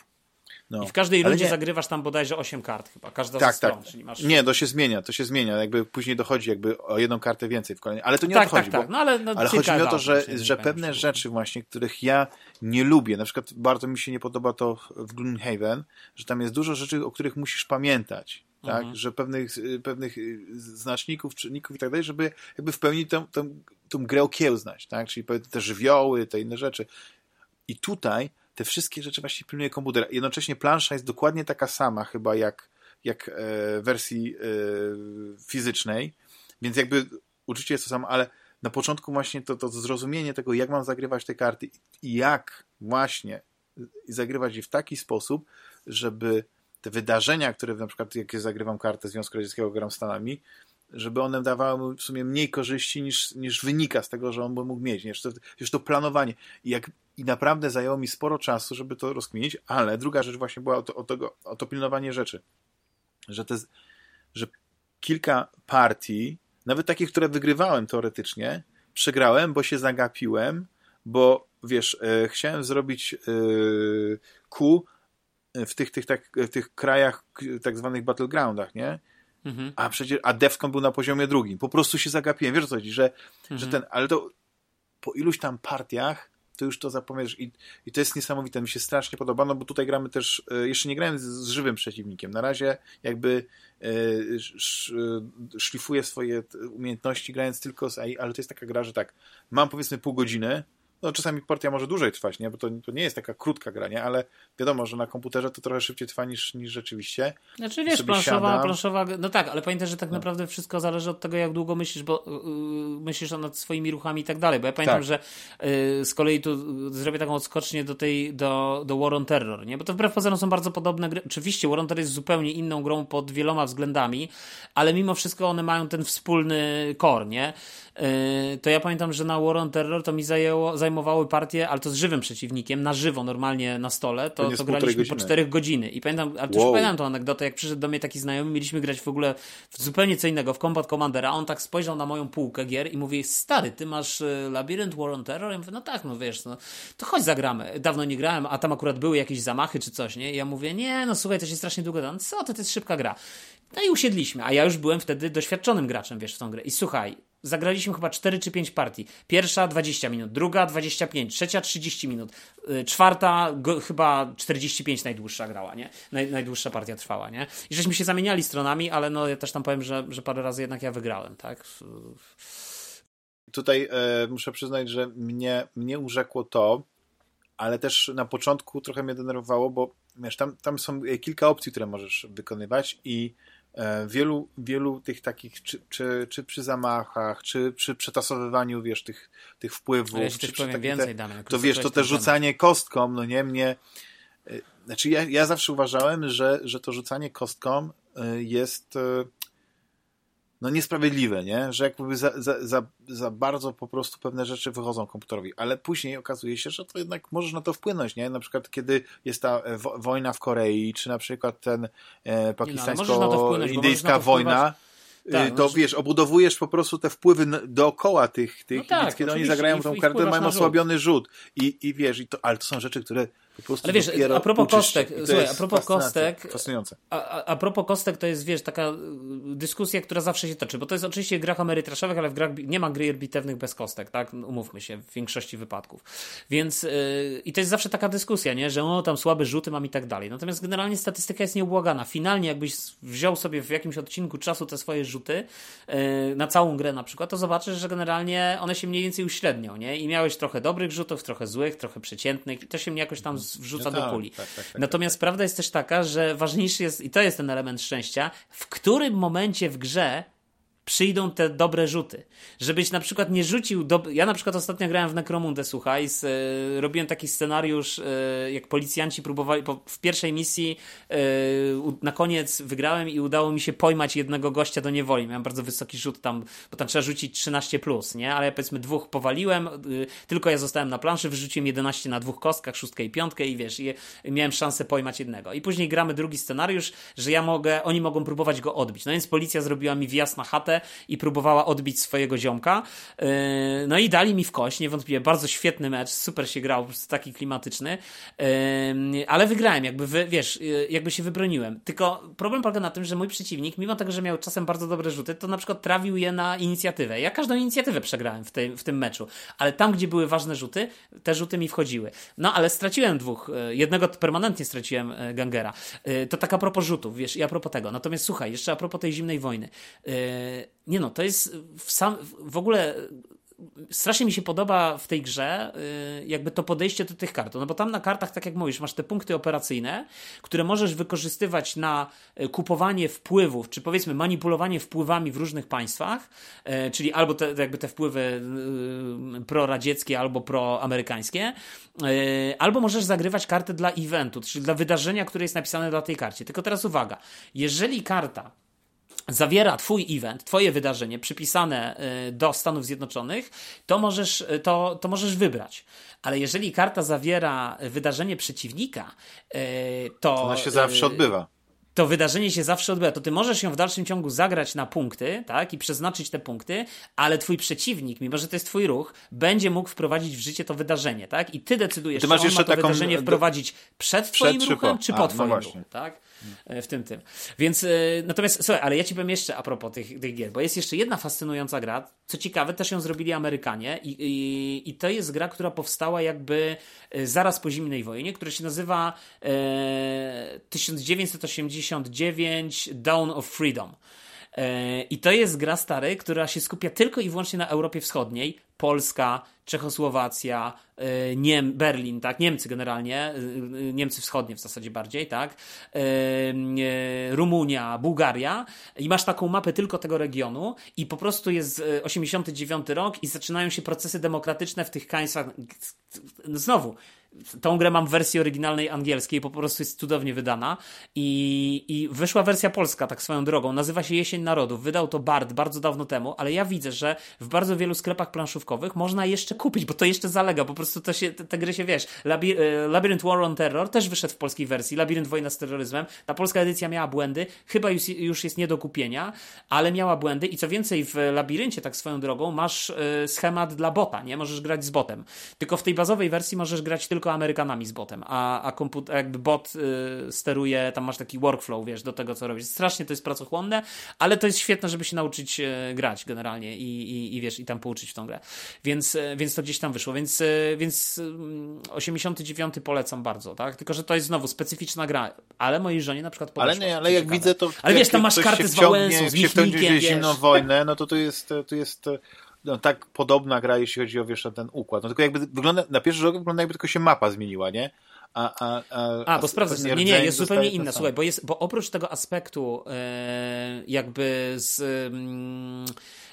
No. I w każdej rundzie nie... zagrywasz tam bodajże 8 kart chyba, każda tak, z stron. Tak. Czyli masz... Nie, to się zmienia, to się zmienia. Jakby później dochodzi jakby o jedną kartę więcej w kolejnej. Ale to nie tak, odchodzi. Tak, tak. No, ale, no, ale chodzi mi o to, że, że pewne rzeczy właśnie, których ja nie lubię, na przykład bardzo mi się nie podoba to w Gloomhaven, że tam jest dużo rzeczy, o których musisz pamiętać. Tak, mhm. że pewnych, pewnych znaczników, czynników i tak dalej, żeby jakby w pełni tę, tę, tę grę okiełznać, tak? Czyli te żywioły, te inne rzeczy. I tutaj te wszystkie rzeczy właśnie pilnuje komputer. Jednocześnie plansza jest dokładnie taka sama chyba jak, jak e, wersji e, fizycznej, więc jakby uczucie jest to samo, ale na początku właśnie to, to zrozumienie tego, jak mam zagrywać te karty i jak właśnie zagrywać je w taki sposób, żeby te wydarzenia, które na przykład, jak zagrywam kartę Związku Radzieckiego, gram Stanami, żeby one dawały mu w sumie mniej korzyści niż, niż wynika z tego, że on by mógł mieć. Nie? Już, to, już to planowanie. I, jak, I naprawdę zajęło mi sporo czasu, żeby to rozkminić, ale druga rzecz właśnie była o to, o tego, o to pilnowanie rzeczy. Że, te, że kilka partii, nawet takich, które wygrywałem teoretycznie, przegrałem, bo się zagapiłem, bo wiesz, e, chciałem zrobić e, Q w tych, tych, tak, w tych krajach, tak zwanych battlegroundach, nie? Mhm. A przecież, a Defcon był na poziomie drugim. Po prostu się zagapiłem. Wiesz o co chodzi, że, mhm. że ten, ale to po iluś tam partiach to już to zapomniesz i, i to jest niesamowite. Mi się strasznie podoba, no bo tutaj gramy też, e, jeszcze nie grałem z, z żywym przeciwnikiem. Na razie jakby e, sz, e, szlifuję swoje umiejętności grając tylko z AI, ale to jest taka gra, że tak, mam powiedzmy pół godziny, no czasami partia może dłużej trwać, nie? bo to, to nie jest taka krótka gra, nie? ale wiadomo, że na komputerze to trochę szybciej trwa niż, niż rzeczywiście. Znaczy wiesz, planszowa, planszowa, no tak, ale pamiętaj, że tak no. naprawdę wszystko zależy od tego, jak długo myślisz, bo yy, myślisz nad swoimi ruchami i tak dalej, bo ja pamiętam, tak. że yy, z kolei tu zrobię taką odskocznię do tej, do, do War on Terror, nie? bo to wbrew pozorom są bardzo podobne gry. Oczywiście War on Terror jest zupełnie inną grą pod wieloma względami, ale mimo wszystko one mają ten wspólny core, nie? Yy, to ja pamiętam, że na War on Terror to mi zajęło, zajmowały partie, ale to z żywym przeciwnikiem, na żywo, normalnie na stole, to, to, to graliśmy godziny. po 4 godziny. I pamiętam, ale wow. pamiętam tą anegdotę, jak przyszedł do mnie taki znajomy, mieliśmy grać w ogóle w zupełnie co innego, w Combat Commandera, on tak spojrzał na moją półkę gier i mówi, stary, ty masz y, Labyrinth War on Terror? Ja mówię, no tak, no wiesz, no, to chodź zagramy. Dawno nie grałem, a tam akurat były jakieś zamachy czy coś, nie? I ja mówię, nie, no słuchaj, to się strasznie długo da. No co, to, to jest szybka gra. No i usiedliśmy, a ja już byłem wtedy doświadczonym graczem, wiesz, w tą grę. I słuchaj, zagraliśmy chyba 4 czy 5 partii. Pierwsza 20 minut, druga 25, trzecia 30 minut, y, czwarta go, chyba 45 najdłuższa grała, nie? Naj, najdłuższa partia trwała, nie? I żeśmy się zamieniali stronami, ale no ja też tam powiem, że, że parę razy jednak ja wygrałem, tak? Tutaj e, muszę przyznać, że mnie, mnie urzekło to, ale też na początku trochę mnie denerwowało, bo wiesz, tam, tam są kilka opcji, które możesz wykonywać i E, wielu, wielu tych takich, czy, czy, czy przy zamachach, czy przy przetasowywaniu, wiesz, tych, tych wpływów, ja czy przy więcej, te, to wiesz, to też rzucanie kostką, no nie, mnie, e, znaczy ja, ja zawsze uważałem, że, że to rzucanie kostką e, jest no niesprawiedliwe, nie? że jakby za, za, za, za, bardzo po prostu pewne rzeczy wychodzą komputerowi, ale później okazuje się, że to jednak możesz na to wpłynąć, nie? Na przykład kiedy jest ta e, wojna w Korei, czy na przykład ten e, no, pakistańsko-indyjska no, wojna, tak, to no, wiesz, obudowujesz po prostu te wpływy dookoła tych, tych no tak, kiedy oni zagrają tą kartę, mają osłabiony rzut. I, I wiesz, i to, ale to są rzeczy, które Ale wiesz, a propos kostek, słuchaj, a propos kostek, fascynujące. A, a, propos kostek to jest, wiesz, taka y, dyskusja, która zawsze się toczy, bo to jest oczywiście gra amerytraszowych, ale w grach nie ma gry bitewnych bez kostek, tak? No, umówmy się, w większości wypadków. Więc yy, i to jest zawsze taka dyskusja, nie? Że o, tam słabe rzuty mam i tak dalej. Natomiast generalnie statystyka jest nieubłagana. Finalnie jakbyś wziął sobie w jakimś odcinku czasu te swoje rzuty yy, na całą grę na przykład, to zobaczysz, że generalnie one się mniej więcej uśrednią, nie? I miałeś trochę dobrych rzutów, trochę złych, trochę przeciętnych i to się mnie jakoś tam wrzuca no tak, do puli. Tak, tak, tak, Natomiast prawda jest też taka, że ważniejszy jest, i to jest ten element szczęścia, w którym momencie w grze przyjdą te dobre rzuty. Żebyś na przykład nie rzucił. Do... Ja na przykład ostatnio grałem w Necromundę, słuchaj, z, e, robiłem taki scenariusz, e, jak policjanci próbowali. Po, w pierwszej misji e, na koniec wygrałem i udało mi się pojmać jednego gościa do niewoli. Miałem bardzo wysoki rzut tam, bo tam trzeba rzucić 13, plus, nie? Ale powiedzmy dwóch powaliłem, tylko ja zostałem na planszy, wyrzuciłem 11 na dwóch kostkach, szóstkę i piątkę i wiesz, i miałem szansę pojmać jednego. I później gramy drugi scenariusz, że ja mogę, oni mogą próbować go odbić. No więc policja zrobiła mi wjazd na chatę i próbowała odbić swojego ziomka. Yy, no i dali mi w kość, niewątpliwie. Bardzo świetny mecz, super się grał, taki klimatyczny. Yy, ale wygrałem, jakby, wiesz, yy, jakby się wybroniłem. Tylko problem polega na tym, że mój przeciwnik, mimo tego, że miał czasem bardzo dobre rzuty, to na przykład trawił je na inicjatywę. Ja każdą inicjatywę przegrałem w, w tym meczu, ale tam, gdzie były ważne rzuty, te rzuty mi wchodziły. No ale straciłem dwóch. Jednego permanentnie straciłem Gangera. To tak a propos rzutów, wiesz, i a propos tego. Natomiast słuchaj, jeszcze a propos tej zimnej wojny. Nie no, to jest w, sam, w ogóle strasznie mi się podoba w tej grze y, jakby to podejście do tych kart. No bo tam na kartach, tak jak mówisz, masz te punkty operacyjne, które możesz wykorzystywać na y, kupowanie wpływów, czy powiedzmy manipulowanie wpływami w różnych państwach, y, czyli albo te, jakby te wpływy proradzieckie, albo proamerykańskie, albo możesz zagrywać kartę dla eventu, czyli dla wydarzenia, które jest napisane na tej karcie. Tylko teraz uwaga, jeżeli karta zawiera twój event, twoje wydarzenie przypisane y, do Stanów Zjednoczonych, to możesz, y, to, to możesz wybrać. Ale jeżeli karta zawiera wydarzenie przeciwnika, y, to... Ona się zawsze odbywa to wydarzenie się zawsze odbywa. To ty możesz ją w dalszym ciągu zagrać na punkty, tak, i przeznaczyć te punkty, ale twój przeciwnik, mimo że to jest twój ruch, będzie mógł wprowadzić w życie to wydarzenie, tak? I ty decydujesz, ty masz czy on ma to wydarzenie wprowadzić przed, przed twoim ruchem, czy po, czy po A, no twoim no ruchu, tak? E, w tym tym. Więc e, natomiast, słuchaj, ale ja ci powiem jeszcze a propos tych, tych gier, bo jest jeszcze jedna fascynująca gra, co ciekawe, też ją zrobili Amerykanie i, i, i to jest gra, która powstała jakby e, zaraz po zimnej wojnie, która się nazywa e, 1989 Dawn of Freedom. I to jest gra stary, która się skupia tylko i wyłącznie na Europie Wschodniej. Polska, Czechosłowacja, y, Niem, Berlin, tak, Niemcy generalnie, y, Niemcy wschodnie w zasadzie bardziej, tak, Rumunia, Bułgaria i masz taką mapę tylko tego regionu i po prostu jest 89 rok i zaczynają się procesy demokratyczne w tych państwach. Znowu, tą grę mam w wersji oryginalnej angielskiej, po prostu jest cudownie wydana. I, i wyszła wersja polska tak swoją drogą, nazywa się Jesień Narodów, wydał to Bard bardzo dawno temu, ale ja widzę, że w bardzo wielu sklepach planszówkowych można jeszcze kupić, bo to jeszcze zalega, po prostu to się, te, te gry się, wiesz, Labi e, Labyrinth War on Terror też wyszedł w polskiej wersji, Labirynt Wojna z terroryzmem, ta polska edycja miała błędy, chyba już, już jest nie do kupienia, ale miała błędy. I co więcej w Labiryncie tak swoją drogą masz y, schemat dla bota, nie? Możesz grać z botem, tylko w tej bazowej wersji możesz grać tylko tylko Amerykanami z botem, a, a komputer, jakby bot y, steruje, tam masz taki workflow, wiesz, do tego, co robisz. Strasznie to jest pracochłonne, ale to jest świetne, żeby się nauczyć y, grać generalnie i, i, i, wiesz, i tam pouczyć w tą grę. Więc, y, więc to gdzieś tam wyszło, więc, y, więc 89 mm, polecam bardzo, tak? Tylko, że to jest znowu specyficzna gra, ale mojej żonie na przykład podeszło. Ale nie, ale jak ciekawe. widzę to... Ale wiesz, tam masz karty z Wałęsą, z Michnikiem, zimną wojnę, no to to jest, to jest no, tak podobna gra, jeśli chodzi o wiesz, ten układ. No tylko jakby wygląda, na pierwszy rzut wygląda jakby tylko się mapa zmieniła, nie? A, a, a, a bo sprawdzę, nie, nie, jest zupełnie inna. Słuchaj, bo, jest, bo oprócz tego aspektu e, jakby z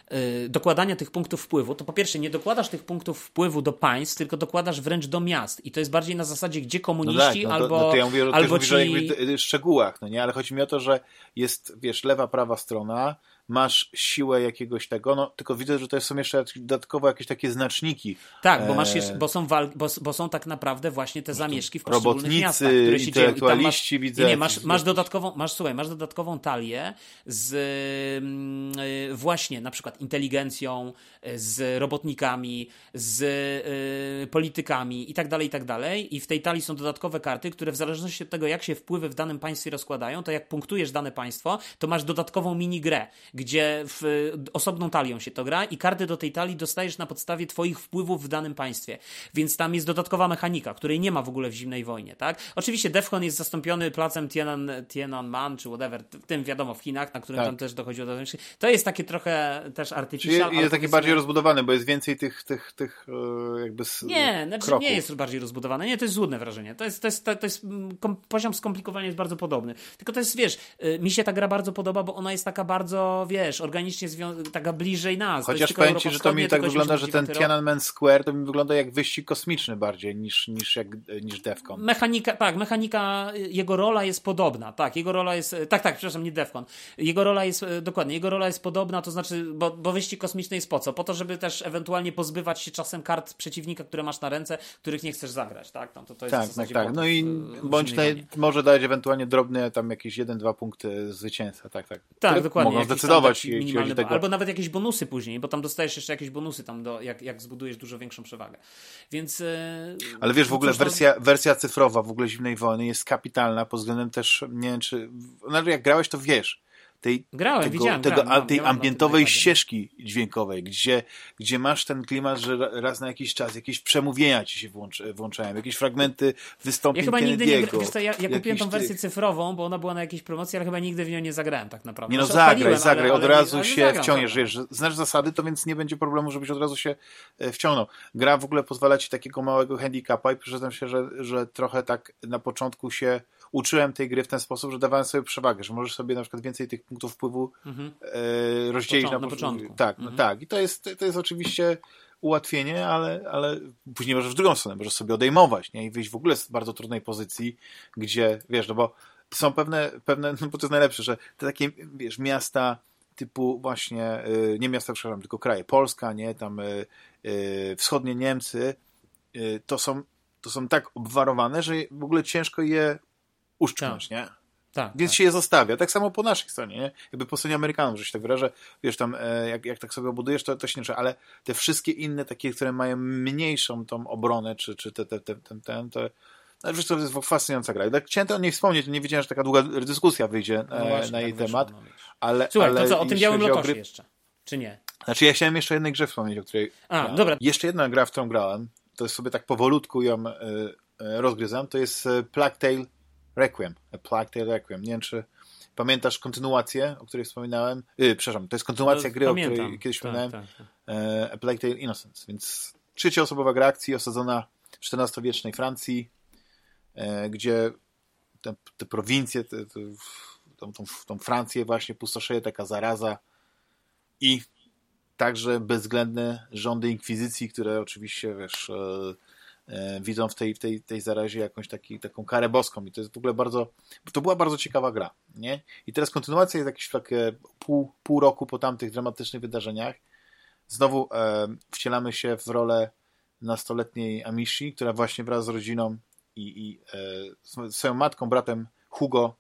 e, dokładania tych punktów wpływu, to po pierwsze nie dokładasz tych punktów wpływu do państw, tylko dokładasz wręcz do miast. I to jest bardziej na zasadzie, gdzie komuniści no tak, no to, albo. No to ja mówię, albo ci... o szczegółach, no nie, ale chodzi mi o to, że jest, wiesz, lewa, prawa strona, masz siłę jakiegoś tego, no tylko widzę, że to są jeszcze dodatkowo jakieś takie znaczniki. Tak, bo masz jeszcze, bo są, bo, bo są tak naprawdę właśnie te zamieszki w poszczególnych miastach, które się dzieją. I tam masz, widzę. Nie, nie masz, masz dodatkową, masz, słuchaj, masz dodatkową talię z yy, właśnie na przykład inteligencją, z robotnikami, z yy, politykami i tak dalej, i tak dalej. I w tej talii są dodatkowe karty, które w zależności od tego, jak się wpływy w danym państwie rozkładają, to jak punktujesz dane państwo, to masz dodatkową minigrę, gdzie w, osobną talią się to gra i karty do tej talii dostajesz na podstawie twoich wpływów w danym państwie. Więc tam jest dodatkowa mechanika, której nie ma w ogóle w Zimnej Wojnie, tak? Oczywiście Defcon jest zastąpiony placem Tianan, Tiananmen, czy whatever, tym wiadomo w Chinach, na którym tak. tam też dochodziło do To jest takie trochę też artificial. Czyli jest taki bardziej rozbudowany, bo jest więcej tych, tych, tych e, jakby Nie, znaczy nie jest bardziej rozbudowane. Nie, to jest złudne wrażenie. To jest, to jest, to jest mm, poziom skomplikowania jest bardzo podobny. Tylko to jest, wiesz, y, mi się ta gra bardzo podoba, bo ona jest taka bardzo wiesz, organicznie taka bliżej nas. Chociaż powiem ci, że to mi tak wygląda, że ten Tiananmen Square to mi wygląda jak wyścig kosmiczny bardziej niż, niż, jak, niż Defcon. Mechanika, tak, mechanika, jego rola jest podobna, tak, jego rola jest, tak, tak, przepraszam, nie Defcon. Jego rola jest, dokładnie, jego rola jest podobna, to znaczy, bo, bo wyścig kosmiczny jest po co? Po to, żeby też ewentualnie pozbywać się czasem kart przeciwnika, które masz na ręce, których nie chcesz zagrać, tak? To, to jest tak, tak, tak. No i bądź może dać ewentualnie drobne tam jakieś 1-2 punkty zwycięstwa, tak, tak. Tak, dokładnie. Mogą zdecydować, minimalny, tego... albo nawet jakieś bonusy później, bo tam dostajesz jeszcze jakieś bonusy tam, do, jak, jak zbudujesz dużo większą przewagę. Więc... E, Ale wiesz, w ogóle wersja, wersja cyfrowa w ogóle Zimnej Wojny jest kapitalna pod względem też, nie wiem czy... No, jak grałeś, to wiesz, tej, grałem, tego, widziałem, tego, grałem, tej grałem ambientowej ścieżki dźwiękowej, gdzie, gdzie masz ten klimat, że raz na jakiś czas jakieś przemówienia ci się włącz, włączają, jakieś fragmenty wystąpień Ja chyba nigdy nie wiesz co, ja, ja kupiłem tą wersję tych- cyfrową, bo ona była na jakiejś promocji, ale chyba nigdy w nią nie zagrałem tak naprawdę. Nie no, Znaczy, zagraj, zagraj, ale- od razu ale się wciągniesz, wiesz, znasz zasady, to więc nie będzie problemu, żebyś od razu się e, wciągnął. Gra w ogóle pozwala ci takiego małego handicapa i przyznam się, że, że trochę tak na początku się uczyłem tej gry w ten sposób, że dawałem sobie przewagę, że możesz sobie na przykład więcej tych punktów wpływu Mhm. e, rozdzielić na, na po- początku. Tak, Mhm. no tak. I to jest, to jest oczywiście ułatwienie, ale, ale później możesz w drugą stronę, możesz sobie odejmować, nie? I wyjść w ogóle z bardzo trudnej pozycji, gdzie, wiesz, no bo są pewne, pewne no bo to jest najlepsze, że te takie, wiesz, miasta typu właśnie, y, nie miasta, przepraszam, tylko kraje, Polska, nie, tam y, y, wschodnie Niemcy, to są, to są tak obwarowane, że w ogóle ciężko je uszczknąć, nie? Tak, Więc tak. się je zostawia. Tak samo po naszej stronie, nie? Jakby po stronie Amerykanów, że się tak wyrażę, wiesz, tam e, jak, jak tak sobie obudujesz, to, to się nie trzeba, ale te wszystkie inne takie, które mają mniejszą tą obronę, czy, czy te, te, te, ten, ten, to no, wiesz, to jest fascynująca gra. Tak chciałem o niej wspomnieć, nie wiedziałem, że taka długa dyskusja wyjdzie No e, właśnie, na jej tak wyszło, temat, no ale... Słuchaj, ale to co, o tym białym lotosie gry- jeszcze? Czy nie? Znaczy, ja chciałem jeszcze jednej grze wspomnieć, o której... A, dobra. Jeszcze jedna gra, w którą grałem, to jest sobie tak powolutku ją e, e, rozgryzam, to jest Plague Tale Requiem. A Plague Tale Requiem. Nie wiem, czy pamiętasz kontynuację, o której wspominałem? Yy, przepraszam, to jest kontynuacja No, gry, pamiętam. o której kiedyś tak, wspominałem. tak, tak. E, A Plague Tale Innocence. Więc trzecioosobowa gra akcji osadzona w XIV-wiecznej Francji, e, gdzie te, te prowincje, te, te, tą, tą, tą Francję właśnie pustoszeje taka zaraza i także bezwzględne rządy inkwizycji, które oczywiście, wiesz, e, widzą w tej, w tej, tej zarazie jakąś taki, taką karę boską i to jest w ogóle bardzo, to była bardzo ciekawa gra, nie? I teraz kontynuacja jest jakieś takie pół, pół roku po tamtych dramatycznych wydarzeniach. Znowu e, wcielamy się w rolę nastoletniej Amishi, która właśnie wraz z rodziną i, i e, swoją matką, bratem Hugo,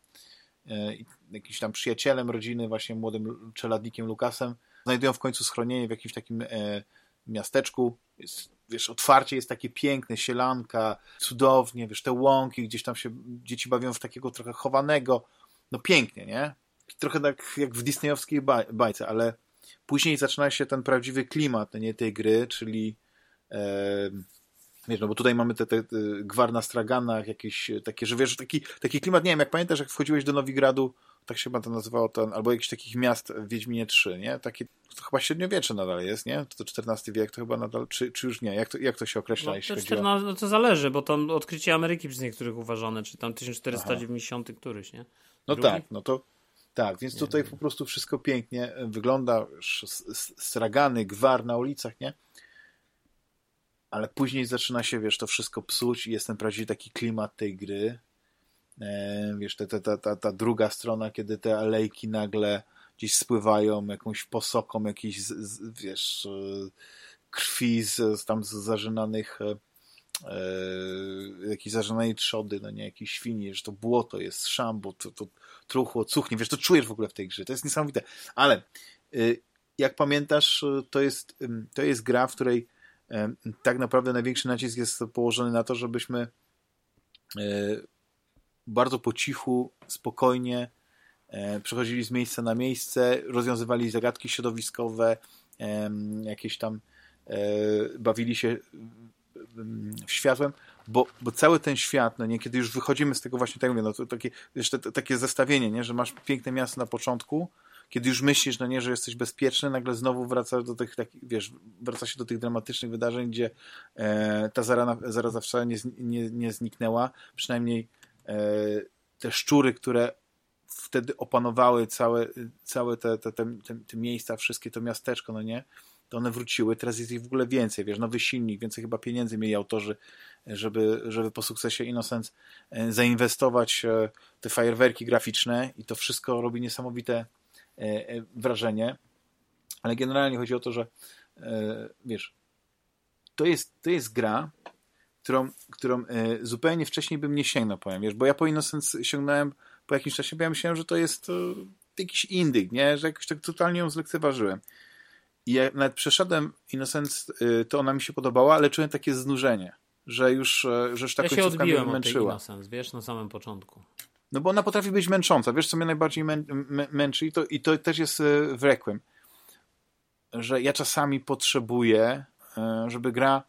e, jakimś tam przyjacielem rodziny, właśnie młodym czeladnikiem Lukasem, znajdują w końcu schronienie w jakimś takim e, miasteczku. Wiesz, otwarcie jest takie piękne, sielanka, cudownie, wiesz, te łąki, gdzieś tam się dzieci bawią w takiego trochę chowanego. No pięknie, nie? Trochę tak jak w disneyowskiej baj, bajce, ale później zaczyna się ten prawdziwy klimat nie, tej gry, czyli e, wiesz, no bo tutaj mamy te, te, te gwar na straganach, jakieś takie, że wiesz, taki, taki klimat, nie wiem, jak pamiętasz, jak wchodziłeś do Nowigradu, tak się chyba to nazywało, ten, albo jakichś takich miast w Wiedźminie 3, nie? Takie, to chyba średniowiecze nadal jest, nie? To, to XIV wiek to chyba nadal, czy, czy już nie? Jak to, jak to się określa, No, jeśli to, chodzi o... 14, no to zależy, bo tam odkrycie Ameryki przez niektórych uważane, czy tam 1490 któryś, nie? No Drugi? tak, no to tak, więc tutaj po prostu wszystko pięknie wygląda, już s- s- stragany, gwar na ulicach, nie? Ale później zaczyna się, wiesz, to wszystko psuć i jest ten prawdziwy taki klimat tej gry. E, wiesz, te, ta, ta, ta druga strona, kiedy te alejki nagle gdzieś spływają jakąś posoką, jakiejś, wiesz, e, krwi z, z tam z zażynanych e, jakiejś zażynanej trzody, no nie, jakiejś świni, że to błoto jest, szambo, to, to truchło, cuchnie, wiesz, to czujesz w ogóle w tej grze, to jest niesamowite. Ale jak pamiętasz, to jest, to jest gra, w której tak naprawdę największy nacisk jest położony na to, żebyśmy bardzo po cichu, spokojnie e, przechodzili z miejsca na miejsce, rozwiązywali zagadki środowiskowe, jakieś tam e, bawili się mm, światłem, bo, bo cały ten świat, no nie, kiedy już wychodzimy z tego właśnie, tak mówię, no to takie, te, takie zestawienie, nie, że masz piękne miasto na początku, kiedy już myślisz, no nie, że jesteś bezpieczny, nagle znowu wracasz do tych takich, wiesz, wraca się do tych dramatycznych wydarzeń, gdzie e, ta zarana, zaraza wcale nie, nie, nie zniknęła, przynajmniej te szczury, które wtedy opanowały całe, całe te, te, te, te, miejsca, wszystkie to miasteczko, no nie, to one wróciły, teraz jest ich w ogóle więcej, wiesz, nowy silnik, więcej chyba pieniędzy mieli autorzy, żeby, żeby po sukcesie Innocence e, zainwestować e, te fajerwerki graficzne i to wszystko robi niesamowite e, e, wrażenie, ale generalnie chodzi o to, że e, wiesz, to jest, to jest gra, którą, którą e, zupełnie wcześniej bym nie sięgnął, powiem, wiesz, bo ja po Innocence sięgnąłem po jakimś czasie, bo ja myślałem, że to jest e, jakiś indyk, nie, że jakoś tak totalnie ją zlekceważyłem. I jak nawet przeszedłem Innocence, y, to ona mi się podobała, ale czułem takie znużenie, że już, e, że już ta Ja się końcówka mnie odbiłem od. Innocence, wiesz, na samym początku. No bo ona potrafi być męcząca. Wiesz, co mnie najbardziej mę mę męczy? I to, I to też jest e, w Requiem. Że ja czasami potrzebuję, e, żeby gra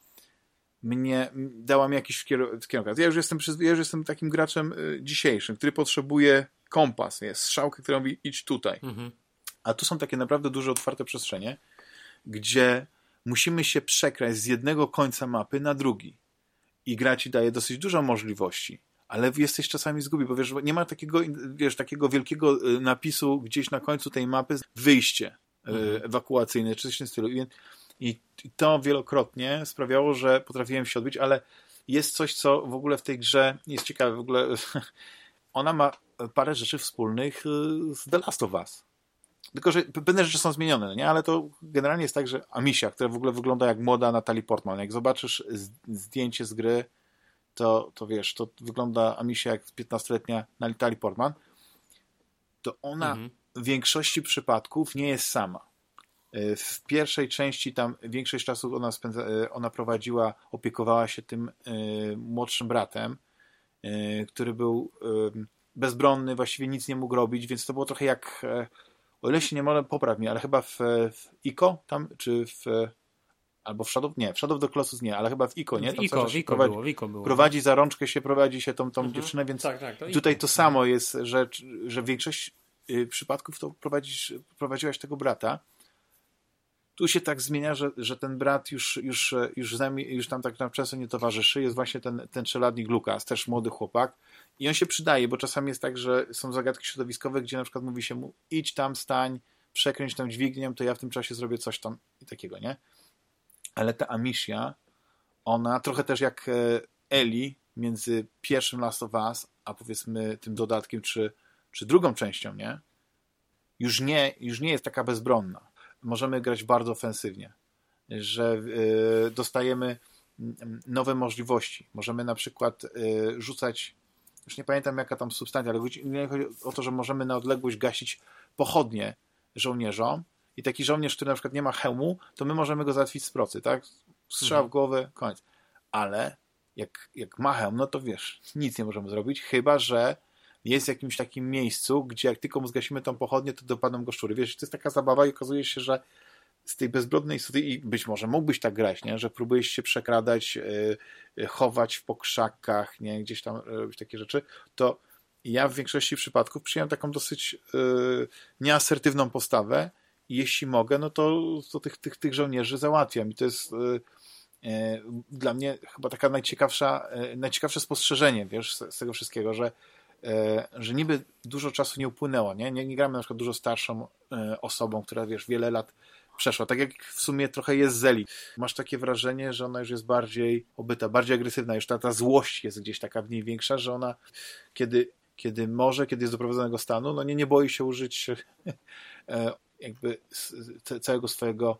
mnie dała mi jakiś kierunek. Ja już jestem, ja już jestem takim graczem e, dzisiejszym, który potrzebuje kompas, jest strzałkę, która mówi idź tutaj. Mhm. A tu są takie naprawdę duże, otwarte przestrzenie, gdzie musimy się przekraść z jednego końca mapy na drugi. I gra ci daje dosyć dużo możliwości ale jesteś czasami zgubi, bo wiesz, nie ma takiego, wiesz, takiego wielkiego y, napisu gdzieś na końcu tej mapy wyjście y, mhm. ewakuacyjne, czy coś w tym stylu. I, I to wielokrotnie sprawiało, że potrafiłem się odbić, ale jest coś, co w ogóle w tej grze jest ciekawe. W ogóle ona ma parę rzeczy wspólnych y, z The Last of Us. Tylko, że pewne rzeczy są zmienione, nie? ale to generalnie jest tak, że Amicia, która w ogóle wygląda jak młoda Natalie Portman, jak zobaczysz zdjęcie z gry, to, to wiesz, to wygląda Amicia jak 15-letnia Natalie Portman, to ona mhm. w większości przypadków nie jest sama. E, w pierwszej części tam większość czasu ona, spędza, e, ona prowadziła, opiekowała się tym y, młodszym bratem, który był bezbronny, właściwie nic nie mógł robić, więc to było trochę jak, o ile się nie mogę, popraw mnie, ale chyba w, w ICO tam, czy w albo w Shadow, nie, w Shadow the Colossus nie, ale chyba w Ico, nie? Tam Ico, w Ico prowadzi, było, w Ico było. Prowadzi za rączkę się, prowadzi się tą, tą mhm. dziewczynę, więc tak, tak, to tutaj to samo jest, że, że większość y, przypadków to prowadzisz, prowadziłaś tego brata. Tu się tak zmienia, że, że ten brat już, już, już, zami, już tam tak na często nie towarzyszy. Jest właśnie ten, ten czeladnik Lukas, też młody chłopak. I on się przydaje, bo czasami jest tak, że są zagadki środowiskowe, gdzie na przykład mówi się mu idź tam, stań, przekręć tą dźwignię, to ja w tym czasie zrobię coś tam i takiego, nie? ale ta Amicia, ona trochę też jak e, Eli między pierwszym Last of Us, a powiedzmy tym dodatkiem, czy, czy drugą częścią, nie? Już nie, już nie jest taka bezbronna. Możemy grać bardzo ofensywnie, że y, dostajemy nowe możliwości. Możemy na przykład y, rzucać, już nie pamiętam jaka tam substancja, ale chodzi o to, że możemy na odległość gasić pochodnie żołnierzom i taki żołnierz, który na przykład nie ma hełmu, to my możemy go załatwić z procy, tak? Strzał mhm. w głowę, koniec. Ale jak, jak ma hełm, no to wiesz, nic nie możemy zrobić, chyba że jest w jakimś takim miejscu, gdzie jak tylko mu zgasimy tą pochodnię, to dopadną go szczury. Wiesz, to jest taka zabawa i okazuje się, że z tej bezbrodnej studii, i być może mógłbyś tak grać, nie? że próbujesz się przekradać, yy, chować w pokrzakach, nie? gdzieś tam robić takie rzeczy, to ja w większości przypadków przyjąłem taką dosyć yy, nieasertywną postawę, jeśli mogę, no to, to tych, tych, tych żołnierzy załatwiam. I to jest e, e, dla mnie chyba taka najciekawsza, e, najciekawsze spostrzeżenie, wiesz, z, z, tego wszystkiego, że, że niby dużo czasu nie upłynęło, nie? Nie, nie gramy na przykład dużo starszą osobą, która, wiesz, wiele lat przeszła. Tak jak w sumie trochę jest Zeli. Masz takie wrażenie, że ona już jest bardziej obyta, bardziej agresywna, już ta, ta złość jest gdzieś taka w niej większa, że ona kiedy, kiedy może, kiedy jest do prowadzonego stanu, no nie, nie boi się użyć jakby całego swojego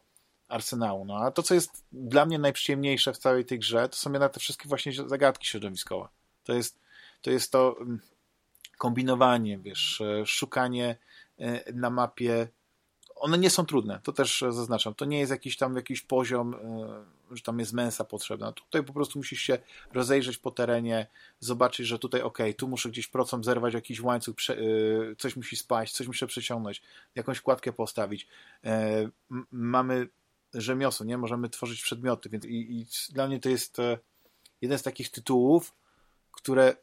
arsenału. No a to, co jest dla mnie najprzyjemniejsze w całej tej grze, to są jednak te wszystkie właśnie zagadki środowiskowe. To jest to, jest to mm, kombinowanie, wiesz, e, szukanie e, na mapie one nie są trudne, to też zaznaczam. To nie jest jakiś tam jakiś poziom, e, że tam jest mensa potrzebna. Tutaj po prostu musisz się rozejrzeć po terenie, zobaczyć, że tutaj ok, tu muszę gdzieś procą zerwać jakiś łańcuch, e, coś musi spaść, coś muszę przeciągnąć, jakąś kładkę postawić. E, mamy rzemiosło, nie? Możemy tworzyć przedmioty, więc i, i dla mnie to jest jeden z takich tytułów, które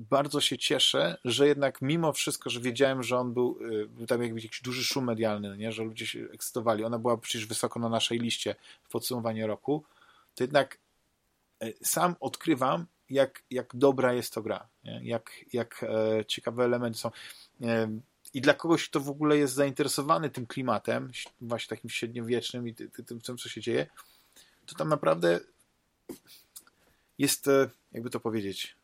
bardzo się cieszę, że jednak mimo wszystko, że wiedziałem, że on był, y, był tam jakby jakiś duży szum medialny, nie? że ludzie się ekscytowali, ona była przecież wysoko na naszej liście w podsumowaniu roku, to jednak y, sam odkrywam, jak, jak dobra jest to gra, nie? Jak, jak e, ciekawe elementy są. E, I dla kogoś, kto w ogóle jest zainteresowany tym klimatem, właśnie takim średniowiecznym i tym, tym co się dzieje, to tam naprawdę jest, e, jakby to powiedzieć,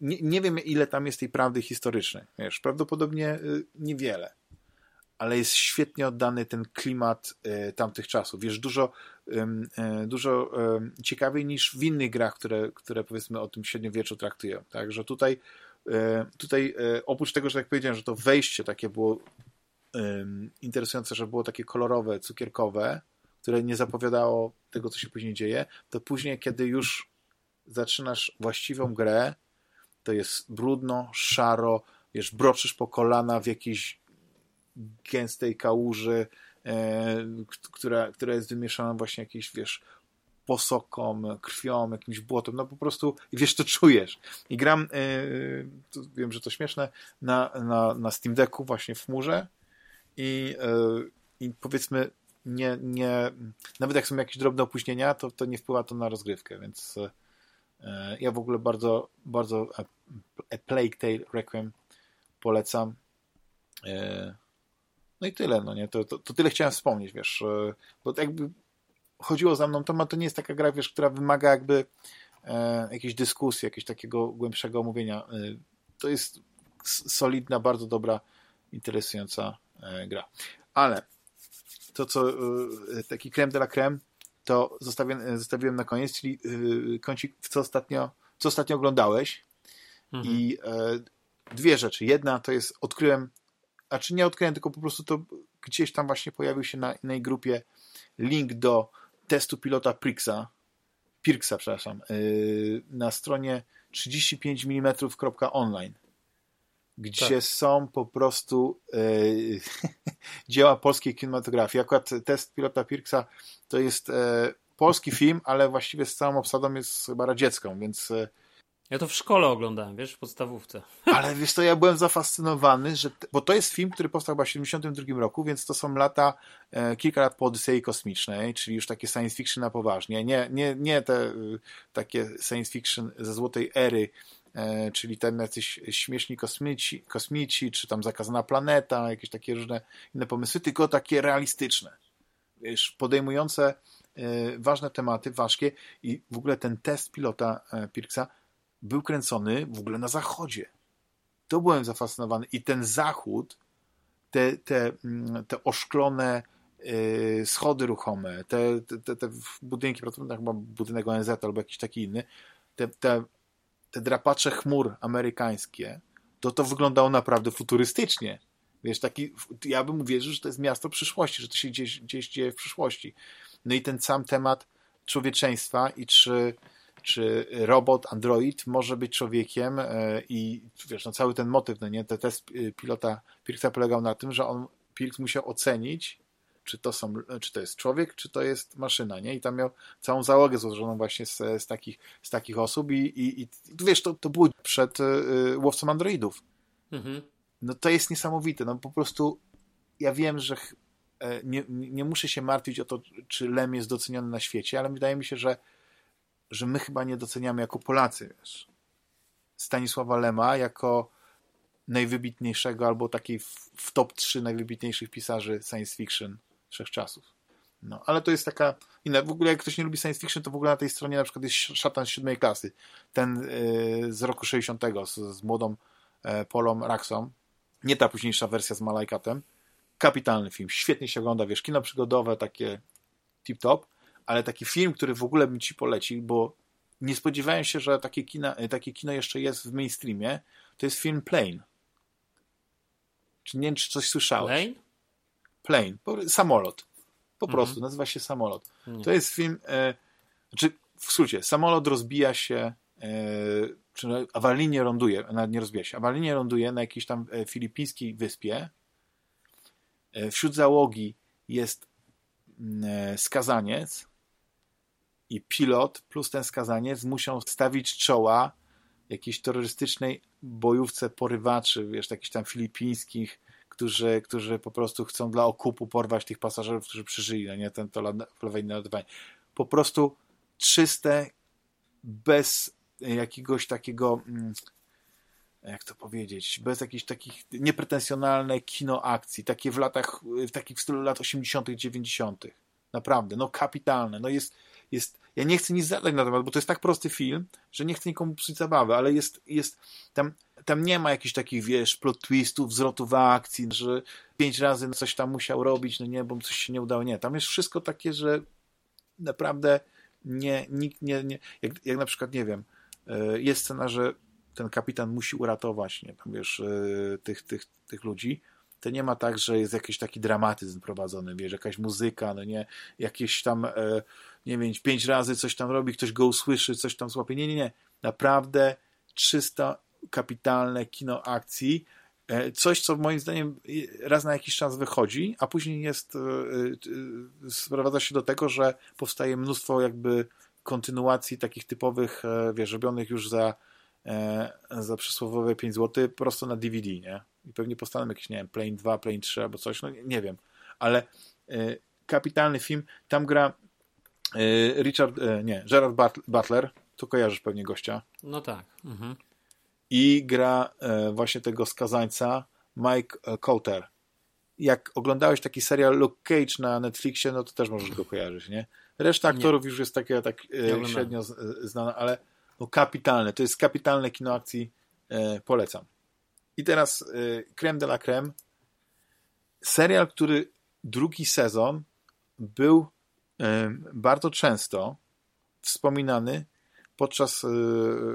nie, nie wiem, ile tam jest tej prawdy historycznej. Wiesz, prawdopodobnie y, niewiele, ale jest świetnie oddany ten klimat y, tamtych czasów. Wiesz, dużo, e, dużo ciekawiej niż w innych grach, które, które powiedzmy o tym średniowieczu traktują. Także tutaj, e, tutaj oprócz tego, że tak powiedziałem, że to wejście takie było interesujące, że było takie kolorowe, cukierkowe, które nie zapowiadało tego, co się później dzieje, to później, kiedy już zaczynasz właściwą grę, to jest brudno, szaro, wiesz, broczysz po kolana w jakiejś gęstej kałuży, e, która, która jest wymieszana właśnie jakieś, wiesz, posoką, krwią, jakimś błotem, no po prostu wiesz, to czujesz. I gram, e, wiem, że to śmieszne, na, na, na Steam Decku właśnie w chmurze i, e, i powiedzmy nie, nie, nawet jak są jakieś drobne opóźnienia, to, to nie wpływa to na rozgrywkę, więc e, ja w ogóle bardzo, bardzo A, A Plague Tale Requiem polecam. E, no i tyle, no nie, to, to, to tyle chciałem wspomnieć, wiesz, e, bo jakby chodziło za mną, to, ma, to nie jest taka gra, wiesz, która wymaga jakby e, jakiejś dyskusji, jakiegoś takiego głębszego omówienia. E, to jest solidna, bardzo dobra, interesująca e, gra. Ale to, co e, taki creme de la creme, to zostawiłem, zostawiłem na koniec, czyli kącik, co ostatnio, co ostatnio oglądałeś. Mhm. I dwie rzeczy. Jedna to jest, odkryłem, a czy nie odkryłem, tylko po prostu to gdzieś tam właśnie pojawił się na innej grupie link do testu pilota Prixa, Pirksa, przepraszam, yy, na stronie 35mm.online, gdzie tak. są po prostu yy, dzieła polskiej kinematografii. Akurat test pilota Pirksa to jest yy, polski film, ale właściwie z całą obsadą jest chyba radziecką, więc yy, ja to w szkole oglądałem, wiesz, w podstawówce. Ale wiesz to ja byłem zafascynowany, że, bo to jest film, który powstał chyba w 1972 roku, więc to są lata, e, kilka lat po Odysei Kosmicznej, czyli już takie science fiction na poważnie. Nie, nie, nie te e, takie science fiction ze złotej ery, e, czyli ten jacyś śmieszni kosmici, kosmici, czy tam zakazana planeta, jakieś takie różne inne pomysły, tylko takie realistyczne. Podejmujące e, ważne tematy, ważkie i w ogóle ten test pilota e, Pirksa był kręcony w ogóle na zachodzie. To byłem zafascynowany. I ten zachód, te, te, mm, te oszklone yy, schody ruchome, te, te, te budynki, prawdopodobnie chyba budynek ONZ albo jakiś taki inny, te, te, te drapacze chmur amerykańskie, to to wyglądało naprawdę futurystycznie. Wiesz, taki, ja bym uwierzył, że to jest miasto przyszłości, że to się gdzieś, gdzieś dzieje w przyszłości. No i ten sam temat człowieczeństwa i czy czy robot, android może być człowiekiem e, i wiesz, no cały ten motyw, no nie, ten test y, pilota Pirksa polegał na tym, że on, Pirks musiał ocenić, czy to, są, czy to jest człowiek, czy to jest maszyna, nie? I tam miał całą załogę złożoną właśnie z, z, takich, z takich osób i, i, i wiesz, to, to było przed y, łowcą androidów. Mhm. No to jest niesamowite, no po prostu ja wiem, że e, nie, nie muszę się martwić o to, czy Lem jest doceniony na świecie, ale wydaje mi się, że że my chyba nie doceniamy jako Polacy, wiesz, Stanisława Lema jako najwybitniejszego albo takiej w, w top 3 najwybitniejszych pisarzy science fiction wszechczasów. No, ale to jest taka inna. W ogóle jak ktoś nie lubi science fiction, to w ogóle na tej stronie na przykład jest szatan z siódmej klasy. Ten yy, z roku 60 z, z młodą e, Polą Raxą. Nie ta późniejsza wersja z Malajkatem. Kapitalny film. Świetnie się ogląda, wiesz, kino przygodowe, takie tip-top ale taki film, który w ogóle bym ci polecił, bo nie spodziewałem się, że takie, kina, takie kino jeszcze jest w mainstreamie, to jest film Plane. Czy nie wiem, czy coś słyszałeś? Plane? Plane. Samolot. Po mhm. prostu, nazywa się Samolot. Nie. To jest film, e, znaczy w skrócie, samolot rozbija się, e, czy awaryjnie ląduje, nawet nie rozbija się, awaryjnie ląduje na jakiejś tam e, filipińskiej wyspie. E, wśród załogi jest mm, e, skazaniec, i pilot plus ten skazaniec muszą stawić czoła jakiejś terrorystycznej bojówce porywaczy, wiesz, jakichś tam filipińskich, którzy, którzy po prostu chcą dla okupu porwać tych pasażerów, którzy przeżyli, no nie, ten to lawejne nadawanie. Po prostu czyste, bez jakiegoś takiego mm, jak to powiedzieć, bez jakichś takich niepretensjonalne kino akcji, takie w latach, w takich w stylu lat 80., 90. Naprawdę, no kapitalne. No jest, jest, ja nie chcę nic zadać na temat, bo to jest tak prosty film, że nie chcę nikomu psuć zabawy, ale jest, jest tam, tam nie ma jakichś takich, wiesz, plot twistów, zwrotów akcji, że pięć razy coś tam musiał robić, no nie, bo coś się nie udało. Nie, tam jest wszystko takie, że naprawdę nie, nikt nie, nie jak, jak na przykład, nie wiem, jest scena, że ten kapitan musi uratować, nie tam wiesz, e, tych, tych, tych ludzi, to nie ma tak, że jest jakiś taki dramatyzm prowadzony, wiesz, jakaś muzyka, no nie, jakieś tam, e, nie wiem, pięć razy coś tam robi, ktoś go usłyszy, coś tam złapie. Nie, nie, nie. Naprawdę czysto kapitalne kino akcji, e, coś, co moim zdaniem raz na jakiś czas wychodzi, a później jest, sprowadza się do tego, że powstaje mnóstwo jakby kontynuacji takich typowych, wiesz, robionych już za E, za przysłowowe 5 zł prosto na DVD, nie? I pewnie powstaną jakieś, nie wiem, Plane 2, Plane 3 albo coś, no nie, wiem. Ale e, kapitalny film. Tam gra e, Richard, nie, Gerard Butler, to kojarzysz pewnie gościa. No tak. Mhm. I gra właśnie tego skazańca Mike Coulter. Jak oglądałeś taki serial Luke Cage na Netflixie, no to też możesz go kojarzyć, nie? Reszta aktorów nie. już jest takie tak średnio znana, ale no kapitalne. To jest kapitalne kino akcji. E, polecam. I teraz e, creme de la creme. Serial, który drugi sezon był e, bardzo często wspominany podczas e,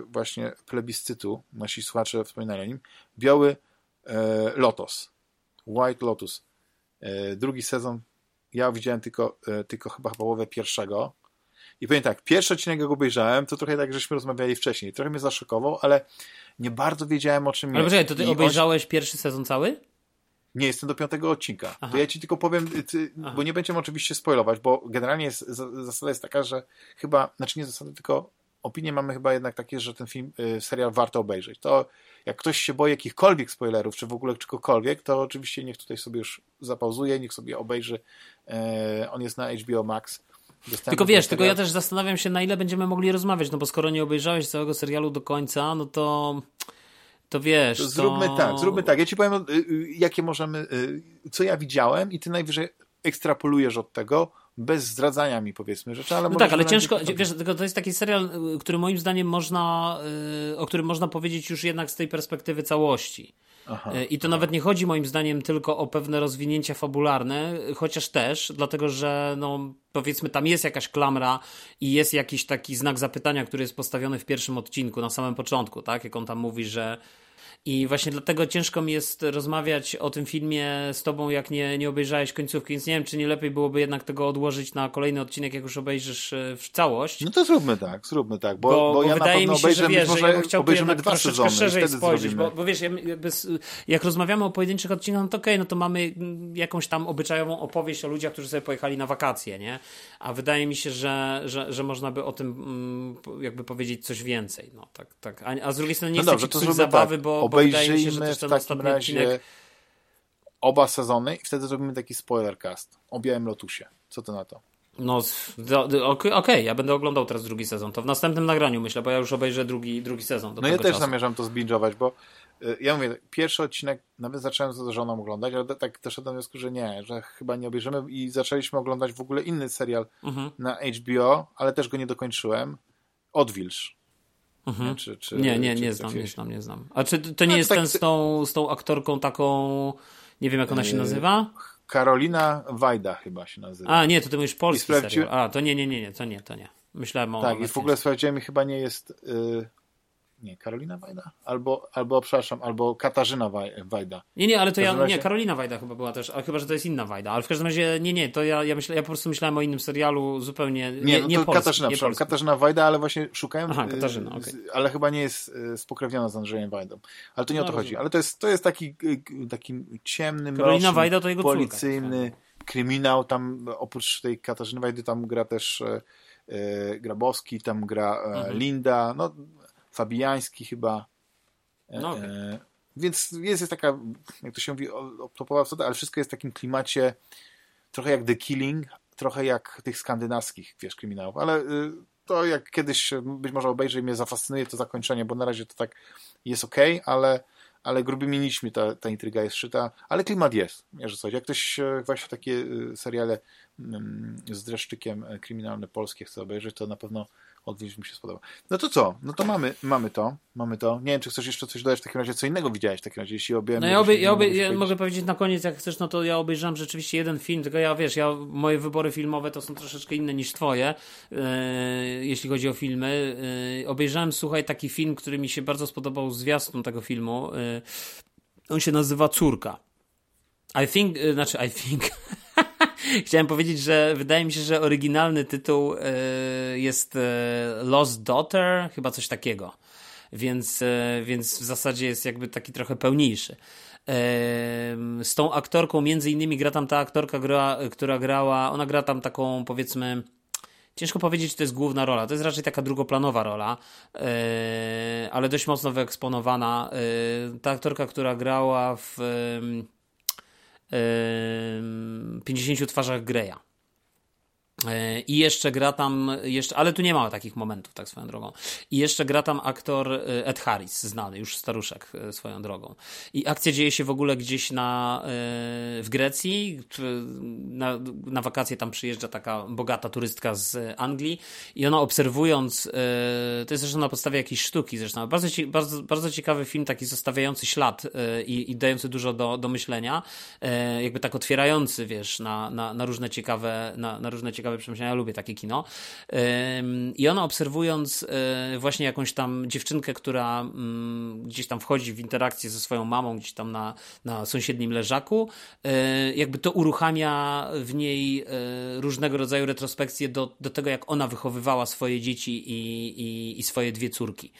właśnie plebiscytu. Nasi słuchacze wspominali o nim. Biały e, Lotus. White Lotus. E, drugi sezon ja widziałem tylko, tylko chyba połowę pierwszego i powiem tak, pierwszy odcinek jak obejrzałem, to trochę tak, żeśmy rozmawiali wcześniej. Trochę mnie zaszokował, ale nie bardzo wiedziałem o czym ale jest. Ale to ty I obejrzałeś on... pierwszy sezon cały? Nie, jestem do piątego odcinka. Aha. To ja ci tylko powiem, ty, bo nie będziemy oczywiście spoilować, bo generalnie jest, zasada jest taka, że chyba, znaczy nie zasada, tylko opinie mamy chyba jednak takie, że ten film, y, serial warto obejrzeć. To jak ktoś się boi jakichkolwiek spoilerów, czy w ogóle czegokolwiek, to oczywiście niech tutaj sobie już zapauzuje, niech sobie obejrzy. E, on jest na HBO Max. Tylko wiesz, tylko ja też zastanawiam się, na ile będziemy mogli rozmawiać, no bo skoro nie obejrzałeś całego serialu do końca, no to to wiesz. To zróbmy to... tak, zróbmy tak. Ja ci powiem, y, y, jakie możemy, co ja widziałem, i ty najwyżej ekstrapolujesz od tego, bez zdradzania mi powiedzmy rzeczy, ale no tak, ale ciężko, wiesz, tylko to jest taki serial, który moim zdaniem można, o którym można powiedzieć już jednak z tej perspektywy całości. Aha, e, I to nawet nie chodzi moim zdaniem tylko o pewne rozwinięcia fabularne, chociaż też, dlatego że no, powiedzmy tam jest jakaś klamra i jest jakiś taki znak zapytania, który jest postawiony w pierwszym odcinku, na samym początku, tak? Jak on tam mówi, że i właśnie dlatego ciężko mi jest rozmawiać o tym filmie z tobą, jak nie, nie obejrzałeś końcówki, więc nie wiem, czy nie lepiej byłoby jednak tego odłożyć na kolejny odcinek, jak już obejrzysz e, w całość. No to zróbmy tak, zróbmy tak, bo, bo, bo ja wydaje mi się, że wiesz, może ja chciał obejrzymy dwa sezony szerzej spojrzeć, bo, bo, wiesz, jak rozmawiamy o pojedynczych odcinkach, no to okej, okay, no to mamy jakąś tam obyczajową opowieść o ludziach, którzy sobie pojechali na wakacje, nie? A wydaje mi się, że, że, że można by o tym mm, jakby powiedzieć coś więcej, no tak, tak. A, a z drugiej strony nie no chcę dobrze, zabawy, tak. bo obejrzyjmy się, w takim razie odcinek... oba sezony i wtedy zrobimy taki spoiler cast o Białym Lotusie. Co ty na to? No, okej, okay, ja będę oglądał teraz drugi sezon. To w następnym nagraniu myślę, bo ja już obejrzę drugi, drugi sezon. no ja też czasu. zamierzam to zbingować, bo y, ja mówię, pierwszy odcinek nawet zacząłem z żoną oglądać, ale tak doszedłem do wniosku, że nie, że chyba nie obejrzymy i zaczęliśmy oglądać w ogóle inny serial mhm. na HBO, ale też go nie dokończyłem. Odwilż. Mhm. Nie, czy, czy, nie, nie, czy nie znam, nie znam, nie znam. A czy to nie no, jest tak... ten z tą, z tą aktorką taką, nie wiem jak ona się yy, nazywa? Karolina Wajda chyba się nazywa. A, nie, to ty mówisz polski sprawdzi... serial. A, to nie, nie, nie, nie, to nie, to nie. Myślałem o... Tak, i w ogóle sprawdziłem i chyba nie jest... Yy nie, Karolina Wajda? Albo, albo przepraszam, albo Katarzyna Wajda. Nie, nie, ale to ja, razie... nie, Karolina Wajda chyba była też, a chyba, że to jest inna Wajda, ale w każdym razie, nie, nie, to ja, ja, myślę, ja po prostu myślałem o innym serialu zupełnie, nie, nie, no nie to polski, Katarzyna, nie polski. Katarzyna Wajda, ale właśnie szukałem, Aha, Katarzyna, okay. ale chyba nie jest y, spokrewniona z Andrzejem Wajdą, ale to nie no, o to rozumiem. chodzi, ale to jest, to jest taki, y, taki ciemny, Karolina Wajda to jego policyjny córka. kryminał, tam oprócz tej Katarzyny Wajdy tam gra też Grabowski, tam gra e, mhm. Linda, no Fabiański chyba. E, no, okay. e, więc jest, jest taka, jak to się mówi, topowa wsada, ale wszystko jest w takim klimacie trochę jak The Killing, trochę jak tych skandynawskich, wiesz, kryminałów, ale y, to jak kiedyś być może obejrzę i mnie zafascynuje to zakończenie, bo na razie to tak jest ok, ale, ale grubymi nićmi ta, ta intryga jest szyta, ale klimat jest, że coś. Jak ktoś e, właśnie takie y, seriale mm, z dreszczykiem e, kryminalne polskie chce obejrzeć, to na pewno odwieźć mi się spodoba. No to co? No to mamy, mamy to. Mamy to. Nie wiem, czy chcesz jeszcze coś dodać w takim razie, co innego widziałeś w takim razie, jeśli obie. No ja, obie, ja, obie, ja mogę powiedzieć na koniec, jak chcesz, no to ja obejrzałem rzeczywiście jeden film, tylko ja wiesz, ja, moje wybory filmowe to są troszeczkę inne niż twoje, yy, jeśli chodzi o filmy. Yy, obejrzałem, słuchaj, taki film, który mi się bardzo spodobał zwiastun tego filmu. Yy, on się nazywa Córka. I think, znaczy I think... Chciałem powiedzieć, że wydaje mi się, że oryginalny tytuł y, jest y, Lost Daughter, chyba coś takiego. Więc, więc w zasadzie jest jakby taki trochę pełniejszy. Z tą aktorką, między innymi gra tam ta aktorka, która grała, ona gra tam taką powiedzmy Ciężko powiedzieć, czy to jest główna rola. To jest raczej taka drugoplanowa rola, yy, ale dość mocno wyeksponowana. Yy, ta aktorka, która grała w yy, 50 twarzach Greya. E, I jeszcze gra tam, jeszcze, ale tu nie ma takich momentów, tak swoją drogą. I jeszcze gra tam aktor e, Ed Harris, znany, już staruszek e, swoją drogą. I akcja dzieje się w ogóle gdzieś na, w Grecji. Na, na wakacje tam przyjeżdża taka bogata turystka z Anglii i ona obserwując, to jest zresztą na podstawie jakiejś sztuki zresztą, bardzo, bardzo, bardzo ciekawy film, taki zostawiający ślad i, i dający dużo do, do myślenia, jakby tak otwierający, wiesz, na, na, na różne ciekawe, na, na różne ciekawe ciekawe przemyślenia, ja lubię takie kino. I ona obserwując e, właśnie jakąś tam dziewczynkę, która mm, gdzieś tam wchodzi w interakcję ze swoją mamą, gdzieś tam na, na sąsiednim leżaku, e, jakby to uruchamia w niej e, różnego rodzaju retrospekcje do, do tego, jak ona wychowywała swoje dzieci i, i, i swoje dwie córki.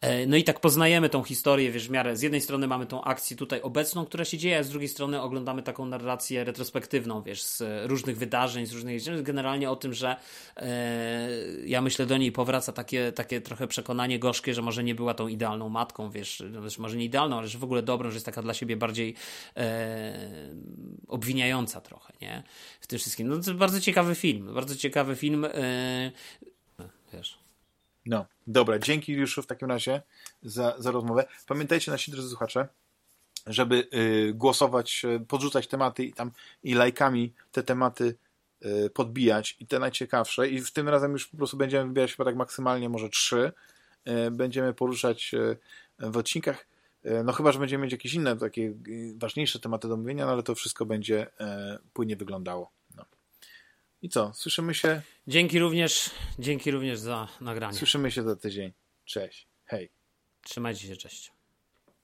E, no i tak poznajemy tą historię, wiesz, w miarę. Z jednej strony mamy tą akcję tutaj obecną, która się dzieje, a z drugiej strony oglądamy taką narrację retrospektywną, wiesz, z różnych wydarzeń, z różnych generalnie o tym, że e, ja myślę do niej powraca takie, takie trochę przekonanie gorzkie, że może nie była tą idealną matką, wiesz, no, może nie idealną, ale że w ogóle dobrą, że jest taka dla siebie bardziej e, obwiniająca trochę, nie? W tym wszystkim. No to bardzo ciekawy film, bardzo ciekawy film. E, wiesz. No, dobra, dzięki już w takim razie za, za rozmowę. Pamiętajcie, nasi drodzy słuchacze, żeby y, głosować, y, podrzucać tematy i tam i lajkami te tematy y, podbijać i te najciekawsze i w tym razem już po prostu będziemy wybierać chyba tak maksymalnie może trzy. Y, będziemy poruszać y, w odcinkach. Y, no chyba, że będziemy mieć jakieś inne takie ważniejsze tematy do mówienia, no ale to wszystko będzie płynnie wyglądało. I co? Słyszymy się. Dzięki również, dzięki również za nagranie. Słyszymy się za tydzień. Cześć. Hej. Trzymajcie się, cześć.